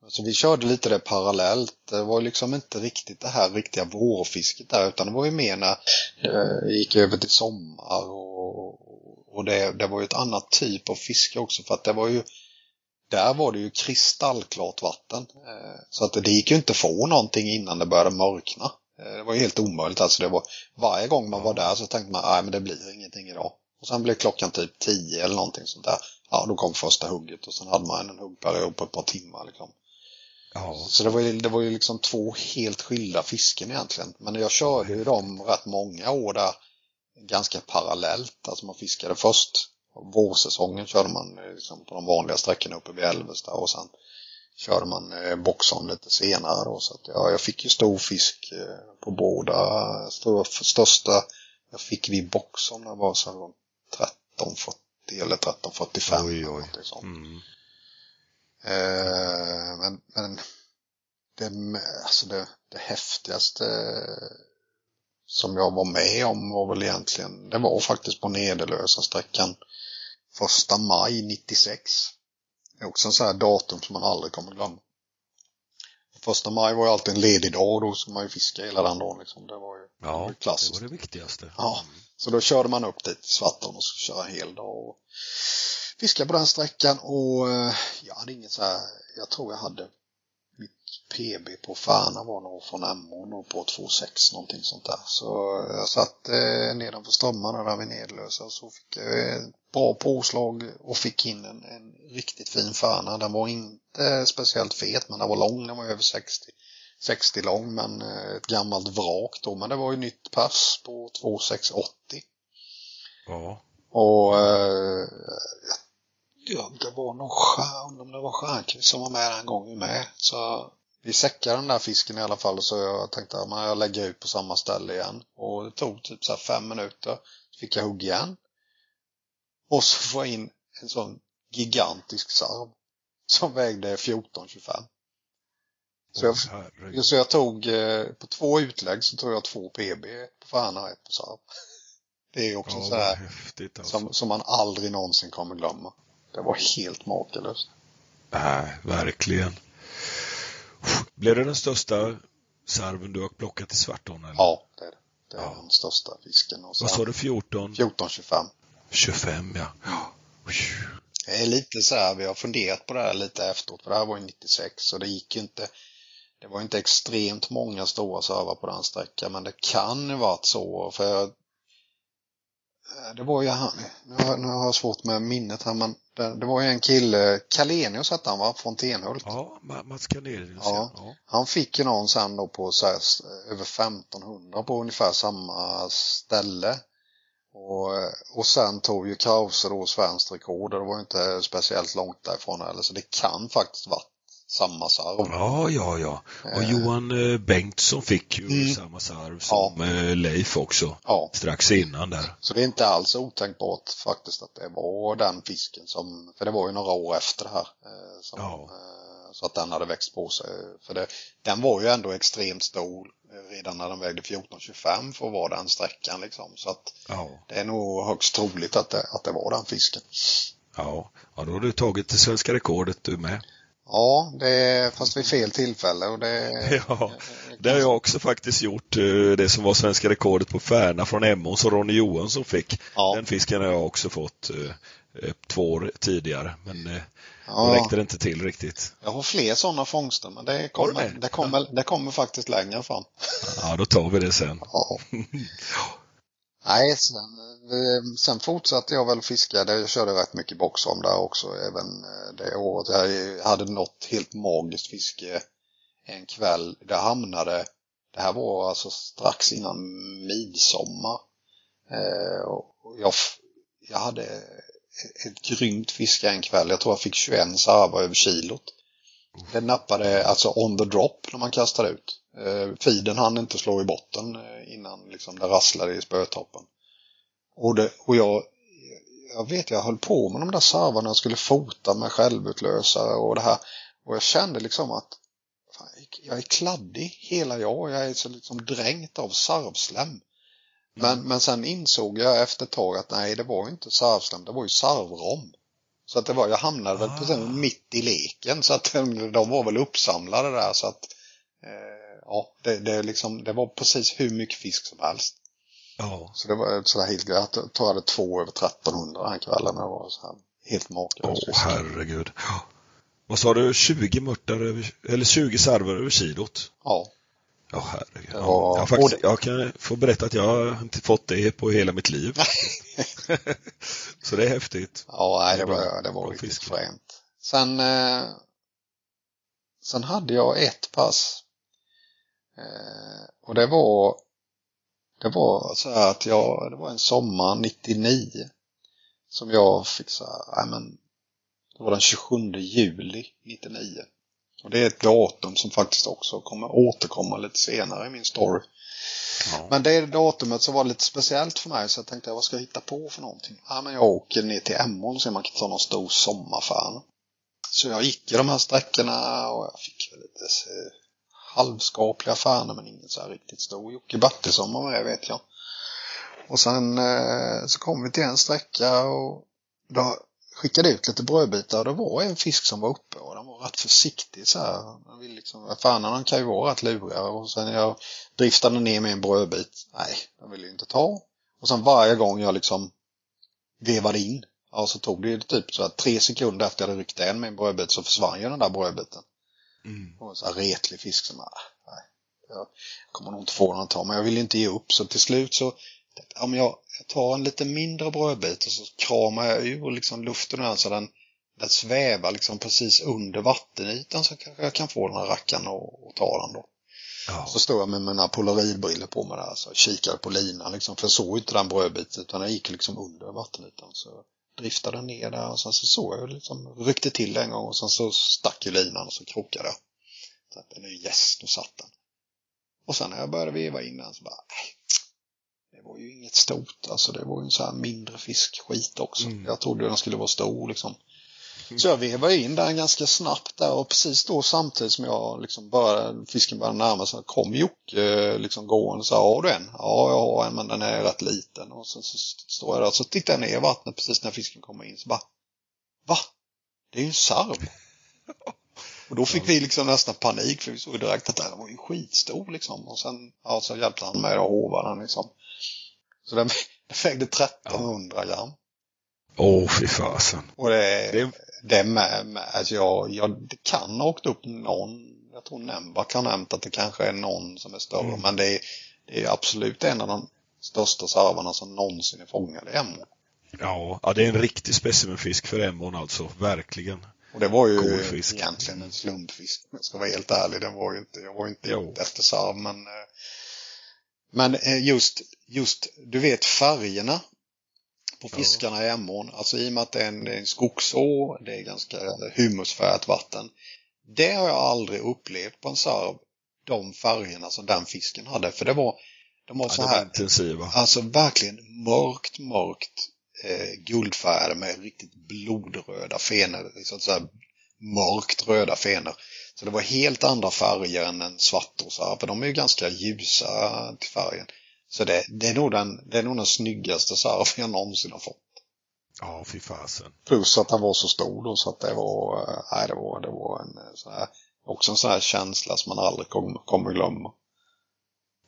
Så vi körde lite det parallellt. Det var liksom inte riktigt det här riktiga vårfisket där utan det var ju mer när det gick över till sommar och, och det, det var ju ett annat typ av fiske också för att det var ju där var det ju kristallklart vatten. Eh, så att det gick ju inte få någonting innan det började mörkna. Eh, det var ju helt omöjligt. Alltså det var, varje gång man var där så tänkte man nej men det blir ingenting idag. Och sen blev klockan typ 10 eller någonting sånt där ja, då kom första hugget och sen hade man en huggperiod på ett par timmar. Liksom. Ja. Så det var, ju, det var ju liksom två helt skilda fisken egentligen. Men jag kör ju dem rätt många år där ganska parallellt. Alltså man fiskade först vårsäsongen körde man eh, liksom på de vanliga sträckorna uppe vid Älvesta och sen körde man eh, Boxholm lite senare då. Så att, ja, jag fick ju stor fisk eh, på båda. Största jag fick vid boxon där var 13-14 10 eller 13.45. Oj, oj. Eller sånt. Mm. Eh, men, men det, alltså det, det häftigaste som jag var med om var väl egentligen, det var faktiskt på Nederlösa sträckan första maj 96. Det är också en sån här datum som man aldrig kommer glömma. Första maj var ju alltid en ledig dag och då skulle man ju fiska hela den dagen liksom. Det var ju ja, det, var det var det viktigaste. Ja. Mm så då körde man upp dit till Svartån och skulle köra en hel dag och fiska på den sträckan och eh, jag hade inget så här, jag tror jag hade mitt PB på Färna var nog från Emån och på 2,6 någonting sånt där. Så jag satt eh, nedanför strömmarna där vid Nedlösa och så fick jag ett bra påslag och fick in en, en riktigt fin Färna. Den var inte speciellt fet men den var lång, den var över 60. 60 lång men eh, ett gammalt vrak då. Men det var ju nytt pass på 2680. Ja. Och eh, ja, det var nog stjärn, om det var Stjärnqvist som var med den gången med. Så vi säckade den där fisken i alla fall så jag tänkte att jag lägger ut på samma ställe igen. Och det tog typ så fem minuter. Så fick jag hugg igen. Och så får jag in en sån gigantisk sarv. Som vägde 14,25. Så jag, Herregud. så jag tog eh, på två utlägg så tog jag två PB på Färna ett på sarv. Det är också Ja, så här häftigt alltså. som, som man aldrig någonsin kommer glömma. Det var helt makalöst. Nej, verkligen. Blev det den största sarven du har plockat i Svartån? Eller? Ja, det är det. Det är Ja. den största fisken. Och Vad sa du, 14? 14-25. 25 ja. Oj. Det är lite så här, vi har funderat på det här lite efteråt, för det här var ju 96 och det gick ju inte det var inte extremt många stora servar på den sträckan, men det kan ju varit så, för jag, eh, det var ju han, nu har, nu har jag svårt med minnet här, men det, det var ju en kille, Kalenius hette han va, från Tenhult. Ja, Ma- Mats Carnelius Ja. ja. Han fick ju någon sen då på så här, över 1500 på ungefär samma ställe. Och, och sen tog ju Krause då svenskt rekord och det var inte speciellt långt därifrån heller så det kan faktiskt varit samma sarv. Ja, ja, ja. Och Eh. Johan eh, Bengtsson fick ju Mm. samma sarv som eh, Leif också. Ja, Strax innan där. så det är inte alls otänkbart faktiskt att det var den fisken som, för det var ju några år efter det här. eh, Som, Ja. Så att den hade växt på sig. För det, den var ju ändå extremt stor redan när den vägde 14,25 för att vara den sträckan liksom. Så att Ja. det är nog högst troligt att det, att det var den fisken. Ja. ja, då har du tagit det svenska rekordet du med. Ja, det är, fast vid fel tillfälle och det... Ja, det har jag också faktiskt gjort. eh, Det som var svenska rekordet på Färna från Emån som Ronny Johansson fick. Ja, Den fisken har jag också fått eh, eh, två år tidigare. Men eh, då ja, räckte det inte till riktigt. jag har fler sådana fångster men det kommer, det? det kommer, det kommer faktiskt längre fram. Ja, då tar vi det sen. Ja. Nej, sen, eh, sen fortsatte jag väl fiska. Jag körde rätt mycket boxholm där också även eh, det året. Jag hade något helt magiskt fiske en kväll. Det hamnade, det här var alltså strax innan midsommar. Eh, jag, jag hade ett grymt fiske en kväll. Jag tror jag fick 21 sarvar över kilot. Det nappade alltså on the drop när man kastade ut. Eh, feeden hann inte slå i botten eh, innan liksom det rasslade i spötoppen. Och, det, och jag, jag vet, jag höll på med de där sarvarna. Jag skulle fota med självutlösare och det här. Och jag kände liksom att fan, jag är kladdig hela jag. Jag är så liksom dränkt av sarvslem. Men, men sen insåg jag efter ett tag att nej, det var inte sarvslem, det var ju sarvrom. Så att det var, jag hamnade väl precis Ah. mitt i leken så att de, var väl uppsamlade där så att eh, ja, det, det, liksom, det var precis hur mycket fisk som helst. Ja. Så det var sådär helt Jag hade två över 1300 den kvällen. Det var så här helt Åh, makalöst. fisk. herregud. Ja. Vad sa du? 20 mörtar eller 20 sarvar över kilot? Ja. Ja, herregud. Det Ja, jag, faktiskt, och jag kan få berätta att jag inte fått det på hela mitt liv. Så det är häftigt. Ja, nej, det Det var, det var riktigt fränt. Sen, eh, sen hade jag ett pass. Eh, och det var det var så här att jag, det var en sommar 99 som jag fick så här, nej men det var den 27 juli 99. Och det är ett datum som faktiskt också kommer återkomma lite senare i min story. Ja. Men det datumet så var lite speciellt för mig så jag tänkte vad ska jag hitta på för någonting? Ja men jag åker ner till Emån så man kan ta någon stor sommarfärd. Så jag gick i de här sträckorna och jag fick väl lite eh, halvskapliga färnor men ingen så här riktigt stor. Jocke Bertilsson var med vet jag. Och sen eh, så kom vi till en sträcka och då skickade ut lite brödbitar och det var en fisk som var uppe och den var rätt försiktig så här. Den vill liksom, färnorna kan ju vara rätt luriga och sen jag driftade ner med en brödbit. Nej, den ville ju inte ta. Och sen varje gång jag liksom vevade in, ja så tog det typ så här tre sekunder efter jag hade ryckt en med en brödbit så försvann ju den där brödbiten. Mm. Och så här retlig fisk som, ah, nej, jag kommer nog inte få den att ta, men jag vill inte ge upp så till slut så men jag, jag tar en lite mindre brödbit och så kramar jag ur liksom luften så den, den svävar liksom precis under vattenytan så kanske jag kan få den här rackaren och, och ta den då. Ja. Så står jag med mina polaroidbrillor på mig där så kikar på linan liksom, för jag såg inte den brödbiten utan den gick liksom under vattenytan. Så driftade den ner där och sen så såg jag liksom, ryckte till en gång och sen så stack ju linan och så krokade jag. Så att, nu yes, nu satt den. Och sen när jag började veva in den så bara, nej, det var ju inget stort. Alltså det var ju en sån här mindre fiskskit också. Mm. Jag trodde den skulle vara stor liksom. Så jag vevade in den ganska snabbt där och precis då samtidigt som jag liksom började, fisken började närma sig kom Jocke liksom gående så här, har du en? Ja, jag har en men den är rätt liten. Och sen så står jag där och så tittar jag ner i vattnet precis när fisken kommer in så bara, va? Det är ju en sarv. Och då fick vi liksom nästan panik för vi såg direkt att den var ju skitstor liksom. Och sen, ja, så hjälpte han mig att hova den liksom. Så den, den vägde 1300 gram. Åh, fy fasen. Och det, Det- det med, med alltså jag, jag, det kan ha åkt upp någon, jag tror Nemba kan ha nämnt att det kanske är någon som är större, Mm. men det är, det är absolut en av de största sarvarna som någonsin är fångade i Emån. Ja, ja, det är en riktig specimenfisk för Emån alltså. Verkligen. Och det var ju fisk. egentligen en slumpfisk, om jag ska vara helt ärlig. Den var ju inte, jag var ju inte Jo. ute efter sarv, men eh, men eh, just, just, du vet färgerna på fiskarna i Emån, alltså i och med att det är en, en skogså, det är ganska humusfärgat vatten. Det har jag aldrig upplevt på en sarv, de färgerna som den fisken hade, för det var, de var Ja, så här, intensiva. Alltså verkligen mörkt, mörkt eh, guldfärgade med riktigt blodröda fenor. Liksom så här mörkt röda fenor. Så det var helt andra färger än en svartrosar, för de är ju ganska ljusa till färgen. Så det, det, är nog den, det är nog den snyggaste sarv jag någonsin har fått. Ja, fy fasen. Plus att den var så stor då så att det var, eh, nej det var, det var en eh, sån här, också en sån här känsla som man aldrig kommer, kommer glömma.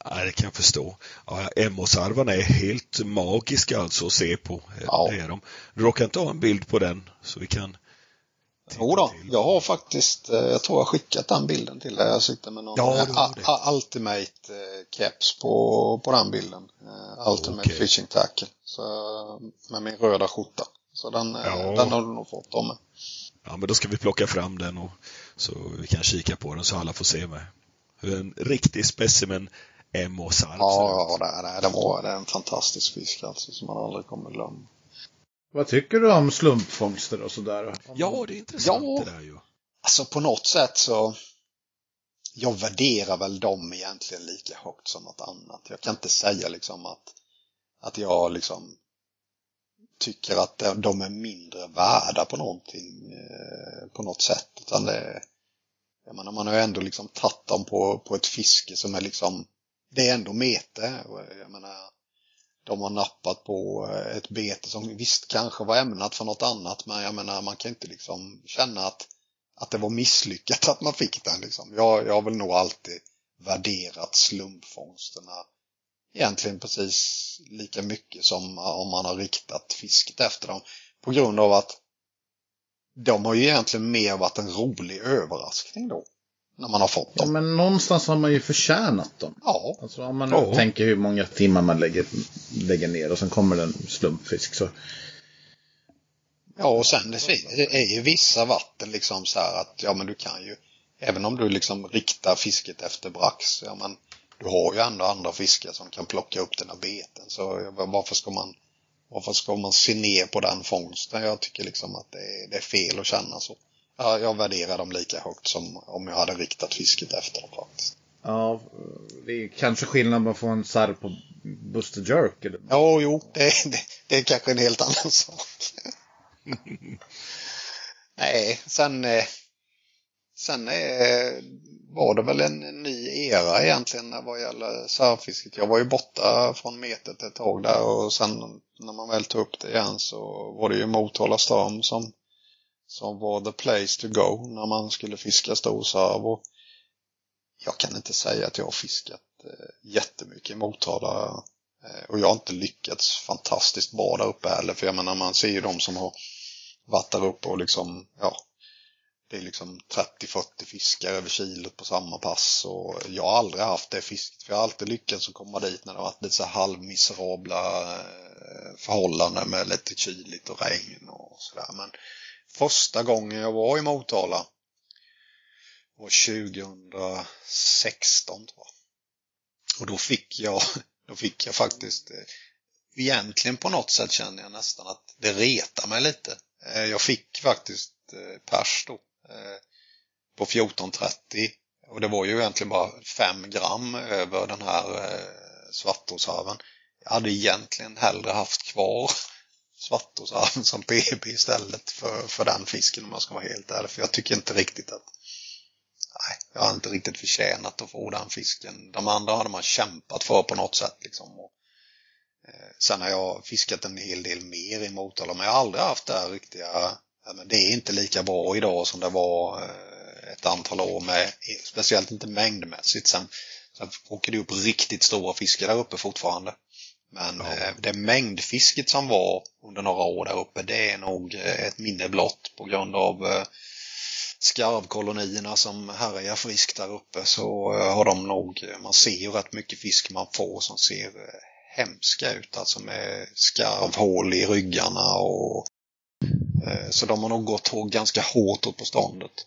Ja, det kan jag förstå. Ja, Emåsarvarna är helt magiska alltså att se på. Ja. Är de. Du råkar inte ha en bild på den så vi kan Jo då, jag har faktiskt, eh, jag tror jag har skickat den bilden till dig. Jag sitter med någon Ja, eh, du har a- det. a- Ultimate eh, på, på den bilden. Ultimate Okej. Fishing Tackle. Så, med min röda skjorta. Så den, Ja. den har du nog fått av mig. Ja, men då ska vi plocka fram den och så vi kan kika på den så alla får se med. Hur en riktig specimen Emåsarv Ja, ser ut. ja det, är- det, var, det är en fantastisk fisk alltså som man aldrig kommer glömma. Vad tycker du om slumpfångster och sådär? Ja, det är intressant Ja. det där ju. Alltså på något sätt så jag värderar väl dem egentligen lika högt som något annat. Jag kan inte säga liksom att, att jag liksom tycker att de- är mindre värda på någonting eh, på något sätt. Utan det, jag menar, man har ju ändå liksom tagit dem på, på ett fiske som är liksom, det är ändå mete. Jag menar, de har nappat på eh, ett bete som visst kanske var ämnat för något annat men jag menar man kan inte liksom känna att, att det var misslyckat att man fick den. Liksom. Jag, jag har väl nog alltid värderat slumpfångsterna egentligen precis lika mycket som om man har riktat fisket efter dem. På grund av att de har ju egentligen mer varit en rolig överraskning då. När man har fått Ja, dem. men någonstans har man ju förtjänat dem. Ja, Alltså om man Ja. tänker hur många timmar man lägger, lägger ner och sen kommer det en slumpfisk så. Ja, och sen det är ju vissa vatten liksom så här att ja men du kan ju även om du liksom riktar fisket efter brax, ja men du har ju ändå andra fiskar som kan plocka upp dina beten. Så varför ska man varför ska man se ner på den fångsten? Jag tycker liksom att det är, det är fel att känna så. Ja, jag värderar dem lika högt som om jag hade riktat fisket efter dem faktiskt. Ja, det är kanske skillnad få en sarr på Buster Jerk. Eller? Ja, jo, det, det, det är kanske en helt annan sak. Nej, sen, eh, sen eh, var det väl en ny era egentligen vad gäller sarrfisket. Jag var ju borta från metet ett tag där och sen när man väl tog upp det igen så var det ju Motala Storm som, som var the place to go när man skulle fiska storsarv. Och jag kan inte säga att jag har fiskat eh, jättemycket i Motala eh, och jag har inte lyckats fantastiskt bra där uppe heller. För jag menar man ser ju de som har varit där uppe och liksom, ja, det är liksom 30-40 fiskar över kilot på samma pass och jag har aldrig haft det fisket för jag har alltid lyckats att komma dit när det har varit lite så halvmiserabla eh, förhållanden med lite kyligt och regn och sådär. Men första gången jag var i Motala var 2016 tror jag. Och då fick jag, då fick jag faktiskt eh, egentligen på något sätt känner jag nästan att det retar mig lite. Eh, jag fick faktiskt eh, pers då på 1430 och det var ju egentligen bara 5 gram över den här eh, svartåsarven. Jag hade egentligen hellre haft kvar svartåsarven som PB istället för, för den fisken om jag ska vara helt ärlig. För jag tycker inte riktigt att nej, jag har inte riktigt förtjänat att få den fisken. De andra hade man kämpat för på något sätt liksom. Och, eh, sen har jag fiskat en hel del mer i Motala men jag har aldrig haft det här riktiga men det är inte lika bra idag som det var eh, ett antal år med, speciellt inte mängdmässigt. Sen, sen åker det upp riktigt stora fiskar där uppe fortfarande. Men ja. Eh, det mängdfisket som var under några år där uppe, det är nog eh, ett minne blott på grund av skarvkolonierna som härjar friskt där uppe så har de nog, man ser ju rätt mycket fisk man får som ser hemska ut, alltså med skarvhål i ryggarna och Eh, så de har nog gått ganska hårt åt på ståndet.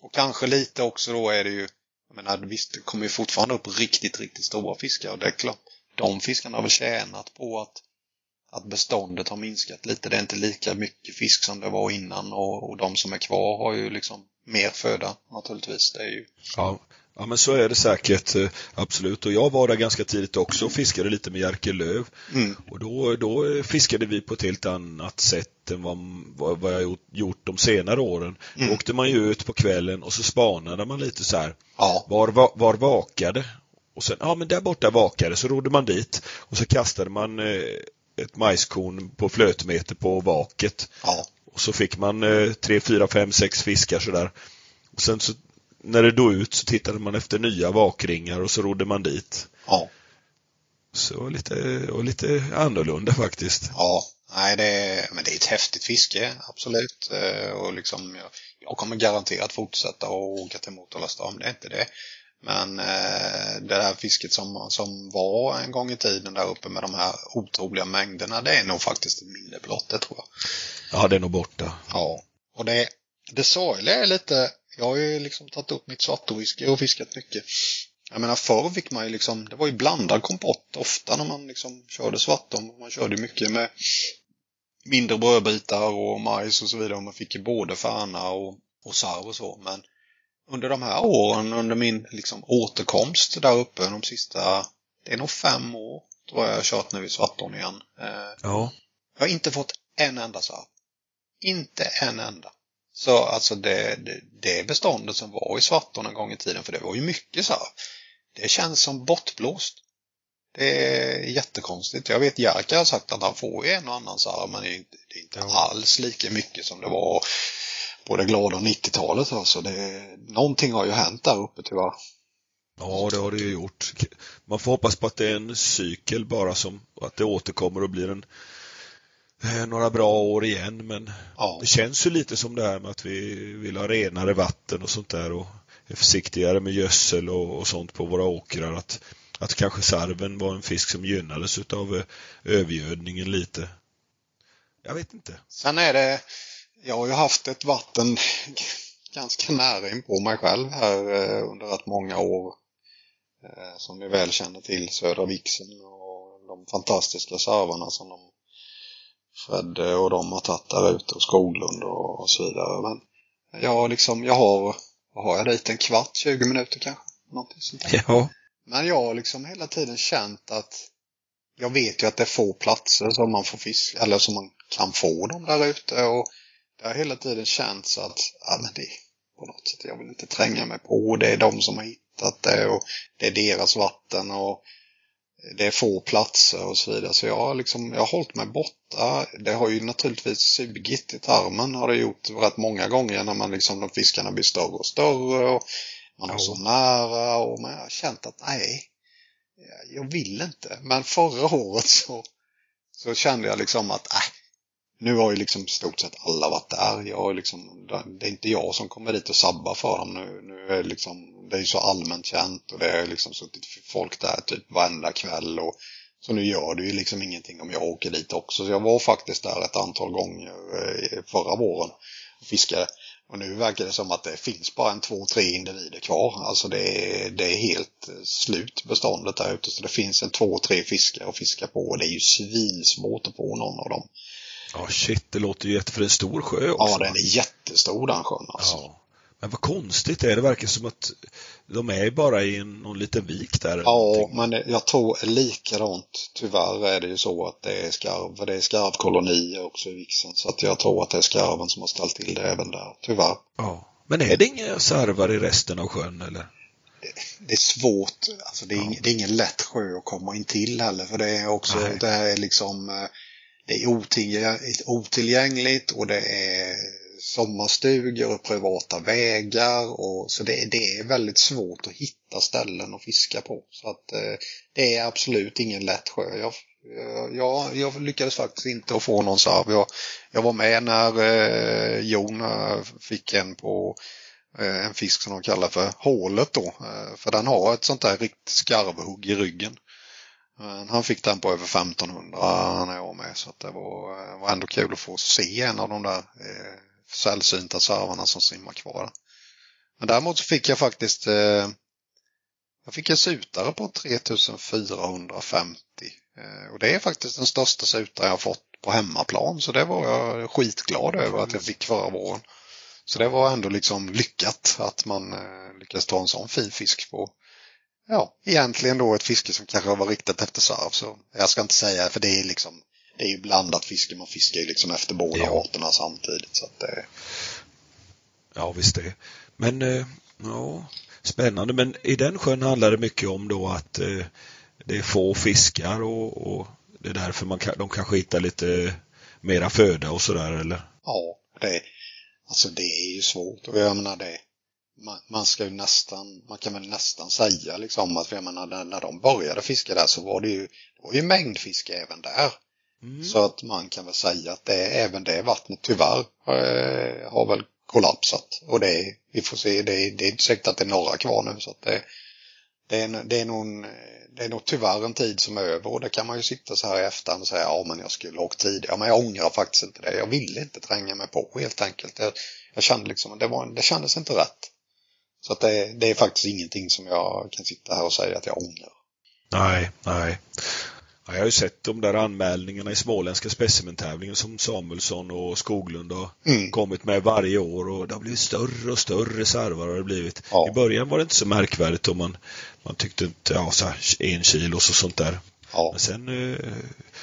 Och kanske lite också då är det ju, jag menar visst det kommer ju fortfarande upp riktigt, riktigt stora fiskar och det är klart, de fiskarna har väl tjänat på att, att beståndet har minskat lite. Det är inte lika mycket fisk som det var innan och, och de som är kvar har ju liksom mer föda naturligtvis. Det är ju... Ja, Ja men så är det säkert, eh, absolut. Och jag var där ganska tidigt också och fiskade lite med Jerker Löv. Mm. Och då, då fiskade vi på ett helt annat sätt än vad, vad jag gjort de senare åren. Mm. Då åkte man ju ut på kvällen och så spanade man lite så här. Ja. Var, var, var vakade? Och sen, ja men där borta vakade, så rodde man dit och så kastade man eh, ett majskorn på flötmeter på vaket. Ja. Och så fick man eh, tre, fyra, fem, sex fiskar sådär. Och sen så när det dog ut så tittade man efter nya vakringar och så rodde man dit. Ja. Så lite, och lite annorlunda faktiskt. Ja, nej det, men det är ett häftigt fiske, absolut. Eh, och liksom, jag, jag kommer garanterat fortsätta att åka till Motala det är inte det. Men eh, det här fisket som, som var en gång i tiden där uppe med de här otroliga mängderna, det är nog faktiskt ett minne blott, det tror jag. Ja, det är nog borta. Ja, och det, det sorgliga är lite jag har ju liksom tagit upp mitt svartwhisky och fiskat mycket. Jag menar förr fick man ju liksom, det var ju blandad kompott ofta när man liksom körde svartom. Man körde mycket med mindre brödbitar och majs och så vidare. Man fick ju både färna och, och sarv och så. Men under de här åren, under min liksom återkomst där uppe de sista, det är nog fem år tror jag jag kört nu i Svartån igen. Eh, ja. Jag har inte fått en enda sarv. Inte en enda. Så alltså det, det, det beståndet som var i Svartån en gång i tiden, för det var ju mycket så här, det känns som bortblåst. Det är jättekonstigt. Jag vet Jerka har sagt att han får ju en och annan så här, men det är inte, det är inte alls lika mycket som det var på det glada 90-talet. Alltså det, någonting har ju hänt där uppe tyvärr. Ja, det har det ju gjort. Man får hoppas på att det är en cykel bara som, att det återkommer och blir en Eh, några bra år igen men ja. det känns ju lite som det här med att vi vill ha renare vatten och sånt där och är försiktigare med gödsel och, och sånt på våra åkrar. Att, att kanske sarven var en fisk som gynnades utav eh, övergödningen lite. Jag vet inte. Sen är det, jag har ju haft ett vatten ganska nära in på mig själv här eh, under rätt många år. Eh, som ni väl känner till, Södra Vixen och de fantastiska servarna som de Fredde och de har tagit där ute och Skoglund och, så vidare. Men jag, liksom, jag har, vad har jag dit, en kvart, 20 minuter kanske? Någonting sånt där. Ja. Men jag har liksom hela tiden känt att jag vet ju att det är få platser som man får fiska, eller som man kan få dem där ute och det har hela tiden känts att, ja men det på något sätt, jag vill inte tränga mig på, det är de som har hittat det och det är deras vatten och det är få platser och så vidare. Så jag har liksom, jag har hållit mig borta. Det har ju naturligtvis sugit i tarmen har det gjort rätt många gånger när man liksom, de fiskarna blir större och större och man är så nära och man har känt att nej, jag vill inte. Men förra året så, så kände jag liksom att nej, nu har ju liksom stort sett alla varit där. Jag liksom, det är inte jag som kommer dit och sabbar för dem nu. nu är liksom, det är ju så allmänt känt och det har liksom suttit folk där typ varenda kväll. Och, så nu gör det ju liksom ingenting om jag åker dit också. Så jag var faktiskt där ett antal gånger eh, förra våren och fiskade. Och nu verkar det som att det finns bara en två, tre individer kvar. Alltså det är, det är helt eh, slut beståndet där ute. Så det finns en två, tre fiskar att fiska på och det är ju svinsvårt att få någon av dem. Ja, shit, det låter ju jätte för en stor sjö också. Ja, den är jättestor den sjön alltså. Ja. Men vad konstigt det är. Det verkar som att de är bara i någon liten vik där. Ja, men jag tror likadant. Tyvärr är det ju så att det är skarv. Det är skarvkolonier också i Vixen. Så att jag tror att det är skarven som har ställt till det även där. Tyvärr. ja. Men är det inga sarvar i resten av sjön eller? Det är svårt. Alltså det är, ing, det är ingen lätt sjö att komma in till heller. För det är också, Nej. det är liksom, eh, det är otillgängligt, och det är sommarstugor och privata vägar. Och, så det, det är väldigt svårt att hitta ställen att fiska på. Så att eh, det är absolut ingen lätt sjö. Jag, eh, jag, jag lyckades faktiskt inte att få någon sarv. Jag, jag var med när eh, Jon eh, fick en på eh, en fisk som de kallar för hålet då. Eh, för den har ett sånt där riktigt skarvhugg i ryggen. Men han fick den på över 1500 när jag var med så att det var, eh, var ändå kul att få se en av de där eh, sällsynta sarvarna som simmar kvar. Men däremot så fick jag faktiskt eh, jag fick en sutare på 3450 eh, och det är faktiskt den största sutare jag fått på hemmaplan så det var jag skitglad över att jag fick förra våren. Så det var ändå liksom lyckat att man eh, lyckades ta en sån fin fisk på ja, egentligen då ett fiske som kanske var riktat efter sarv. Så jag ska inte säga, för det är liksom det är ju blandat fiske. Man fiskar ju liksom efter båda Ja. arterna samtidigt. Så att det, Ja, visst det. Men, eh, ja, spännande. Men i den sjön handlar det mycket om då att eh, det är få fiskar och, och det är därför man de kanske hittar lite mera föda och sådär eller? ja, det, alltså det är ju svårt. Och jag menar det, man, man ska ju nästan, man kan väl nästan säga liksom att, jag menar när, när de började fiska där så var det ju, det var ju mängdfiske även där. Mm. Så att man kan väl säga att det, även det vattnet tyvärr eh, har väl kollapsat. Och det vi får se, det det är inte säkert att det är några kvar nu. Så att det, det, är, det, är nog, det är nog tyvärr en tid som är över och det kan man ju sitta så här i efterhand och säga ja men jag skulle ha åkt tidigare. Men jag ångrar faktiskt inte det. Jag ville inte tränga mig på helt enkelt. Jag, jag kände liksom det, var, det kändes inte rätt. Så att det, det är faktiskt ingenting som jag kan sitta här och säga att jag ångrar. Nej, nej. Ja, jag har ju sett de där anmälningarna i småländska specimentävlingen som Samuelsson och Skoglund har Mm. kommit med varje år och det har blivit större och större sarvar har det blivit. Ja. I början var det inte så märkvärdigt om man, man tyckte inte, ja så här, en kilo och sånt där. Ja. Men sen eh,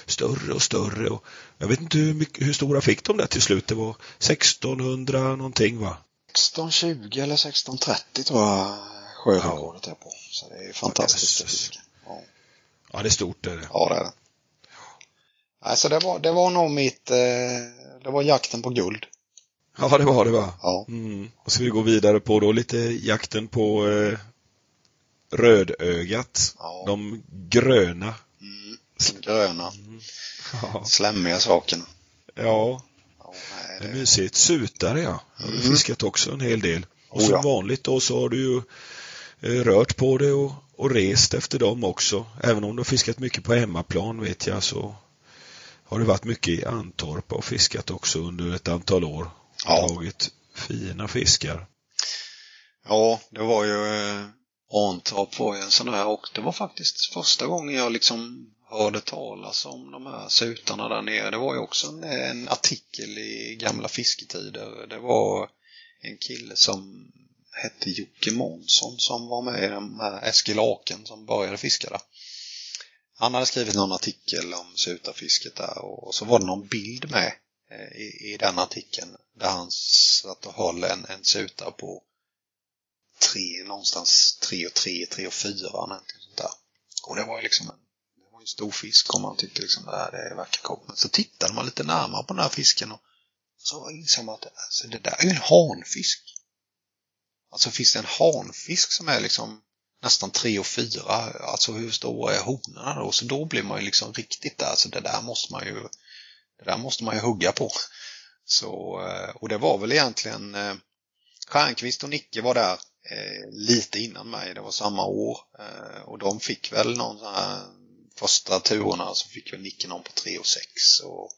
större och större och jag vet inte hur, mycket, hur stora fick de där till slut. Det var 1600 någonting va? 1620 eller 1630 tror jag sjörekordet är på. Så det är fantastiskt. Ja. Ja, det är stort det är det. Ja, det är det. Alltså det var, det var nog mitt, eh, det var jakten på guld. Ja, det var det va? Ja. Mm. Och så vi går vidare på då lite jakten på eh, rödögat. Ja. De gröna. Mm. Gröna, Ja, slemmiga sakerna. ja Ja, det är mysigt. Sutare ja. Jag har Mm. fiskat också en hel del. Och Oh, som ja. vanligt då så har du ju eh, rört på det och, och rest efter dem också. Även om du har fiskat mycket på hemmaplan vet jag så har det varit mycket i Antorp och fiskat också under ett antal år. Ja. Tagit fina fiskar. Ja, det var ju eh, Antorp var ju en sån här och det var faktiskt första gången jag liksom hörde talas om de här sutarna där nere. Det var ju också en, en artikel i gamla fisketider. Det var en kille som hette Jocke Månsson som var med i den här Eskil Aken som började fiska där. Han hade skrivit någon artikel om sutarfisket där och så var det någon bild med eh, i, i den artikeln där han satt och höll en, en suta på tre, någonstans tre och tre, tre och fyra, någonting sånt där. Och det var ju liksom en stor fisk och man tyckte liksom äh, det här det verkar coolt. Men så tittade man lite närmare på den här fisken och så insåg man att alltså, det där är ju en hanfisk. Alltså finns det en hanfisk som är liksom nästan tre och fyra, alltså hur stora är honorna då? Så då blir man ju liksom riktigt där, så det där måste man ju, det där måste man ju hugga på. Så, eh, och det var väl egentligen eh, Stjärnqvist Stjernqvist och Nicke var där eh, lite innan mig, det var samma år. Eh, och de fick väl någon sån här första turerna så fick väl Nicke någon på 3 och 6. Och,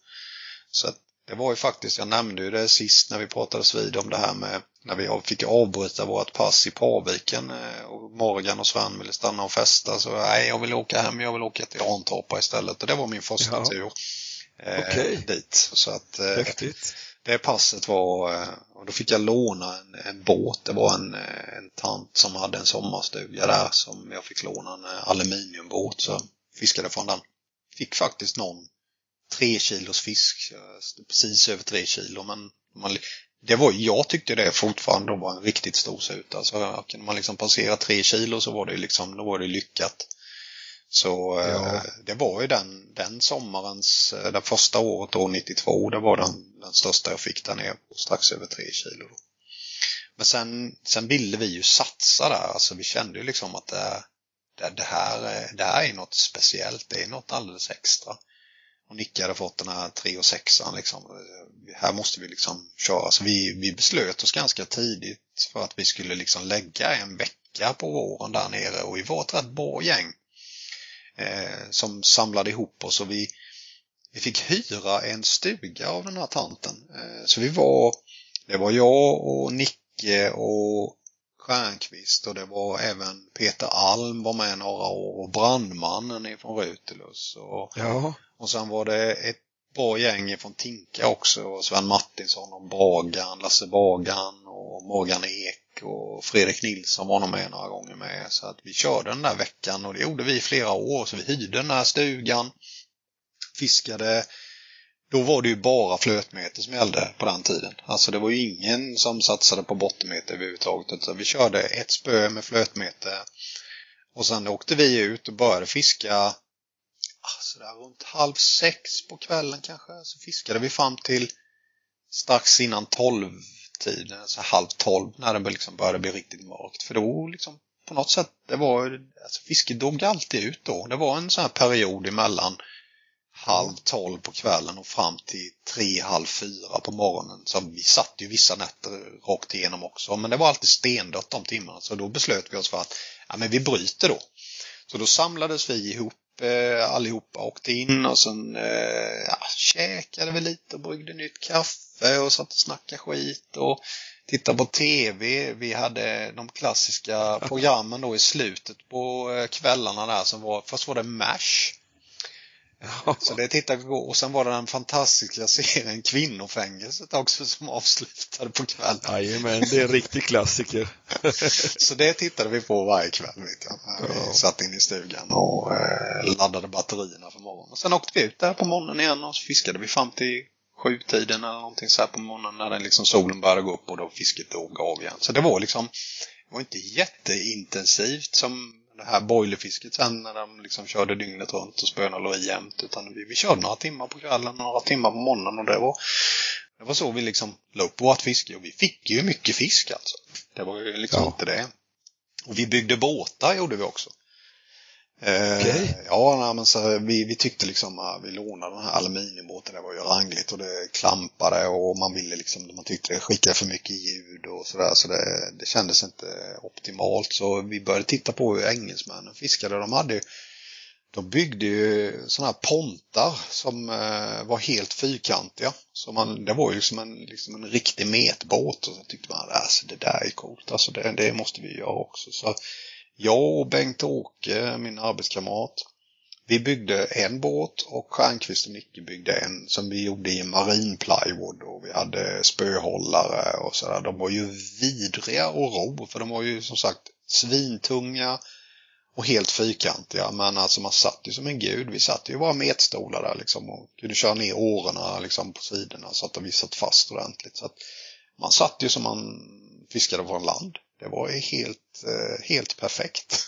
så att det var ju faktiskt, jag nämnde ju det sist när vi pratades vid om det här med när vi fick avbryta vårt pass i Parviken eh, och Morgan och Sven ville stanna och festa så nej, jag vill åka hem, jag vill åka till Antorpa istället och det var min första Ja. tur eh, Okej. dit. Så att eh, Häftigt. det passet var, eh, och då fick jag låna en, en båt. Det var en, eh, en tant som hade en sommarstuga där som jag fick låna en aluminiumbåt. Så jag fiskade från den. Fick faktiskt någon tre kilos fisk, eh, precis över tre kilo. Men man, det var, jag tyckte det fortfarande var en riktigt stor suta. Alltså, kunde man liksom passera tre kilo så var det liksom, då var det lyckat. Så eh, Ja. det var ju den, den sommarens, eh, det första året då, 92, det var den, den största jag fick där nere på strax över tre kilo. Då. Men sen, sen ville vi ju satsa där, alltså vi kände ju liksom att det, det, det, här, är- det här är något speciellt, det är något alldeles extra. Och Nicke hade fått den här 3 och 6 liksom. Här måste vi liksom köra. Så vi, vi beslöt oss ganska tidigt för att vi skulle liksom lägga en vecka på våren där nere och vi var ett rätt bra gäng eh, som samlade ihop oss och vi, vi fick hyra en stuga av den här tanten. Eh, så vi var, det var jag och Nicke och Stjernqvist och det var även Peter Alm var med några år och brandmannen från Rutelus och, Ja, och sen var det ett bra gäng från Tinka också. Sven Martinsson och Bagan, Lasse Bagan och Morgan Ek och Fredrik Nilsson var nog med några gånger med. Så att vi körde den där veckan och det gjorde vi i flera år. Så vi hyrde den här stugan, fiskade. Då var det ju bara flötmeter som gällde på den tiden. Alltså det var ju ingen som satsade på bottenmeter överhuvudtaget. Utan vi körde ett spö med flötmeter. Och sen åkte vi ut och började fiska ah, sådär runt halv sex på kvällen kanske. Så fiskade vi fram till strax innan tolv tiden, alltså halv tolv när det liksom började bli riktigt mörkt. För då liksom på något sätt, det var alltså fisket dog alltid ut då. Det var en sån här period emellan halv tolv på kvällen och fram till tre, halv fyra på morgonen. Så vi satt ju vissa nätter rakt igenom också. Men det var alltid stendött de timmarna. Så då beslöt vi oss för att ja, men vi bryter då. Så då samlades vi ihop eh, allihopa, åkte in och sen eh, ja, käkade vi lite och bryggde nytt kaffe och satt och snackade skit och tittade på TV. Vi hade de klassiska programmen då i slutet på eh, kvällarna där som var, först var det MASH. Ja. Så det tittade vi på och sen var det den fantastiska serien Kvinnofängelset också som avslutade på kvällen. Jajamän, det är en riktig klassiker. Så det tittade vi på varje kväll. Vet jag. Vi Ja. satt in i stugan och eh, laddade batterierna för morgonen. Och sen åkte vi ut där på morgonen igen och så fiskade vi fram till sjutiden eller någonting så här på morgonen när den liksom solen började gå upp och då fisket dog av igen. Så det var liksom, det var inte jätteintensivt som det här boilerfisket sen när de liksom körde dygnet runt och spöna låg i jämt. Utan vi, vi körde några timmar på kvällen, några timmar på morgonen och det var, det var så vi liksom la upp vårt fiske och vi fick ju mycket fisk alltså. Det var ju liksom Ja. inte det. Och vi byggde båtar gjorde vi också. Eh, Okej. Ja, nej, men så vi, vi tyckte liksom att vi lånade den här aluminiumbåten, det var ju rangligt och det klampade och man ville liksom, man tyckte det skickade för mycket ljud och sådär så det, det kändes inte optimalt. Så vi började titta på hur engelsmännen fiskade. De hade ju de byggde ju sådana här pontar som eh, var helt fyrkantiga. Så man, det var ju liksom en, liksom en riktig metbåt och så tyckte man alltså, det där är coolt, alltså det, det måste vi göra också. Så jag och Bengt-Åke, min arbetskamrat, vi byggde en båt och Stjernqvist och Nicke byggde en som vi gjorde i marinplywood och vi hade spöhållare och sådär. De var ju vidriga att ro för de var ju som sagt svintunga och helt fyrkantiga. Men alltså man satt ju som en gud. Vi satt ju bara metstolar där liksom och kunde köra ner årorna liksom på sidorna så att de satt fast ordentligt. Så att man satt ju som man fiskade från land. Det var ju helt, eh, helt perfekt.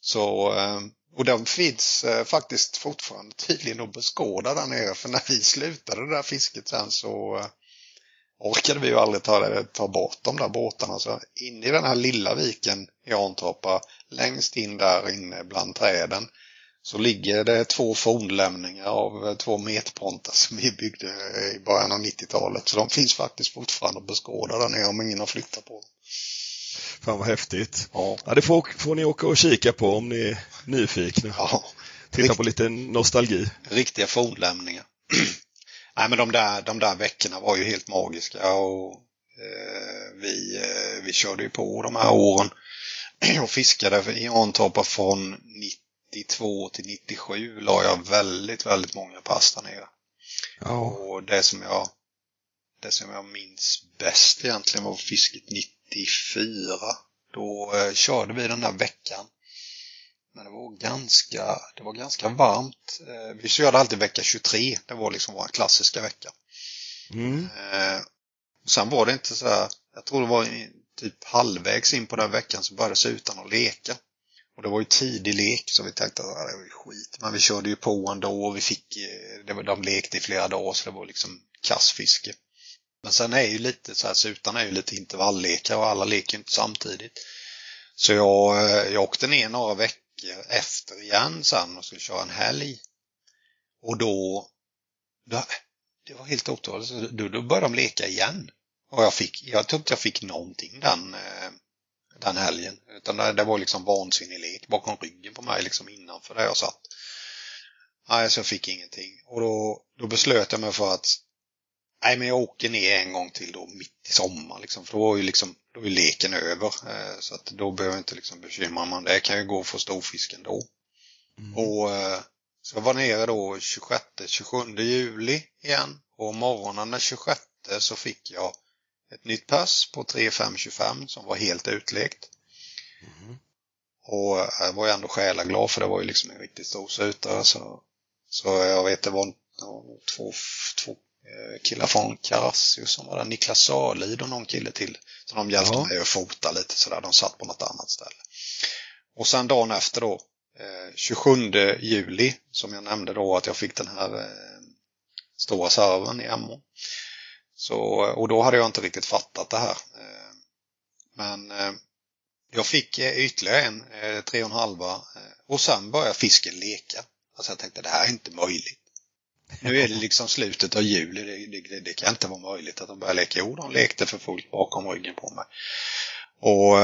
Så, eh, och den finns eh, faktiskt fortfarande tydligen att beskåda där nere. För när vi slutade det där fisket sen så orkade vi ju aldrig ta, ta bort de där båtarna. Så in i den här lilla viken i Antorpa, längst in där inne bland träden, så ligger det två fornlämningar av två metpontar som vi byggde i början av 90-talet. Så de finns faktiskt fortfarande att beskåda där nere om ingen har flyttat på dem. Fan vad häftigt. Ja. Ja, det får, får ni åka och kika på om ni är nyfikna. Ja, Titta på lite nostalgi. riktiga fornlämningar. Nej men de där, de där veckorna var ju helt magiska och eh, vi, eh, vi körde ju på de här åren och fiskade i Antorpa från 92 till 97 la jag väldigt, väldigt många pass där nere. Ja. Och det som jag det som jag minns bäst egentligen var fisket 94. Då eh, körde vi den där veckan. Men det var ganska, det var ganska varmt. Eh, vi körde alltid vecka 23. Det var liksom vår klassiska vecka. Mm. Eh, sen var det inte så här, jag tror det var i- typ halvvägs in på den veckan så började sutan att leka. Och det var ju tidig lek så vi tänkte att ah, det var ju skit. Men vi körde ju på ändå och vi fick, eh, det var, de lekte i flera dagar så det var liksom kassfiske. Men sen är ju lite så här, sutan är ju lite intervalllekar och alla leker ju inte samtidigt. Så jag, eh, jag åkte ner några veckor efter igen sen och skulle köra en helg. Och då, då det var helt otroligt. Då, då började de leka igen. Och jag fick, jag tror inte jag fick någonting den, eh, den helgen. Utan det, det var liksom vansinnig lek bakom ryggen på mig liksom innanför där jag satt. Nej, så jag fick ingenting. Och då, då beslöt jag mig för att Nej, men jag åker ner en gång till då mitt i sommar liksom. För då var ju liksom, då är leken över. Eh, så att då behöver jag inte liksom bekymra mig om det. Kan ju gå få storfisk ändå. Och eh, så jag var nere då 26, 27 juli igen. Och morgonen den 26 så fick jag ett nytt pass på 3525 som var helt utlekt. Och jag var ju ändå själaglad för det var ju liksom en riktigt stor sutare. Så, så jag vet det var det var två, två eh, killar från Karassius som var där, Niklas Sörlid och någon kille till. Så de hjälpte Ja. mig att fota lite sådär. De satt på något annat ställe. Och sen dagen efter då, eh, 27 juli, som jag nämnde då att jag fick den här eh, stora servern i Emån. Så, och då hade jag inte riktigt fattat det här. Eh, men eh, jag fick eh, ytterligare en, eh, tre och en halva, och sen började fisken leka. Alltså jag tänkte det här är inte möjligt. Nu är det liksom slutet av juli, det, det, det kan inte vara möjligt att de börjar leka. Jo, de lekte för fullt bakom ryggen på mig. Och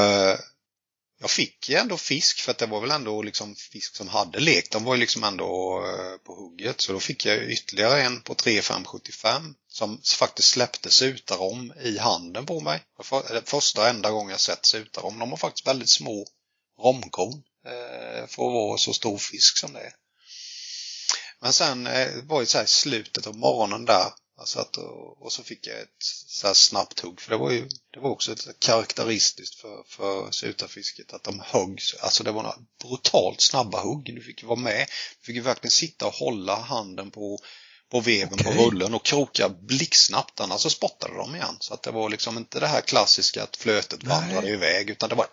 jag fick ju ändå fisk för att det var väl ändå liksom fisk som hade lekt. De var ju liksom ändå eh, på hugget. Så då fick jag ytterligare en på 3575 som faktiskt släppte sutarom i handen på mig. För, första och enda gången jag sett sutarom. De har faktiskt väldigt små romkorn eh, för att vara så stor fisk som det är. Men sen eh, var det så här i slutet av morgonen där. Alltså att, och, och så fick jag ett så här snabbt hugg. För det var ju det var också ett karaktäristiskt för, för sutafisket att de högg. Alltså det var några brutalt snabba hugg. Du fick ju vara med. Du fick ju verkligen sitta och hålla handen på, på veven på Okej. rullen och kroka blixtsnabbt. Annars så spottade de igen. Så att det var liksom inte det här klassiska att flötet Nej. vandrade iväg. Utan det var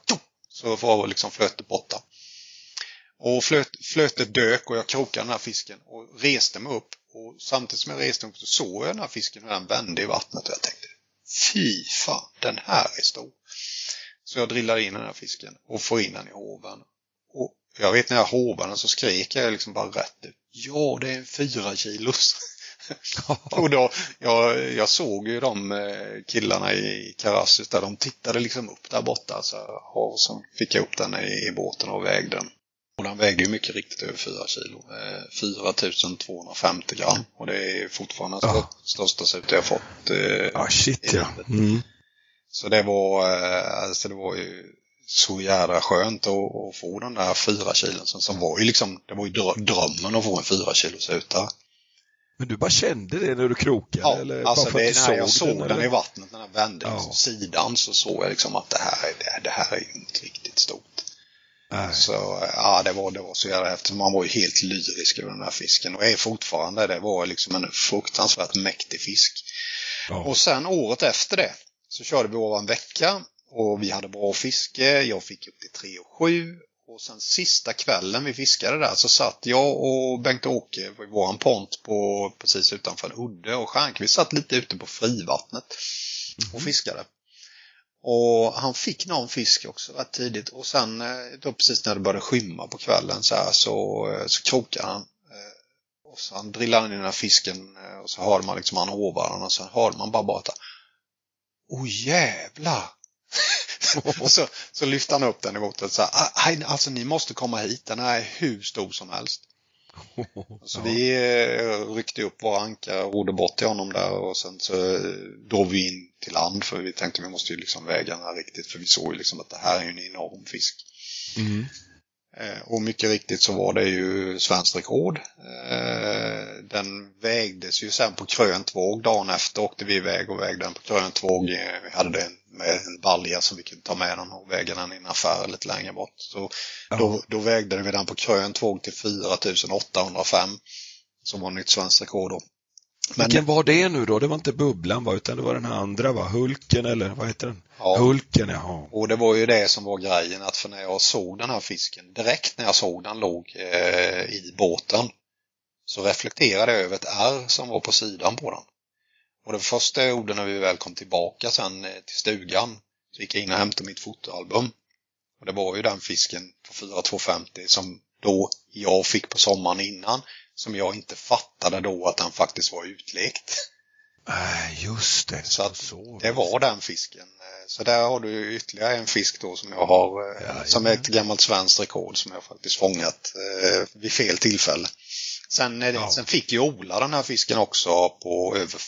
så var liksom flötet borta. Och flöt, flötet dök och jag krokade den här fisken och reste mig upp. Och samtidigt som jag reste upp så såg jag den här fisken hur den vände i vattnet och jag tänkte Fy fan, den här är stor. Så jag drillade in den här fisken och får in den i hoven. Och jag vet när jag hovade den så skrek jag liksom bara rätt ut. Ja, det är en fyra kilos. och då, jag, jag såg ju de eh, killarna i Karassus där, de tittade liksom upp där borta. Så, och så fick jag upp den i, i båten och vägde den. Och den vägde ju mycket riktigt över 4 kilo. Eh, 4250 gram. Och det är fortfarande den Ja. största sut jag fått. Eh, shit ja. Mm. Så det var, eh, alltså det var ju så jädra skönt att, att få den där fyra kilon som, som var ju liksom, det var ju drö- drömmen att få en fyra kilos ute. Men du bara kände det när du krokade? Ja, eller alltså bara för det, när jag såg den, eller? i vattnet, när den vände Ja. sidan så såg jag liksom att det här, är- det, det här är ju inte riktigt stort. Nej. Så eh, ja, det var, det var så jävla häftigt. Man var ju helt lyrisk över den här fisken och är fortfarande. Det var liksom en fruktansvärt mäktig fisk. Ja. Och sen året efter det så körde vi över en vecka och vi hade bra fiske. Jag fick upp till 3 och 7. Och sen sista kvällen vi fiskade där så satt jag och Bengt-Åke i våran pont på, precis utanför en udde och Stjernquist satt lite ute på frivattnet och fiskade. Och han fick någon fisk också rätt tidigt och sen eh, då precis när det började skymma på kvällen så här så, eh, så krokade han. Eh, och sen drillade han in den här fisken och så hörde man liksom han hovar den och så hörde man bara bara att oh jävlar! och så, så lyfte han upp den i gått och sa alltså ni måste komma hit, den här är hur stor som helst. Så Ja. vi eh, ryckte upp våra ankar och rodde bort till honom där och sen så eh, drog vi in till land för vi tänkte vi måste ju liksom väga den här riktigt för vi såg ju liksom att det här är en enorm fisk. Mm. Eh, Och mycket riktigt så var det ju svenskt rekord. Eh, Den vägdes ju sen på krönt våg dagen efter åkte vi iväg och vägde den på krönt våg. Eh, Vi hade den med en balja så vi kunde ta med den och väga den i en affär lite längre bort. Så Ja. då, då vägde vi den på krönt våg till 4805 som var nytt svenskt rekord då. Men, Vilken var det nu då? Det var inte Bubblan va, utan det var den här andra va? Hulken eller vad heter den? ja, Hulken, jaha. Och det var ju det som var grejen att för när jag såg den här fisken, direkt när jag såg den låg eh, i båten så reflekterade jag över ett R som var på sidan på den. Och det första jag gjorde när vi väl kom tillbaka sen eh, till stugan så gick jag in och hämtade mitt fotoalbum. Och det var ju den fisken på 4250 som då jag fick på sommaren innan som jag inte fattade då att den faktiskt var utlekt. Nej, just det. Så att så Det var den fisken. Eh, Så där har du ytterligare en fisk då som jag har, eh, Ja, som är ett gammalt svenskt rekord som jag faktiskt fångat eh, vid fel tillfälle. Sen, eh, Ja. sen fick ju Ola den här fisken också på över,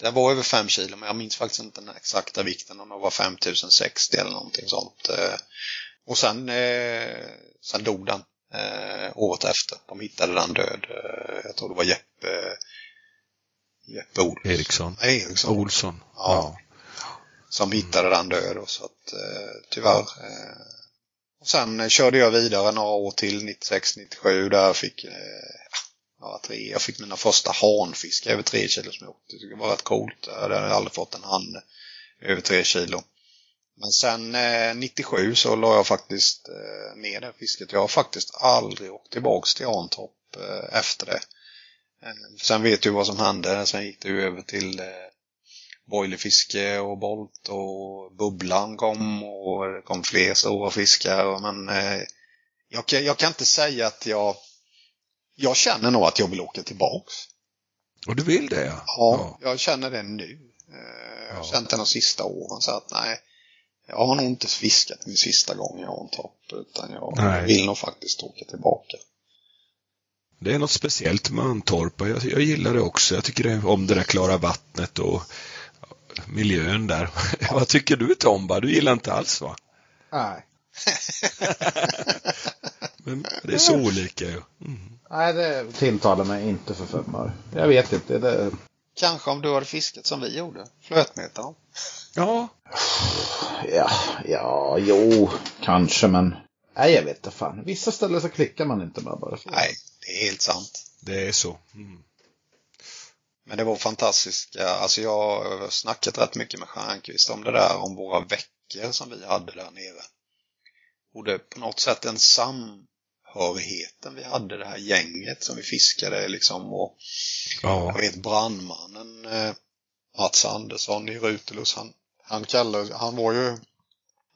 den var över 5 kilo men jag minns faktiskt inte den exakta vikten om det var 5060 eller någonting sånt. Och sen, eh, sen dog den eh, året efter. De hittade den död. Eh, jag tror det var Jeppe, Jeppe Ol- Eriksson. Eriksson Olsson. Ja. som hittade den död. Och så att, eh, tyvärr. Eh, och sen eh, körde jag vidare några år till, 96-97, där jag fick ja, tre, jag fick mina första hanfiskar över tre kilo som jag åkte. Det var rätt coolt. Jag hade aldrig fått en han över tre kilo. Men sen eh, 97 så la jag faktiskt eh, ner det fisket. Jag har faktiskt aldrig åkt tillbaks till Antorp eh, efter det. Eh, sen vet du vad som hände. Sen gick det ju över till eh, boilerfiske och bolt och bubblan kom och det kom fler stora fiskar. Men eh, jag, kan- jag kan inte säga att jag... Jag känner nog att jag vill åka tillbaks. Och du vill det ja? Ja, jag känner det nu. Jag har Ja. känt det de sista åren så att nej, jag har nog inte fiskat min sista gång i Antorp utan jag Nej. vill nog faktiskt åka tillbaka. Det är något speciellt med Mantorp och jag, jag gillar det också. Jag tycker det, om det där klara vattnet och miljön där. Vad tycker du Tomba? Du gillar inte alls va? Nej. Men det är så olika ju. Mm. Nej, det tilltalar mig inte för fem öre. Jag vet inte. Det... Kanske om du hade fiskat som vi gjorde, flötmeter. Ja, Ja, ja, jo, kanske, men... Nej, jag vet inte fan. Vissa ställen så klickar man inte med bara. Så. Nej, det är helt sant. det är så. Mm. Men det var fantastiskt. Alltså jag har snackat rätt mycket med Stjernquist om det där, om våra veckor som vi hade där nere. Och det på något sätt den samhörigheten vi hade, det här gänget som vi fiskade liksom. Och Ja, jag vet brandmannen eh, Mats Andersson i Rutulus, han, han kallade, han var ju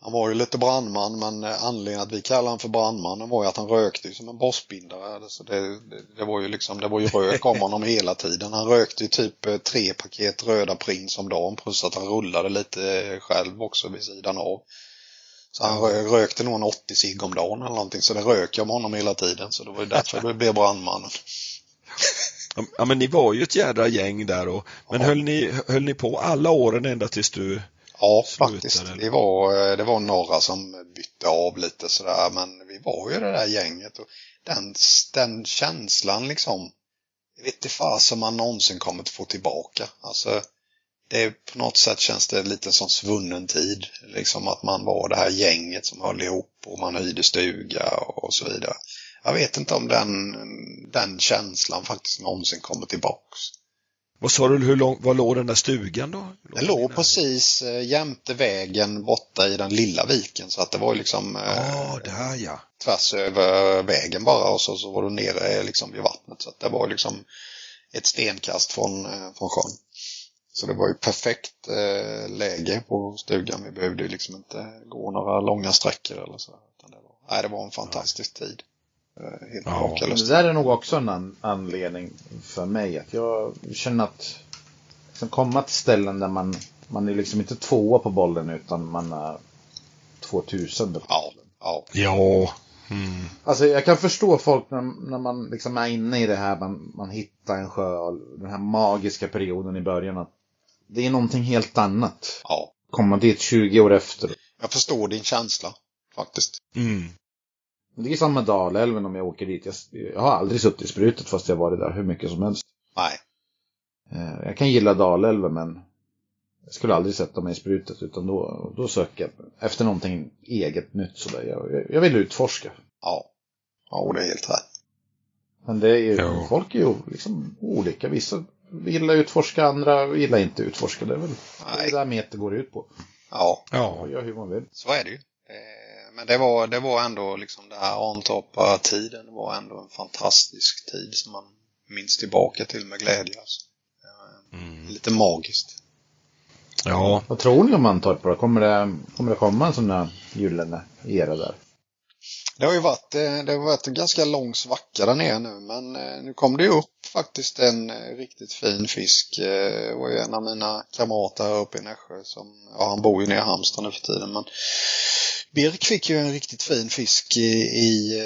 han var ju lite brandman men eh, anledningen att vi kallade han för brandmannen var ju att han rökte som en bossbindare. Så det, det, det var ju liksom, det var ju rök om honom hela tiden. Han rökte ju typ eh, tre paket röda prins om dagen plus att han rullade lite eh, själv också vid sidan av. Så han rö- rökte nog en 80 cigg om dagen eller någonting, så det rök jag med honom hela tiden. Så det var ju därför jag blev brandmannen. Ja men ni var ju ett jädra gäng där och, men Ja. höll, ni, höll ni på alla åren ända tills du Ja, Slutade faktiskt. Det var, eh, det var några som bytte av lite sådär, men vi var ju det där gänget. Och den, den känslan liksom, jag vet inte fasen man någonsin kommer att få tillbaka. Alltså, det är, på något sätt känns det lite som svunnen tid. Liksom att man var det här gänget som höll ihop och man hyrde stuga och så vidare. Jag vet inte om den, den känslan faktiskt någonsin kommer tillbaks. Vad sa du, hur lång, var låg den där stugan då? Den låg precis eh, jämte vägen borta i den lilla viken så att det var liksom eh, Ja, där ja. tvärs över vägen bara och så, så var du nere liksom vid vattnet. Så att det var liksom ett stenkast från, eh, från sjön. Så det var ju perfekt eh, läge på stugan. Vi behövde ju liksom inte gå några långa sträckor eller så. Utan det, var, nej, det var en fantastisk tid. Eh, helt Ja. det där är nog också en an anledning för mig att jag känner att liksom komma till ställen där man, man är liksom inte tvåa på bollen utan man är 2000 på Ja, bollen. ja, Ja. Mm. Alltså jag kan förstå folk när, när man liksom är inne i det här, man, man hittar en sjö och den här magiska perioden i början. Att det är någonting helt annat. ja. Komma dit 20 år efter. Jag förstår din känsla faktiskt. Mm. Det är samma med Dalälven om jag åker dit. Jag, jag har aldrig suttit i sprutet fast jag varit där hur mycket som helst. Nej, Eh, Jag kan gilla Dalälven men jag skulle aldrig sätta mig i sprutet utan då, då söker jag efter någonting eget nytt sådär. Jag, jag, jag vill utforska. ja. Ja, det är helt rätt. Men det är ju, Ja. folk är ju liksom olika. Vissa gillar utforska, andra gillar inte utforska. Det är väl det Nej. är där meter går ut på. Ja, Ja. Gör hur man vill. Så är det ju. Eh, Men det var, det var ändå liksom det här Arntorpa-tiden var ändå en fantastisk tid som man minns tillbaka till med glädje. Alltså. Mm. Lite magiskt. Ja. Vad tror ni om Mantorp då? Kommer det, kommer det komma en sån där gyllene era där? Det har ju varit, eh, det har varit en ganska lång svacka där nere nu men eh, nu kom det ju upp faktiskt en eh, riktigt fin fisk. Det var ju en av mina kamrater här uppe i Nässjö som, ja han bor ju nere i Halmstad nu för tiden men Birk fick ju en riktigt fin fisk i, i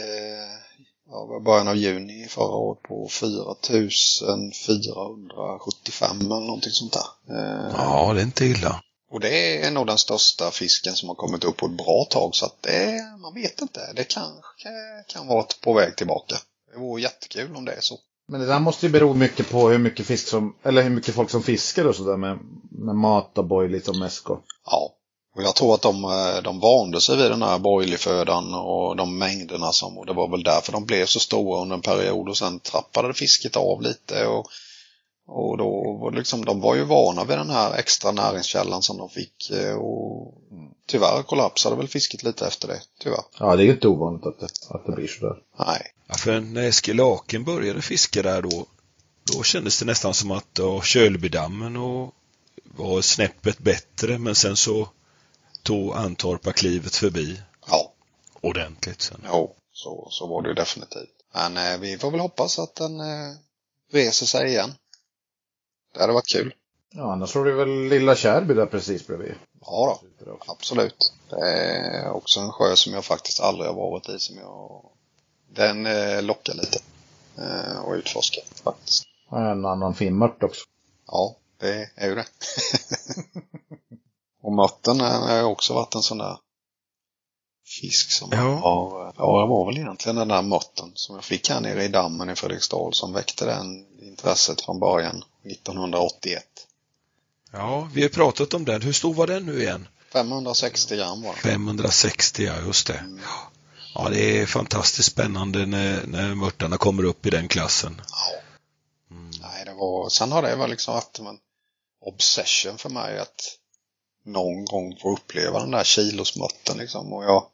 ja, början av juni förra året på 4475 eller någonting sånt där. Ja, det är inte illa och det är nog den största fisken som har kommit upp på ett bra tag så att det, man vet inte. Det kanske kan vara på väg tillbaka. Det vore jättekul om det är så. Men det där måste ju bero mycket på hur mycket fisk som, eller hur mycket folk som fiskar och sådär med, med mat och boiligt och mäsk och. Ja. Och jag tror att de, eh, de vande sig vid den här broilerfödan och de mängderna som, och det var väl därför de blev så stora under en period och sen trappade fisket av lite och, och då var liksom, de var ju vana vid den här extra näringskällan som de fick eh, och tyvärr kollapsade väl fisket lite efter det, tyvärr. Ja, det är ju inte ovanligt att det, att det blir sådär. Nej. Ja, för när Eskil Laken började fiska där då, då kändes det nästan som att ja, Kölbydammen och var snäppet bättre men sen så tog Antorpa klivet förbi Ja. ordentligt sen. Jo, så, så var det ju definitivt. Men eh, vi får väl hoppas att den eh, reser sig igen. Det hade varit kul. Ja, annars har du väl Lilla Kärrby där precis bredvid. Ja då, absolut. Det är också en sjö som jag faktiskt aldrig har varit i som jag... Den eh, lockar lite. Eh, och utforska faktiskt. En annan finmört också. Ja, det är ju det. och mörten har också varit en sån där fisk som Ja. har... Ja, det var väl egentligen den där mörten som jag fick här nere i dammen i Fredriksdal som väckte den intresset från början 1981. Ja, vi har pratat om den. Hur stor var den nu igen? 560 gram var den. 560, ja just det. Ja, det är fantastiskt spännande när, när mörtarna kommer upp i den klassen. Ja. Mm. Nej, det var... Sen har det väl liksom varit en obsession för mig att någon gång få uppleva den där kilosmörten liksom. Och jag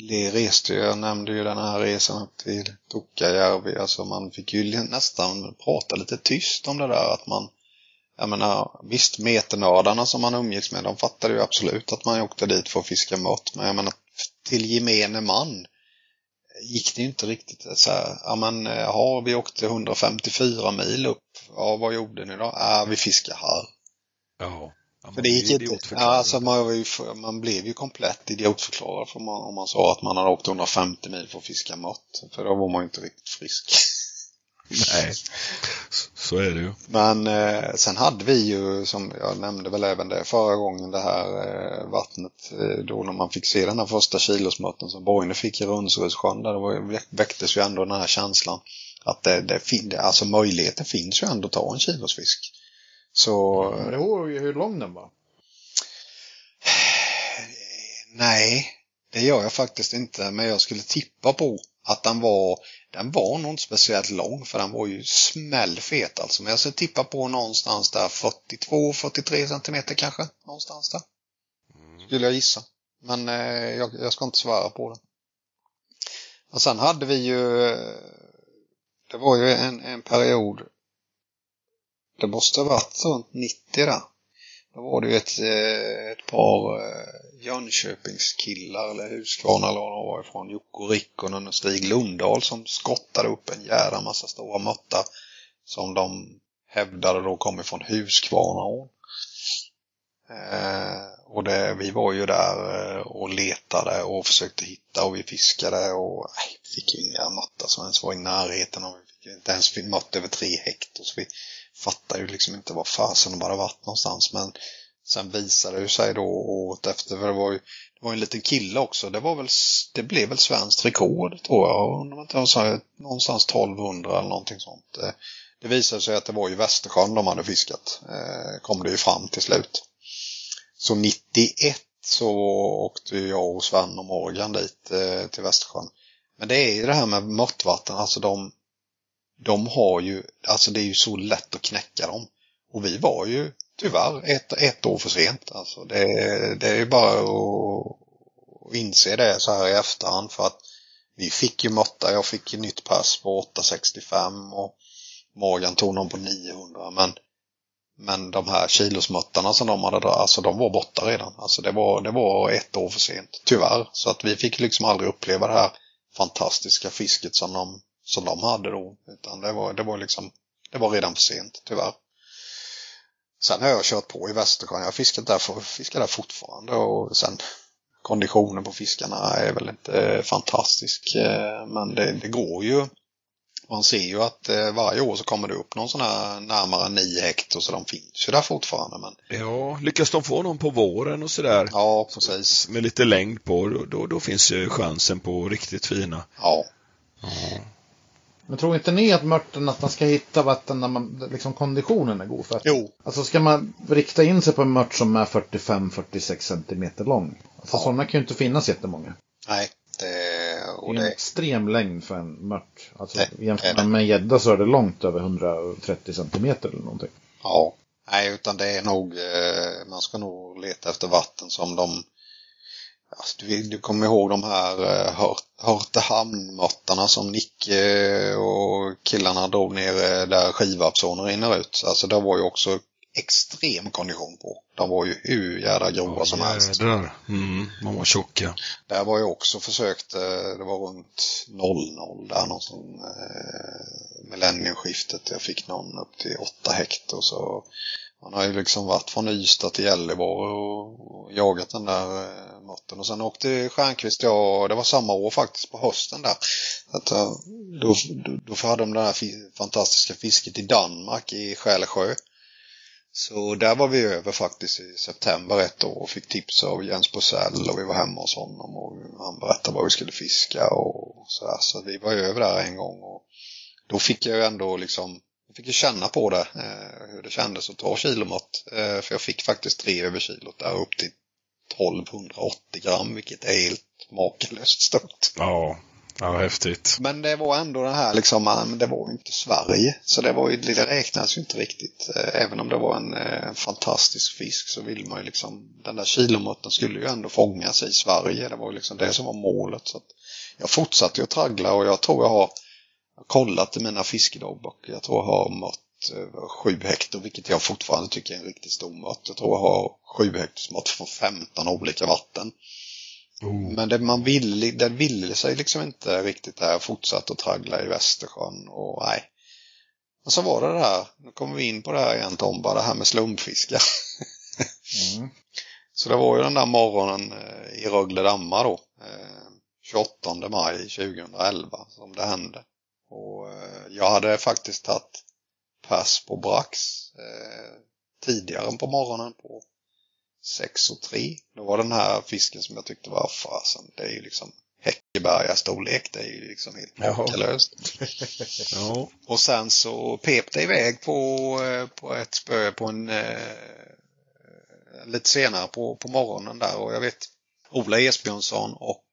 le- reste jag nämnde ju den här resan upp till Tokajärvi, Alltså man fick ju nästan prata lite tyst om det där att man jag menar, visst meternördarna som man umgicks med, de fattade ju absolut att man åkte dit för att fiska mört. Men jag menar, till gemene man gick det ju inte riktigt så här, ja men, eh, ja vi åkte 154 mil upp. Ja, vad gjorde ni då? Ja, vi fiskade här. Ja. Ja, För det gick inte. Ja, alltså man, ju, man blev ju komplett idiotförklarad om man, om man sa att man hade åkt 150 mil för att fiska mott. För då var man ju inte riktigt frisk. Nej, så- är det ju. Men eh, sen hade vi ju, som jag nämnde väl även det förra gången, det här eh, vattnet. Eh, då när man fick se den här första kilosmöten som Borgne fick i Rundsrödssjön. Där det var, väcktes ju ändå den här känslan att det, det, fin, det, alltså möjligheten finns ju ändå att ta en kilosfisk. Så Kommer du ihåg hur lång den var? Nej, det gör jag faktiskt inte. Men jag skulle tippa på att den var, den var nog inte speciellt lång för den var ju smällfet alltså. Men jag skulle tippa på någonstans där 42-43 centimeter kanske. Någonstans där. Skulle jag gissa. Men eh, jag, jag ska inte svara på det. Och sen hade vi ju, det var ju en, en period, det måste ha varit runt 90 där. Då var det ju ett, eh, ett par eh, Jönköpingskillar eller Huskvarna eller vad de var ifrån. Jocke Rikkonen och Stig Lundahl som skottade upp en jädra massa stora mötta som de hävdade då kom ifrån Huskvarnaån. Eh, och det, vi var ju där eh, och letade och försökte hitta och vi fiskade och nej, vi fick ju inga mötta som ens var i närheten och vi fick inte ens mått över tre hektar så vi fattar ju liksom inte var fasen de hade varit någonstans men sen visade det sig då året efter för det var ju det var en liten kille också. Det var väl det blev väl svenskt rekord tror jag. Någonstans 1200 eller någonting sånt. Eh, det visade sig att det var ju Västersjön de hade fiskat. Eh, kom det ju fram till slut. Så 91 så åkte jag och Sven och Morgan dit eh, till Västersjön. Men det är ju det här med mörtvatten, alltså de, de har ju, alltså det är ju så lätt att knäcka dem. Och vi var ju tyvärr ett, ett år för sent. Alltså det, det är ju bara att, inse det så här i efterhand för att vi fick ju måtta, jag fick ju nytt pass på 865 och Morgan tog någon på 900 men men de här kilosmöttarna som de hade där, alltså de var borta redan. Alltså det var, det var ett år för sent, tyvärr. Så att vi fick liksom aldrig uppleva det här fantastiska fisket som de, som de hade då. Utan det var, det var liksom, det var redan för sent, tyvärr. Sen har jag kört på i Västersjön. Jag fiskat där, fiskar där fortfarande och sen konditionen på fiskarna är väl inte fantastisk. eh, Men det, det går ju. Man ser ju att eh, varje år så kommer det upp någon sån här närmare 9 hektar så de finns ju där fortfarande. Men Ja, lyckas de få någon på våren och sådär ja, precis. med lite längd på, då, då, då finns ju chansen på riktigt fina. Ja, Men tror inte ni att mörten att man ska hitta vatten när man, liksom konditionen är god? För att, jo, Alltså ska man rikta in sig på en mört som är 45-46 centimeter lång. Alltså Ja. sådana kan ju inte finnas jättemånga. nej. Det, och Det är en extrem längd för en mört. Alltså Det- jämfört det. med en gädda så är det långt över 130 centimeter eller någonting. ja. Nej, utan det är nog, eh, man ska nog leta efter vatten som de Alltså, du, du kommer ihåg de här uh, Hört, Hörtehamnmåttarna som Nicke och killarna drog ner eh, där skivabsoner rinner ut. Alltså det var ju också extrem kondition på. De var ju hur jävla grova som helst. Jädrar. Mm, de var tjocka. Där var jag också försökt, eh, det var runt 00 där någon sån eh, millennieskiftet. Jag fick någon upp till 8 hektar så man har ju liksom varit från Ystad till Gällivare och, och jagat den där eh, måtten. Och sen åkte Stjernquist jag, det var samma år faktiskt på hösten där. Att, eh, då, då, då hade de det här fantastiska fisket i Danmark i Själsjö. Så där var vi över faktiskt i september ett år och fick tips av Jens Bosell och vi var hemma hos honom och han berättade vad vi skulle fiska och sådär. Så vi var över där en gång och då fick jag ju ändå liksom, jag fick ju känna på det, eh, hur det kändes att ta kilomått. Eh, för jag fick faktiskt tre över kilot där upp till 1280 gram vilket är helt makalöst stort. Ja, ja häftigt. Men det var ändå det här liksom, det var ju inte Sverige. Så det var ju, det räknas ju inte riktigt. Eh, Även om det var en eh, fantastisk fisk så vill man ju liksom, den där kilomåtten skulle ju ändå fångas i Sverige. Det var ju liksom det som var målet. Så att jag fortsatte ju att traggla och jag tror jag har kollat i mina fiskedagböcker. Jag tror jag har mått över 7 hektar, vilket jag fortfarande tycker är en riktigt stor mått. Jag tror jag har 7 hektars mått från 15 olika vatten. Oh. Men det, man ville, det ville sig liksom inte riktigt där. Jag fortsatte att traggla i Västersjön och nej. Och så var det det här, nu kommer vi in på det här igen Tom, bara det här med slumpfiskar. Mm. Så det var ju den där morgonen eh, i Rögle dammar då. Eh, 28 maj 2011 som det hände. Och eh, jag hade faktiskt tagit pass på Brax eh, tidigare på morgonen på 6 och 3. Då var den här fisken som jag tyckte var fasen, det är ju liksom Häckeberga storlek, det är ju liksom helt makalöst. Ja. Och sen så pep det iväg på, eh, på ett spö på en eh, lite senare på, på morgonen där och jag vet Ola Esbjörnsson och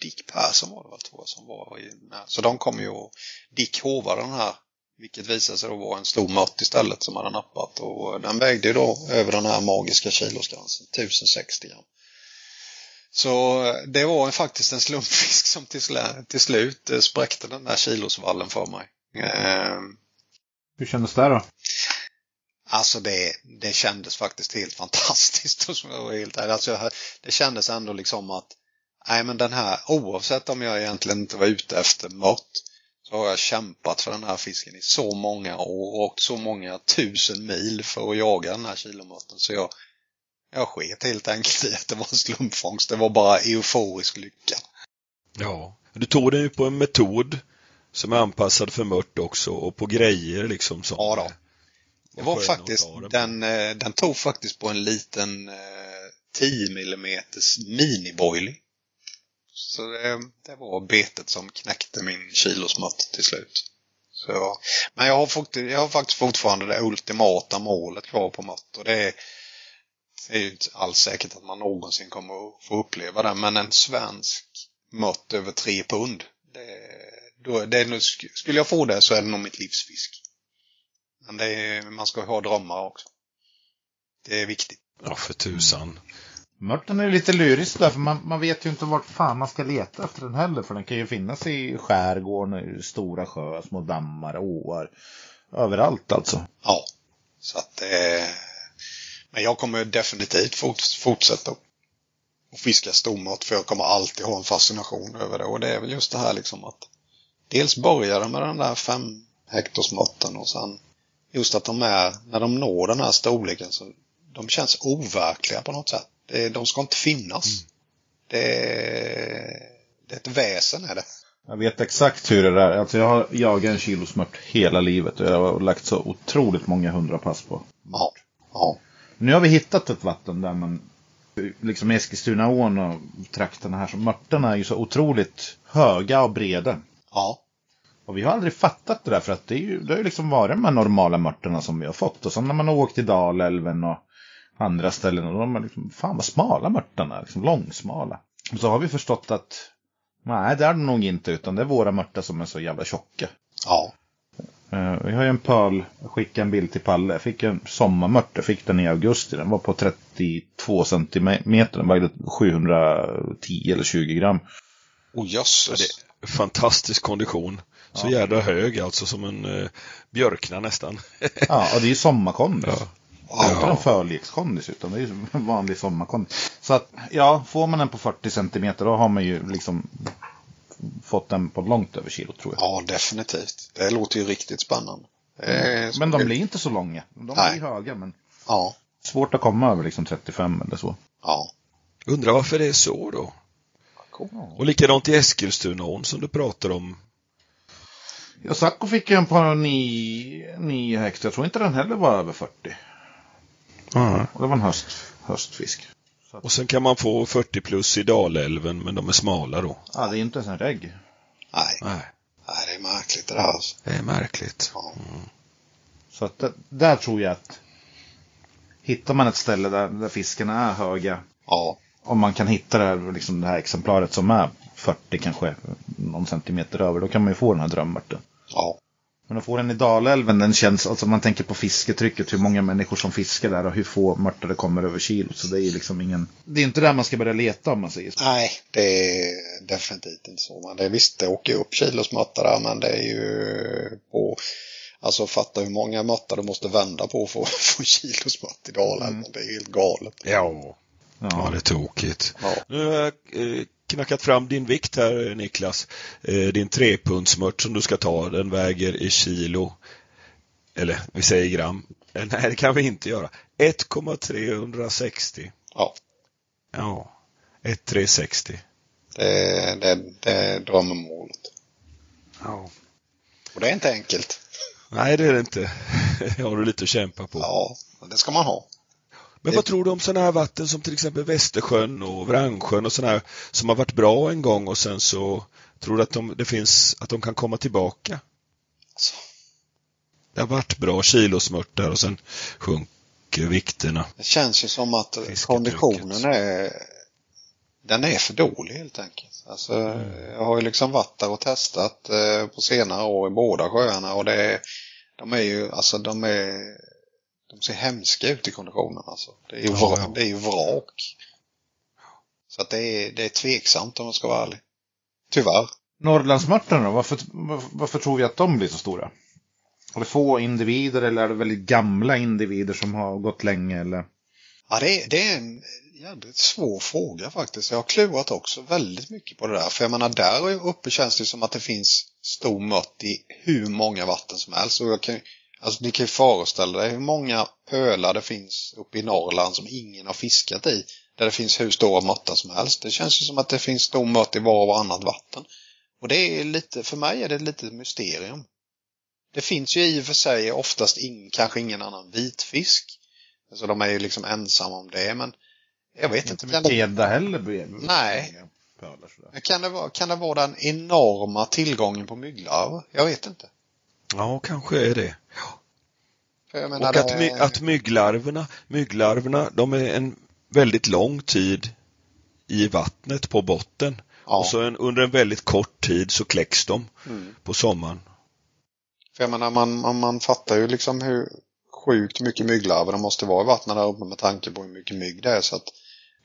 Dick Persson var det väl tror jag som var i med. Så de kom ju och Dick hovade den här vilket visade sig då vara en stor mört istället som hade nappat och den vägde ju då över den här magiska kilosgränsen, 1060 gram. Så eh, det var faktiskt en slumpfisk som till, slä- till slut eh, spräckte den där kilosvallen för mig. Eh, Hur kändes det då? Alltså det, det kändes faktiskt helt fantastiskt. Alltså det kändes ändå liksom att nej men den här, oavsett om jag egentligen inte var ute efter mört, så har jag kämpat för den här fisken i så många år och åkt så många tusen mil för att jaga den här kilomörten. Så jag, jag sket helt enkelt i att det var en slumpfångst. Det var bara euforisk lycka. ja. Du tog den ju på en metod som är anpassad för mört också och på grejer liksom som Ja då. Det var faktiskt, den eh, den tog faktiskt på en liten eh, 10 mm miniboilie. Så det, det var betet som knäckte min kilosmört till slut. Så, men jag har, fort, jag har faktiskt fortfarande det ultimata målet kvar på mört och det är, det är ju inte alls säkert att man någonsin kommer att få uppleva det, men en svensk mört över tre pund. Det, då, det är, skulle jag få det så är det nog mitt livsfisk. Men det är, man ska ha drömmar också. Det är viktigt. Ja, för tusan. Mörten är lite lyrisk där, för man, man vet ju inte vart fan man ska leta efter den heller. För den kan ju finnas i skärgården, i stora sjöar, små dammar, åar. Överallt alltså. Ja. Så att eh, Men jag kommer definitivt fort, fortsätta att fiska stormat för jag kommer alltid ha en fascination över det. Och det är väl just det här liksom att dels börja med den där fem hektorsmåtten och sen just att de är, när de når den här storleken så de känns overkliga på något sätt. Det, de ska inte finnas. Det, är, det är ett väsen är det. Jag vet exakt hur det är. Alltså jag har jagat en kilosmört hela livet och jag har lagt så otroligt många hundra pass på. Ja. Ja. Nu har vi hittat ett vatten där man, liksom Eskilstunaån och trakterna här, så mörtarna är ju så otroligt höga och breda. Ja. Och vi har aldrig fattat det där för att det, är ju, det har ju liksom varit de här normala mörtarna som vi har fått. Och sen när man har åkt till Dalälven och andra ställen och de är liksom, fan vad smala mörtarna liksom långsmala. Och så har vi förstått att nej, det är det nog inte utan det är våra mörtar som är så jävla tjocka. Ja. Eh, Vi har ju en pöl, jag skickade en bild till Palle. Jag fick en sommarmört, fick den i augusti. Den var på 32 centimeter, den vägde 710 eller 20 gram. Oh jösses. Fantastisk kondition. Så Ja. jädra hög alltså som en eh, björkna nästan. Ja, och det är ju sommarkondis. Ja. Inte Ja. en förlekskondis utan det är ju en vanlig sommarkondis. Så att, ja, får man den på 40 centimeter då har man ju liksom fått den på långt över kilo tror jag. Ja, definitivt. Det låter ju riktigt spännande. Är- Men de blir inte så långa. De Nej. blir höga men Ja, svårt att komma över liksom 35 eller så. ja. Undrar varför det är så då? Och likadant i Eskilstunaån som du pratar om. Ja, Sacco fick ju en på 9 hektar. Jag tror inte den heller var över 40. Och det var en höst, höstfisk. Och sen kan man få 40 plus i Dalälven men de är smala då. Ja, det är inte ens en regg. Nej, Nej, nej, det är märkligt det där alltså. det är märkligt. Ja. Så att det, där tror jag att hittar man ett ställe där, där fiskarna är höga Ja, om man kan hitta det här, liksom det här exemplaret som är 40 kanske någon centimeter över, då kan man ju få den här drömmörten. ja, Men att få den i Dalälven, den känns, alltså man tänker på fisketrycket, hur många människor som fiskar där och hur få mörtar det kommer över kilo. Så det är ju liksom ingen, det är inte där man ska börja leta om man säger så. nej, det är definitivt inte så. Men det är visst, det åker ju upp kilosmötta där, men det är ju på, alltså fatta hur många möttar du måste vända på för att få kilosmött i Dalen. Mm. Det är helt galet. Ja. Ja, Ja. det är tokigt. Ja, Nu eh, knackat fram din vikt här Niklas. Eh, din trepundsmört som du ska ta, den väger i kilo, eller vi säger gram, Eh, Nej, det kan vi inte göra. 1,360. Ja. Ja. 1,360. Det, det, det är drömmålet. Ja. Och det är inte enkelt. Nej, det är det inte. Det har du lite att kämpa på. Ja, det ska man ha. Men vad tror du om sådana här vatten som till exempel Västersjön och Vrangsjön och sådana här som har varit bra en gång och sen så tror du att de, det finns, att de kan komma tillbaka? Alltså, Det har varit bra kilosmört där och sen sjunker vikterna. det känns ju som att konditionen är den är för dålig helt enkelt. Alltså, Jag har ju liksom varit där och testat eh, på senare år i båda sjöarna och det de är ju, alltså de är, de ser hemska ut i konditionen alltså. Det är ju, Ja, ja. det är ju vrak. Så att det är, det är tveksamt om jag ska vara ärlig. Tyvärr. Norrlandsmörten då? Varför, varför, varför tror vi att de blir så stora? Är det få individer eller är det väldigt gamla individer som har gått länge? Eller? Ja, det är, det är en jävligt svår fråga faktiskt. Jag har klurat också väldigt mycket på det där. För jag menar, där uppe känns det som att det finns stor mört i hur många vatten som helst. Och jag kan, alltså, ni kan ju föreställa er hur många pölar det finns uppe i Norrland som ingen har fiskat i. Där det finns hur stora mörtar som helst. Det känns ju som att det finns stor mört i var och varannat vatten. Och det är lite, för mig är det lite mysterium. Det finns ju i och för sig oftast in, kanske ingen annan vitfisk. Alltså de är ju liksom ensamma om det, men jag vet inte. Inte med Eda heller. Nej. Pölar kan, det vara, kan det vara den enorma tillgången på mygglarver? Jag vet inte. Ja, kanske är det. Jag menar, Och att, my, att mygglarverna, mygglarverna, de är en väldigt lång tid i vattnet på botten. ja, Och så en, under en väldigt kort tid så kläcks de mm. på sommaren. För jag menar, man, man, man fattar ju liksom hur sjukt mycket mygglarver det måste vara i vattnet där uppe med tanke på hur mycket mygg det är. Så att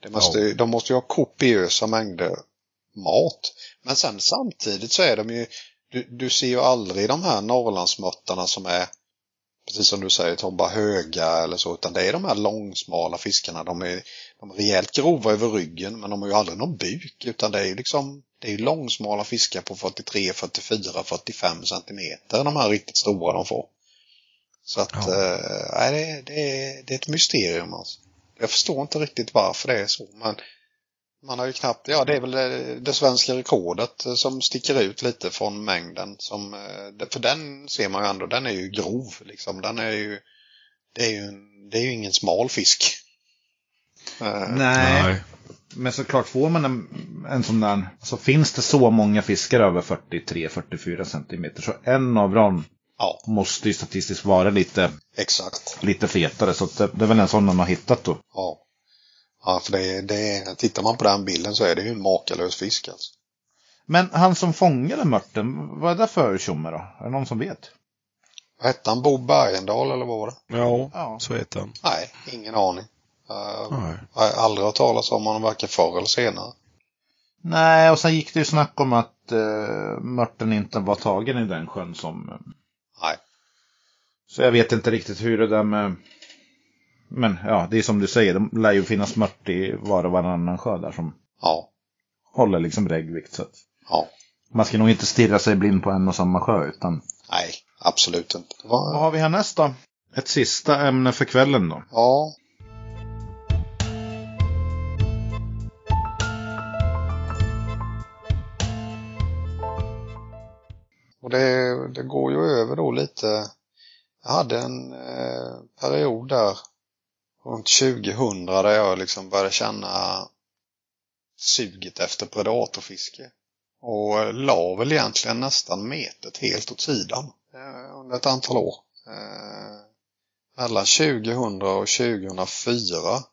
det måste, Ja. De måste ju ha kopiösa mängder mat. Men sen samtidigt så är de ju, du, du ser ju aldrig de här Norrlandsmörtarna som är, precis som du säger, de bara höga eller så, utan det är de här långsmala fiskarna. De är, de är rejält grova över ryggen, men de har ju aldrig någon buk, utan det är ju liksom, det är långsmala fiskar på 43, 44, 45 centimeter, de här riktigt stora de får. Så att, Ja. eh, det, det, är- det är ett mysterium alltså. Jag förstår inte riktigt varför det är så, men man har ju knappt, ja det är väl det, det svenska rekordet eh, som sticker ut lite från mängden. Som, eh, för den ser man ju ändå, den är ju grov liksom. Den är ju, det är ju, det är ju ingen smal fisk. Eh, Nej. Men såklart får man en, en sån där, så finns det så många fiskar över 43-44 centimeter så en av dem Ja, måste ju statistiskt vara lite, exakt. lite fetare. Så det, det är väl en sån man har hittat då. Ja. Ja, för det, det tittar man på den bilden så är det ju en makalös fisk alltså. Men han som fångade mörten, vad är det för tjomme då? Är det någon som vet? Vad hette han? Bo Bergendahl eller vad var det? Ja, Ja. så heter han. Nej, ingen aning. Uh, Nej. Jag har aldrig hört talas om honom varken förr eller senare. Nej, och sen gick det ju snack om att uh, mörten inte var tagen i den sjön som... eh, Nej. Så jag vet inte riktigt hur det där med... Men ja, det är som du säger, det lär ju finnas mört i var och varannan sjö där som Ja, håller liksom reggvikt. Så ja. man ska nog inte stirra sig blind på en och samma sjö, utan... Nej, absolut inte. Var- Vad har vi härnäst då? Ett sista ämne för kvällen då. Ja. Och det, det går ju över då lite. Jag hade en eh, period där runt 2000 där jag liksom började känna suget efter predatorfiske. Och eh, la väl egentligen nästan metet helt åt sidan eh, under ett antal år. Eh, mellan 2000 och 2004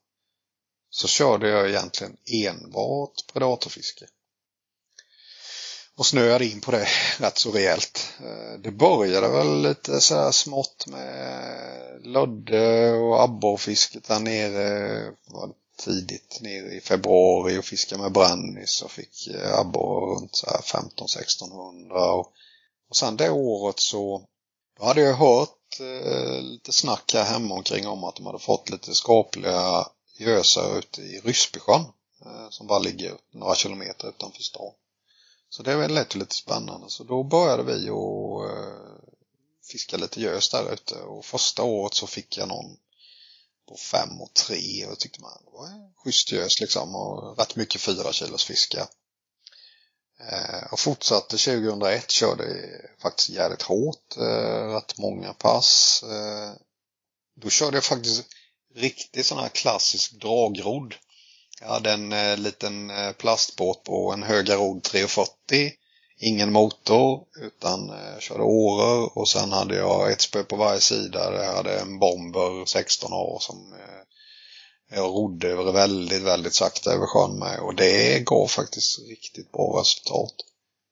så körde jag egentligen enbart predatorfiske. Och snöade in på det rätt så rejält. Eh, det började väl lite så här smått med lödde och abborrfisket där nere var tidigt nere i februari och fiskade med brännis och fick eh, abborre runt 15-1600. och, och sen det året så då hade jag hört eh, lite snack här hemma omkring om att de hade fått lite skapliga gösar ute i Ryssbysjön eh, som bara ligger några kilometer utanför stan. Så det lät ju lite spännande så då började vi att eh, fiska lite gös där ute och första året så fick jag någon på fem och tre och jag tyckte man det var en schysst gös liksom och rätt mycket fyra kilos fiskar. Eh, och fortsatte 2001, körde faktiskt jävligt hårt, eh, rätt många pass. Eh, då körde jag faktiskt riktigt sån här klassisk dragrodd. Jag hade en eh, liten eh, plastbåt på en Höga rod 340. Ingen motor utan eh, körde åror och sen hade jag ett spö på varje sida. Jag hade en Bomber 16 år som eh, jag rodde över väldigt, väldigt sakta över sjön med och det gav faktiskt riktigt bra resultat.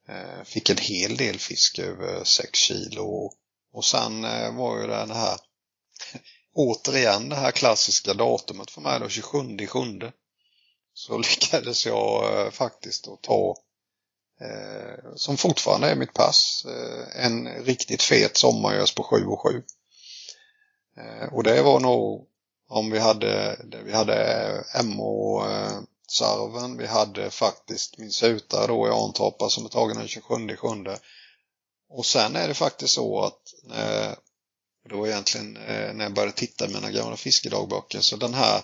Eh, fick en hel del fisk över 6 kilo och sen eh, var ju det här återigen det här klassiska datumet för mig då, 27 7 så lyckades jag eh, faktiskt att ta eh, som fortfarande är mitt pass, eh, en riktigt fet sommargös på 7 och 7. Eh, och det var nog om vi hade, vi hade eh, MO eh, Sarven, vi hade faktiskt min sutare då i Antorpa som är tagen den 27 sjunde. Och sen är det faktiskt så att eh, det var egentligen eh, när jag började titta i mina gamla fiskedagböcker så den här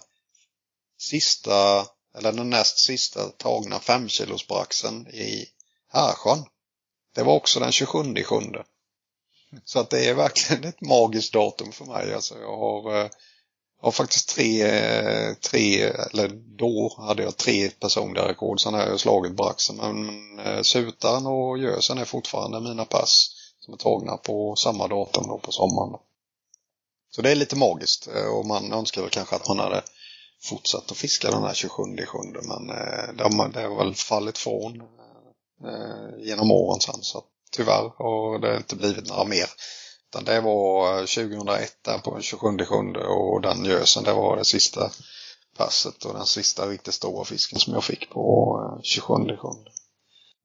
sista, eller den näst sista tagna 5 kilos braxen i Härsjön. Det var också den 27 sjunde. Så att det är verkligen ett magiskt datum för mig. Alltså jag har, eh, jag har faktiskt tre, eh, tre, eller då hade jag tre personliga rekord. Sen har jag slagit braxen. Men, sutan sutaren och gösen är fortfarande mina pass som är tagna på samma datum då på sommaren. Så det är lite magiskt och man önskar väl kanske att man hade fortsatt att fiska den här 27 sjunde men det har, det har väl fallit från eh, genom åren sen. Så tyvärr har det inte blivit några mer. Utan det var 2001 där på 27 sjunde och den gösen det var det sista passet och den sista riktigt stora fisken som jag fick på 27 sjunde.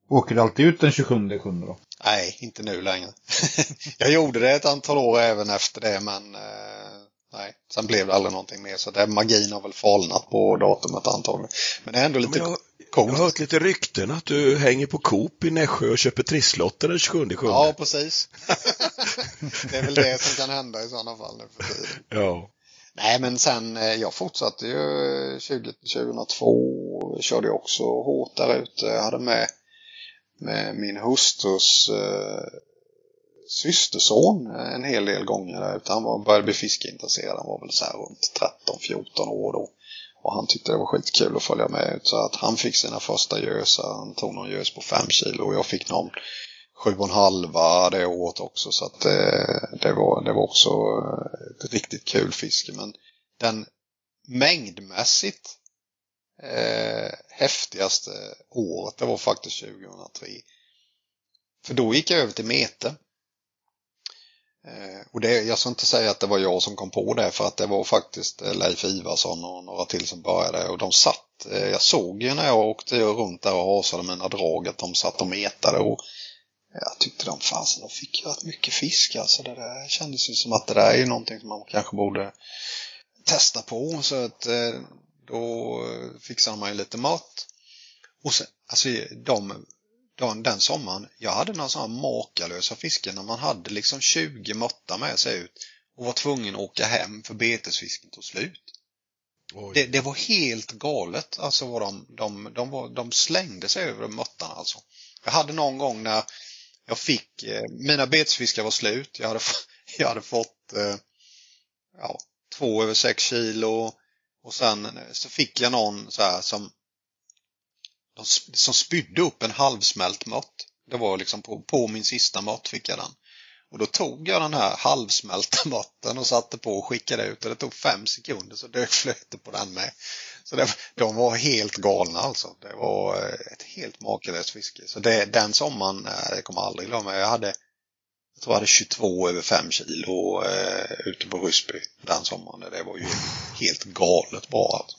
Åker du alltid ut den 27 sjunde då? Nej, inte nu längre. jag gjorde det ett antal år även efter det men eh, nej, sen blev det aldrig någonting mer så det, magin har väl falnat på datumet antagligen. Men det är ändå lite jag, coolt. Jag har hört lite rykten att du hänger på Coop i Nässjö och köper trisslotter den 27 sjunde. Ja, precis. det är väl det som kan hända i sådana fall nu för tiden. Ja. Nej, men sen eh, jag fortsatte ju 20, 2002. Körde jag också hårt där ute. Jag hade med, med min hustrus eh, systerson eh, en hel del gånger där. Han var, började bli fiskeintresserad. Han var väl så här runt 13-14 år då. Och han tyckte det var skitkul att följa med ut. Så att han fick sina första gösar. Han tog någon gös på 5 kilo och jag fick någon sju och en halva det året också. Så att det, det, var, det var också eh, ett riktigt kul fiske. Men den mängdmässigt eh, häftigaste året, det var faktiskt 2003. För då gick jag över till mete. Eh, och det, jag ska inte säga att det var jag som kom på det för att det var faktiskt eh, Leif Ivarsson och några till som började och de satt, eh, jag såg ju när jag åkte runt där och hasade mina drag att de satt och metade och jag tyckte de fasen, de fick ju rätt mycket fisk alltså. Det där kändes ju som att det där är ju någonting som man kanske borde testa på så att då fixade man ju lite mat. Och sen, alltså de den, den sommaren, jag hade några sådana makalösa fisken när man hade liksom 20 måttar med sig ut och var tvungen att åka hem för betesfisken tog slut. Det, det, var helt galet, alltså vad de, de, de, var, de slängde sig över måttarna alltså. Jag hade någon gång när jag fick, eh, mina betesfiskar var slut, jag hade, jag hade fått eh, ja, två över sex kilo och sen så fick jag någon så här som som spydde upp en halvsmält mört. Det var liksom på, på min sista mört fick jag den. Och då tog jag den här halvsmälta måtten och satte på och skickade ut och det tog fem sekunder så dök flötet på den med. Så det, de var helt galna alltså. Det var eh, ett helt makalöst fiske. Så det, den sommaren, eh, det kommer jag aldrig glömma. Jag hade, jag tror jag hade 22 över 5 kilo eh, ute på Ryssby den sommaren. Det var ju helt galet bra alltså.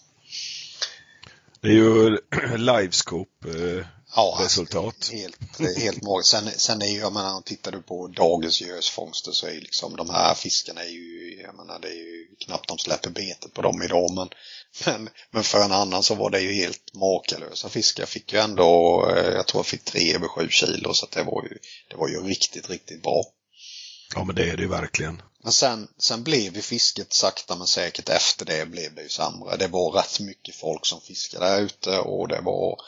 Det är ju livescope-resultat. Eh, ja, helt, helt magiskt. Sen, sen är ju, jag menar, tittar du på dagens gösfångster så är liksom de här fiskarna är ju, jag menar, det är ju knappt de släpper betet på dem idag. Men, men, men för en annan så var det ju helt makalösa fiskar. Jag fick ju ändå, eh, jag tror jag fick tre över sju kilo så det var ju, det var ju riktigt, riktigt bra. Ja men det är det ju verkligen. Men sen, sen blev ju fisket sakta men säkert efter det blev det ju sämre. Det var rätt mycket folk som fiskade där ute och det var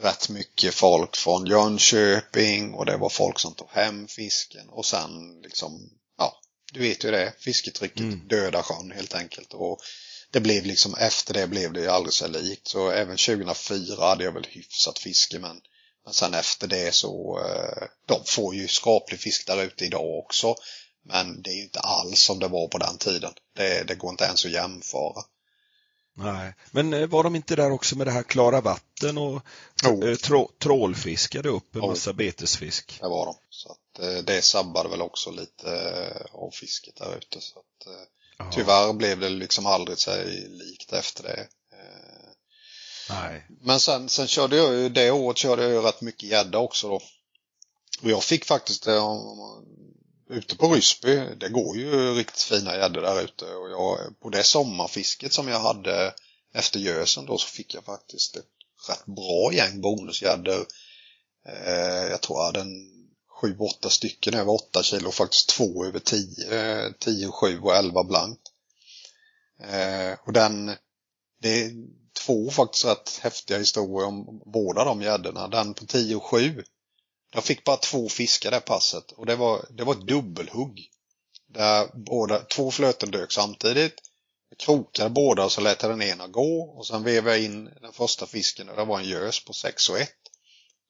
rätt mycket folk från Jönköping och det var folk som tog hem fisken och sen liksom, ja, du vet ju det, fisketrycket Mm. dödar sjön helt enkelt. Och det blev liksom, efter det blev det ju aldrig så likt. Så även 2004 hade jag väl hyfsat fiske men, men sen efter det så, eh, de får ju skaplig fisk där ute idag också. Men det är ju inte alls som det var på den tiden. Det, det går inte ens att jämföra. Nej. Men eh, var de inte där också med det här klara vatten och Jo. eh, trå, trålfiskade upp en Jo. massa betesfisk? Det var de. Så att eh, det sabbade väl också lite av fisket där ute. Så att, tyvärr blev det liksom aldrig sig likt efter det. Nej. Men sen, sen körde jag ju, det året körde jag ju rätt mycket gädda också då. Och jag fick faktiskt ute på Ryssby, det går ju riktigt fina gäddor där ute och jag, på det sommarfisket som jag hade efter gösen då så fick jag faktiskt ett rätt bra gäng bonusgäddor. Eh, jag tror jag hade en sju, åtta stycken över 8 kilo och faktiskt två över 10, 10, 7 och 11 blankt. Eh, och den, det är två faktiskt rätt häftiga historier om båda de gäddorna. Den på 10 och 7. Jag fick bara två fiskar det passet och det var, det var ett dubbelhugg. Där båda, två flöten dök samtidigt. Jag krokade båda och så lät jag den ena gå och sen vevade jag in den första fisken och det var en gös på 6 och 1.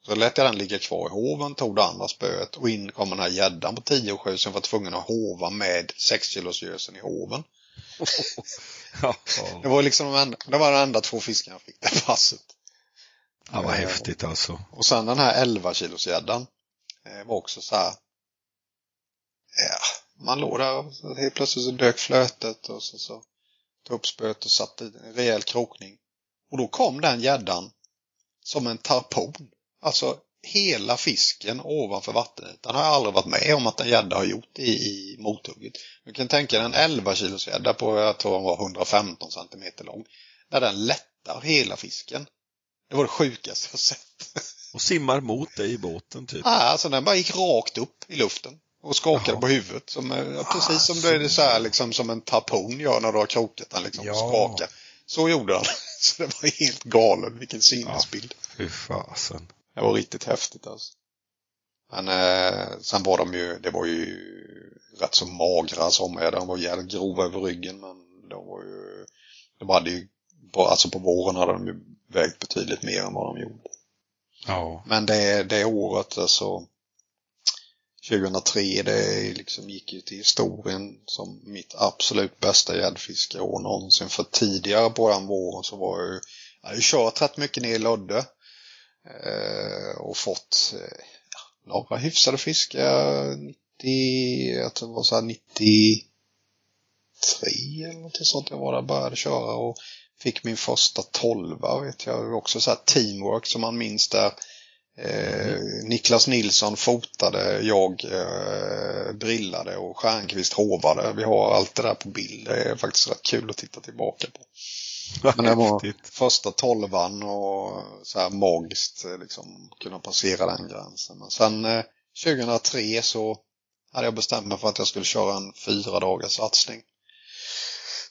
Så lät jag den ligga kvar i hoven, tog det andra spöet och in kom den här gäddan på 10 och 7 så jag var tvungen att hova med 6 kilos gösen i hoven. Ja, Det var liksom enda, det var de enda två fiskarna jag fick det passet. Ja vad Eh, häftigt alltså. Och sen den här 11 kilos gäddan eh, var också så här. Ja, man låg där och helt plötsligt så dök flötet och så, så tog upp spöet och satte en rejäl krokning. Och då kom den gäddan som en tarpon. Alltså hela fisken ovanför vattenytan har jag aldrig varit med om att en gädda har gjort i, i mothugget. Du kan tänka dig en 11 kilos gädda på, jag tror den var 115 centimeter lång. Där den lättar hela fisken. Det var det sjukaste jag sett. Och simmar mot dig i båten typ. Ja, alltså den bara gick rakt upp i luften och skakade Jaha. på huvudet. Som, eh, ja, precis som det är så här, liksom, som en tarpon gör när du har krokat den liksom, Ja. skakar. Så gjorde han. Så det var helt galen. Vilken sinnesbild. Fy fasen. Det var riktigt häftigt alltså. Men eh, sen var de ju, det var ju rätt så magra somrar. De var jävligt grova över ryggen men de var ju, de hade ju, på, alltså på våren hade de ju vägt betydligt mer än vad de gjorde. Ja. Men det, det året, alltså 2003, det liksom gick ju till historien som mitt absolut bästa gäddfiskeår någonsin. För tidigare på den våren så var jag ju, jag hade kört rätt mycket ner i Lödde. Eh, och fått eh, några hyfsade fiskar. 90, jag tror det var så här 93 eller något sånt jag var där och började köra. Och fick min första tolva vet jag. Också så här teamwork som man minns där. Eh, Niklas Nilsson fotade, jag eh, drillade och Stjernqvist hovade. Vi har allt det där på bild. Det är faktiskt rätt kul att titta tillbaka på. Men det var Häftigt. första tolvan och så här magiskt eh, liksom kunna passera den gränsen. Men sen eh, 2003 så hade jag bestämt mig för att jag skulle köra en fyra dagars satsning.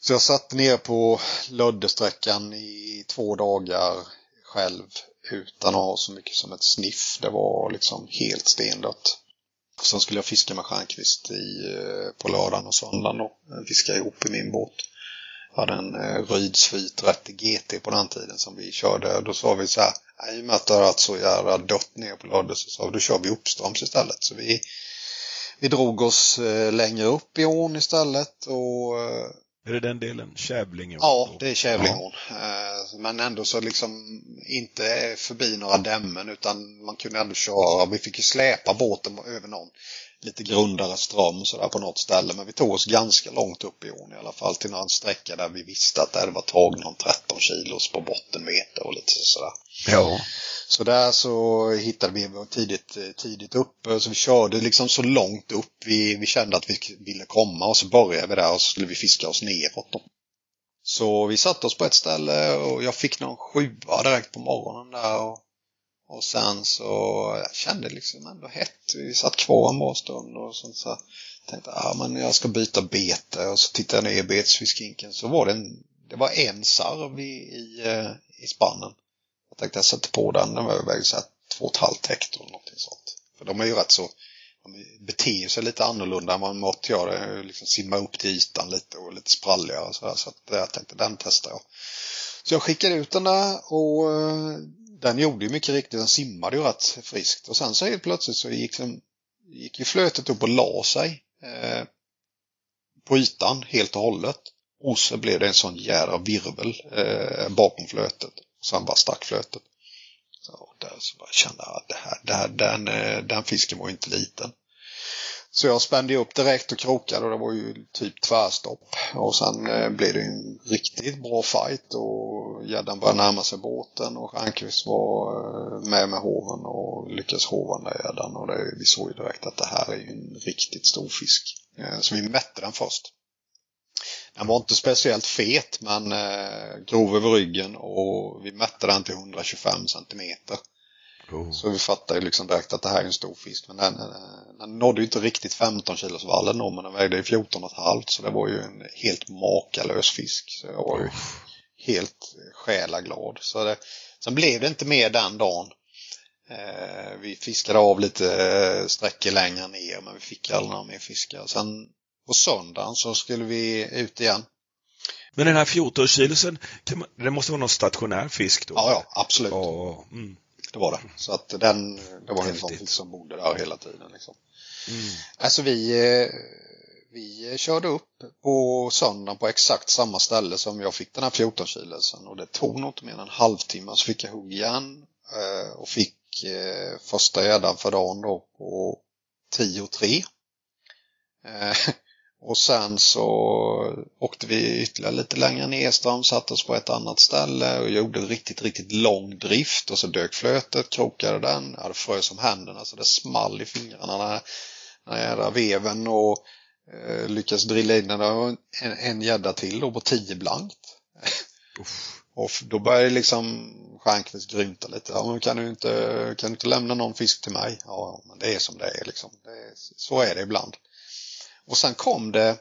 Så jag satt ner på Löddesträckan i två dagar själv utan att ha så mycket som ett sniff. Det var liksom helt stendött. Sen skulle jag fiska med Stjernqvist i, eh, på lördagen och söndagen då. Eh, fiska ihop i min båt. Jag hade en eh, Rydsvit 30 GT på den tiden som vi körde. Då sa vi så här, i och med att det har varit så jävla dött ner på Lödde så sa vi, då kör vi uppströms istället. Så vi, vi drog oss längre upp i ån istället och är det den delen? Kävlinge? Ja, det är Kävlingeån. Eh, Men ändå så liksom inte förbi några dämmen utan man kunde ändå köra. Vi fick ju släpa båten över någon lite grundare ström sådär på något ställe. Men vi tog oss ganska långt upp i ån i alla fall till någon sträcka där vi visste att det var tagit någon 13 kilos på bottenmeter och lite sådär. Ja. Så där så hittade vi tidigt, tidigt upp, så vi körde liksom så långt upp vi, vi kände att vi ville komma och så började vi där och så skulle vi fiska oss neråt. Då. Så vi satte oss på ett ställe och jag fick någon sjua direkt på morgonen där och, och sen så jag kände liksom ändå hett. Vi satt kvar en bra stund och sen så tänkte ah, men jag ska byta bete och så tittade jag ner i betesfiskhinken så var det en, det var en sarv i, i, eh, i spannen. Jag tänkte jag sätter på den, den vägde så här två och ett halvt hektar eller någonting sånt. För de är ju rätt så, de beter sig lite annorlunda än vad en mått gör. Liksom simmar upp till ytan lite och lite spralligare och sådär. Så att jag tänkte den testar jag. Så jag skickade ut den där och eh, den gjorde ju mycket riktigt, den simmade ju rätt friskt. Och sen så helt plötsligt så gick, den, gick ju flötet upp och la sig eh, på ytan helt och hållet. Och så blev det en sån jädra virvel eh, bakom flötet. Och sen bara stack flötet. Så där så bara kände jag att det här, det här, den, eh, den fisken var ju inte liten. Så jag spände upp direkt och krokade och det var ju typ tvärstopp. Och sen eh, blev det en riktigt bra fight och gäddan började närma sig båten och Stjernquist var eh, med med hoven och lyckades hova den där gäddan. Och det, vi såg ju direkt att det här är ju en riktigt stor fisk. Eh, så vi mätte den först. Den var inte speciellt fet men eh, grov över ryggen och vi mätte den till 125 centimeter. Oh. Så vi fattade liksom direkt att det här är en stor fisk. Men den, eh, den nådde ju inte riktigt 15 kilos vallen då, men den vägde 14,5 så det var ju en helt makalös fisk. Så jag var ju oh. helt själaglad. Så det, sen blev det inte mer den dagen. Eh, vi fiskade av lite eh, sträckor längre ner men vi fick aldrig några mer fiskar. Sen på söndagen så skulle vi ut igen. Men den här 14 kilosen, det måste vara någon stationär fisk då? Ja, ja absolut. Oh, mm. Det var det. Så att den, det var en sån fisk som bodde där hela tiden. Liksom. Mm. Alltså vi, eh, vi körde upp på söndagen på exakt samma ställe som jag fick den här 14 kilosen och det tog nog inte mer än en halvtimme så fick jag hugg igen eh, och fick eh, första gäddan för dagen då på 10.3. Och sen så åkte vi ytterligare lite längre ner satte oss på ett annat ställe och gjorde riktigt, riktigt lång drift och så dök flötet, krokade den, hade frös om händerna så det small i fingrarna när, när jädra veven och eh, lyckades drilla in den. En, en gädda till då på 10 blankt. och då började liksom Stjernquist grymta lite. Ja, men kan du inte, kan du inte lämna någon fisk till mig? Ja, men det är som det är liksom. Det är, så är det ibland. Och sen kom det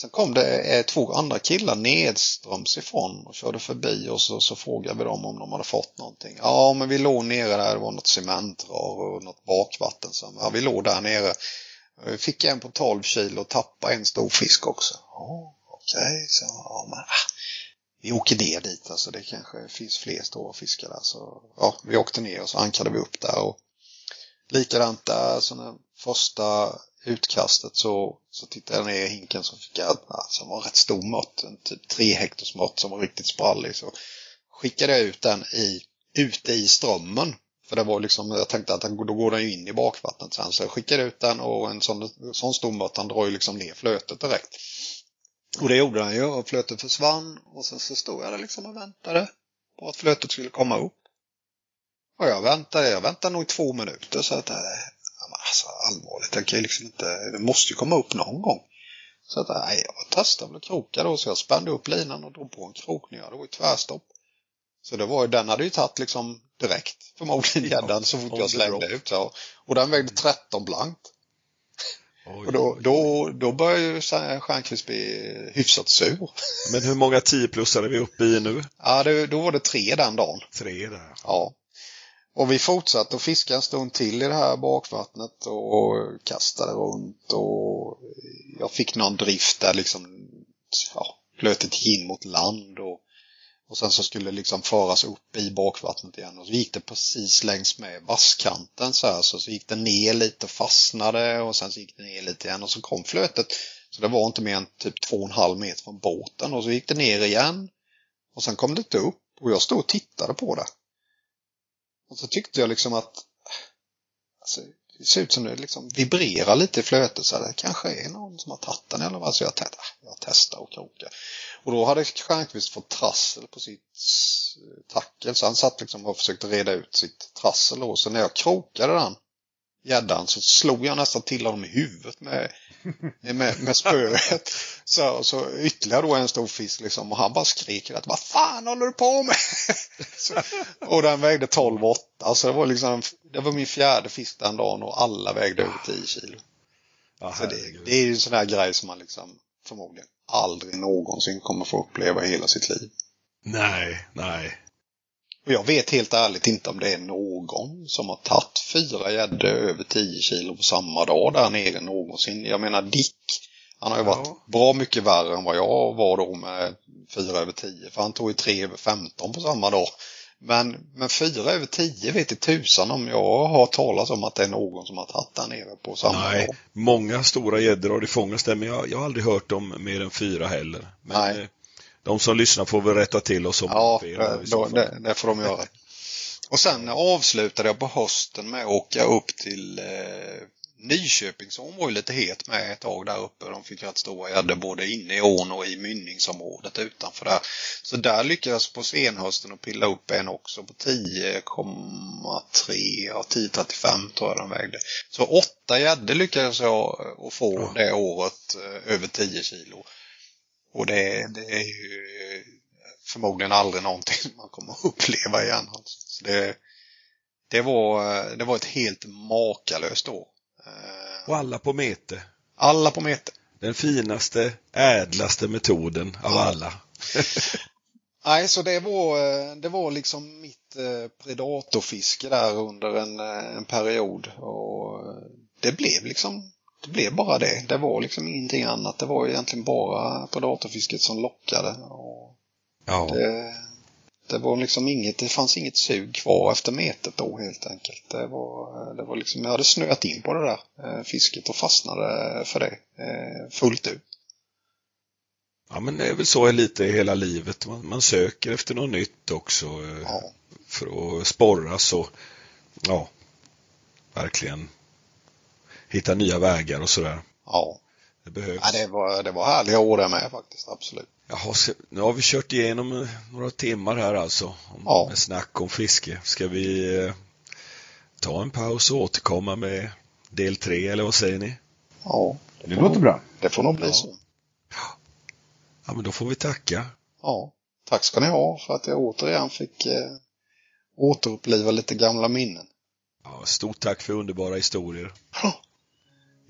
Sen kom det eh, två andra killar nedströms ifrån och körde förbi och så, så frågade vi dem om de hade fått någonting. Ja, men vi låg nere där, det var något cementrör och något bakvatten. Så, ja, vi låg där nere. Vi fick en på 12 kilo och tappade en stor fisk också. Ja, okej, okay. så ja, men, ah. vi åker ner dit, alltså det kanske finns fler stora fiskar där. Så ja, vi åkte ner och så ankrade vi upp där och likadant där, så den första utkastet så, så tittade jag ner i hinken så fick jag som var rätt stor mått, en typ 3 hektars mått som var riktigt sprallig. Så skickade jag ut den i, ute i strömmen. För det var liksom, jag tänkte att den, då går den ju in i bakvattnet sen. Så jag skickade ut den och en sån, sån stor mått, han drar ju liksom ner flötet direkt. Och det gjorde han ju och flötet försvann och sen så stod jag där liksom och väntade på att flötet skulle komma upp. Och jag väntade, jag väntade nog i två minuter så att eh, alltså allvarligt, den kan ju liksom inte, den måste ju komma upp någon gång. Så att, nej, jag testade väl krokar då, så jag spände upp linan och drog på en krokning. Det var ju tvärstopp. Så det var ju, den hade ju tagit liksom direkt, förmodligen gäddan, så fort jag slängde ut. Ja. Och den vägde 13 blankt. Oj. Och då, då, då börjar ju Stjernquist bli hyfsat sur. Men hur många 10 plus är vi uppe i nu? Ja, det, då var det tre den dagen. Tre där. Ja. Och vi fortsatte att fiska en stund till i det här bakvattnet och kastade runt och jag fick någon drift där liksom ja, flötet gick in mot land och, och sen så skulle det liksom föras upp i bakvattnet igen. Och så gick det precis längs med vasskanten så här så, så gick det ner lite och fastnade och sen så gick det ner lite igen och så kom flötet. Så det var inte mer än typ två och en halv meter från båten och så gick det ner igen. Och sen kom det upp och jag stod och tittade på det. Och så tyckte jag liksom att alltså, det ser ut som det liksom vibrerar lite i flötet så det kanske är någon som har tagit den eller vad. Så jag tänkte, ah, jag testar och krokar. Och då hade Stjernkvist fått trassel på sitt eh, tackel så han satt liksom och försökte reda ut sitt trassel. Och så när jag krokade den gäddan så slog jag nästan till honom i huvudet med, med, med spöet. Så, så ytterligare då en stor fisk liksom och han bara skriker att vad fan håller du på med? så, och den vägde 12,8 så det var liksom det var min fjärde fisk den dagen och alla vägde över 10 kilo. Ja, Så det, det är ju en sån här grej som man liksom förmodligen aldrig någonsin kommer få uppleva i hela sitt liv. Nej, nej. Och jag vet helt ärligt inte om det är någon som har tagit fyra gäddor över 10 kilo på samma dag där nere någonsin. Jag menar Dick, han har ju varit Ja. bra mycket värre än vad jag var då med fyra över 10. För han tog ju tre över 15 på samma dag. Men, men fyra över 10 vet i tusan om jag har talat om att det är någon som har tagit där nere på samma Nej, dag. många stora gäddor har det fångats där, men jag, jag har aldrig hört om mer än fyra heller. Men Nej. Eh, de som lyssnar får väl rätta till oss om Ja, har fel där det, det, får de göra. Och sen avslutade jag på hösten med att åka upp till eh, Nyköping som var ju lite het med ett tag där uppe. De fick rätt stora gäddor både inne i ån och i mynningsområdet utanför där. Så där lyckades jag på senhösten att pilla upp en också på 10,3, ja 10,35 tror jag den vägde. Så åtta gäddor lyckades jag eh, att få Ja. det året eh, över 10 kilo. Och det, det är ju förmodligen aldrig någonting man kommer att uppleva igen. Alltså. Så det, det, var, det var ett helt makalöst år. Eh, Och alla på mete. Alla på meter. Den finaste, ädlaste metoden av Ja. alla. Nej, så det var, eh, det var liksom mitt eh, predatorfiske där under en, en period. Och det blev liksom, blev bara det. Det var liksom ingenting annat. Det var egentligen bara predatorfisket som lockade. Och Ja, det, det var liksom inget, det fanns inget sug kvar efter metet då helt enkelt. Det var, det var liksom, jag hade snöat in på det där eh, fisket och fastnade för det eh, fullt ut. ja men det är väl så lite i hela livet. Man, man söker efter något nytt också eh, Ja. för att sporras och ja, verkligen hitta nya vägar och sådär. Ja, Det behövs. ja det, var, det var härliga år det med faktiskt, absolut. Jaha, så, nu har vi kört igenom eh, några timmar här alltså. Om, Ja. Med snack om fiske. Ska vi eh, ta en paus och återkomma med del tre eller vad säger ni? Ja, Det låter bra. det får nog bli Ja. så. Ja, men då får vi tacka. Ja, tack ska ni ha för att jag återigen fick eh, återuppliva lite gamla minnen. Ja, stort tack för underbara historier.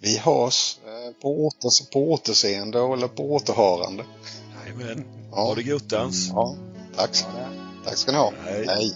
Vi hörs eh, på, åter, på återseende eller på återhörande. Jajamän. Ja. Ha det göttans. Ja, tack, tack ska ni ha. Hej. Hej.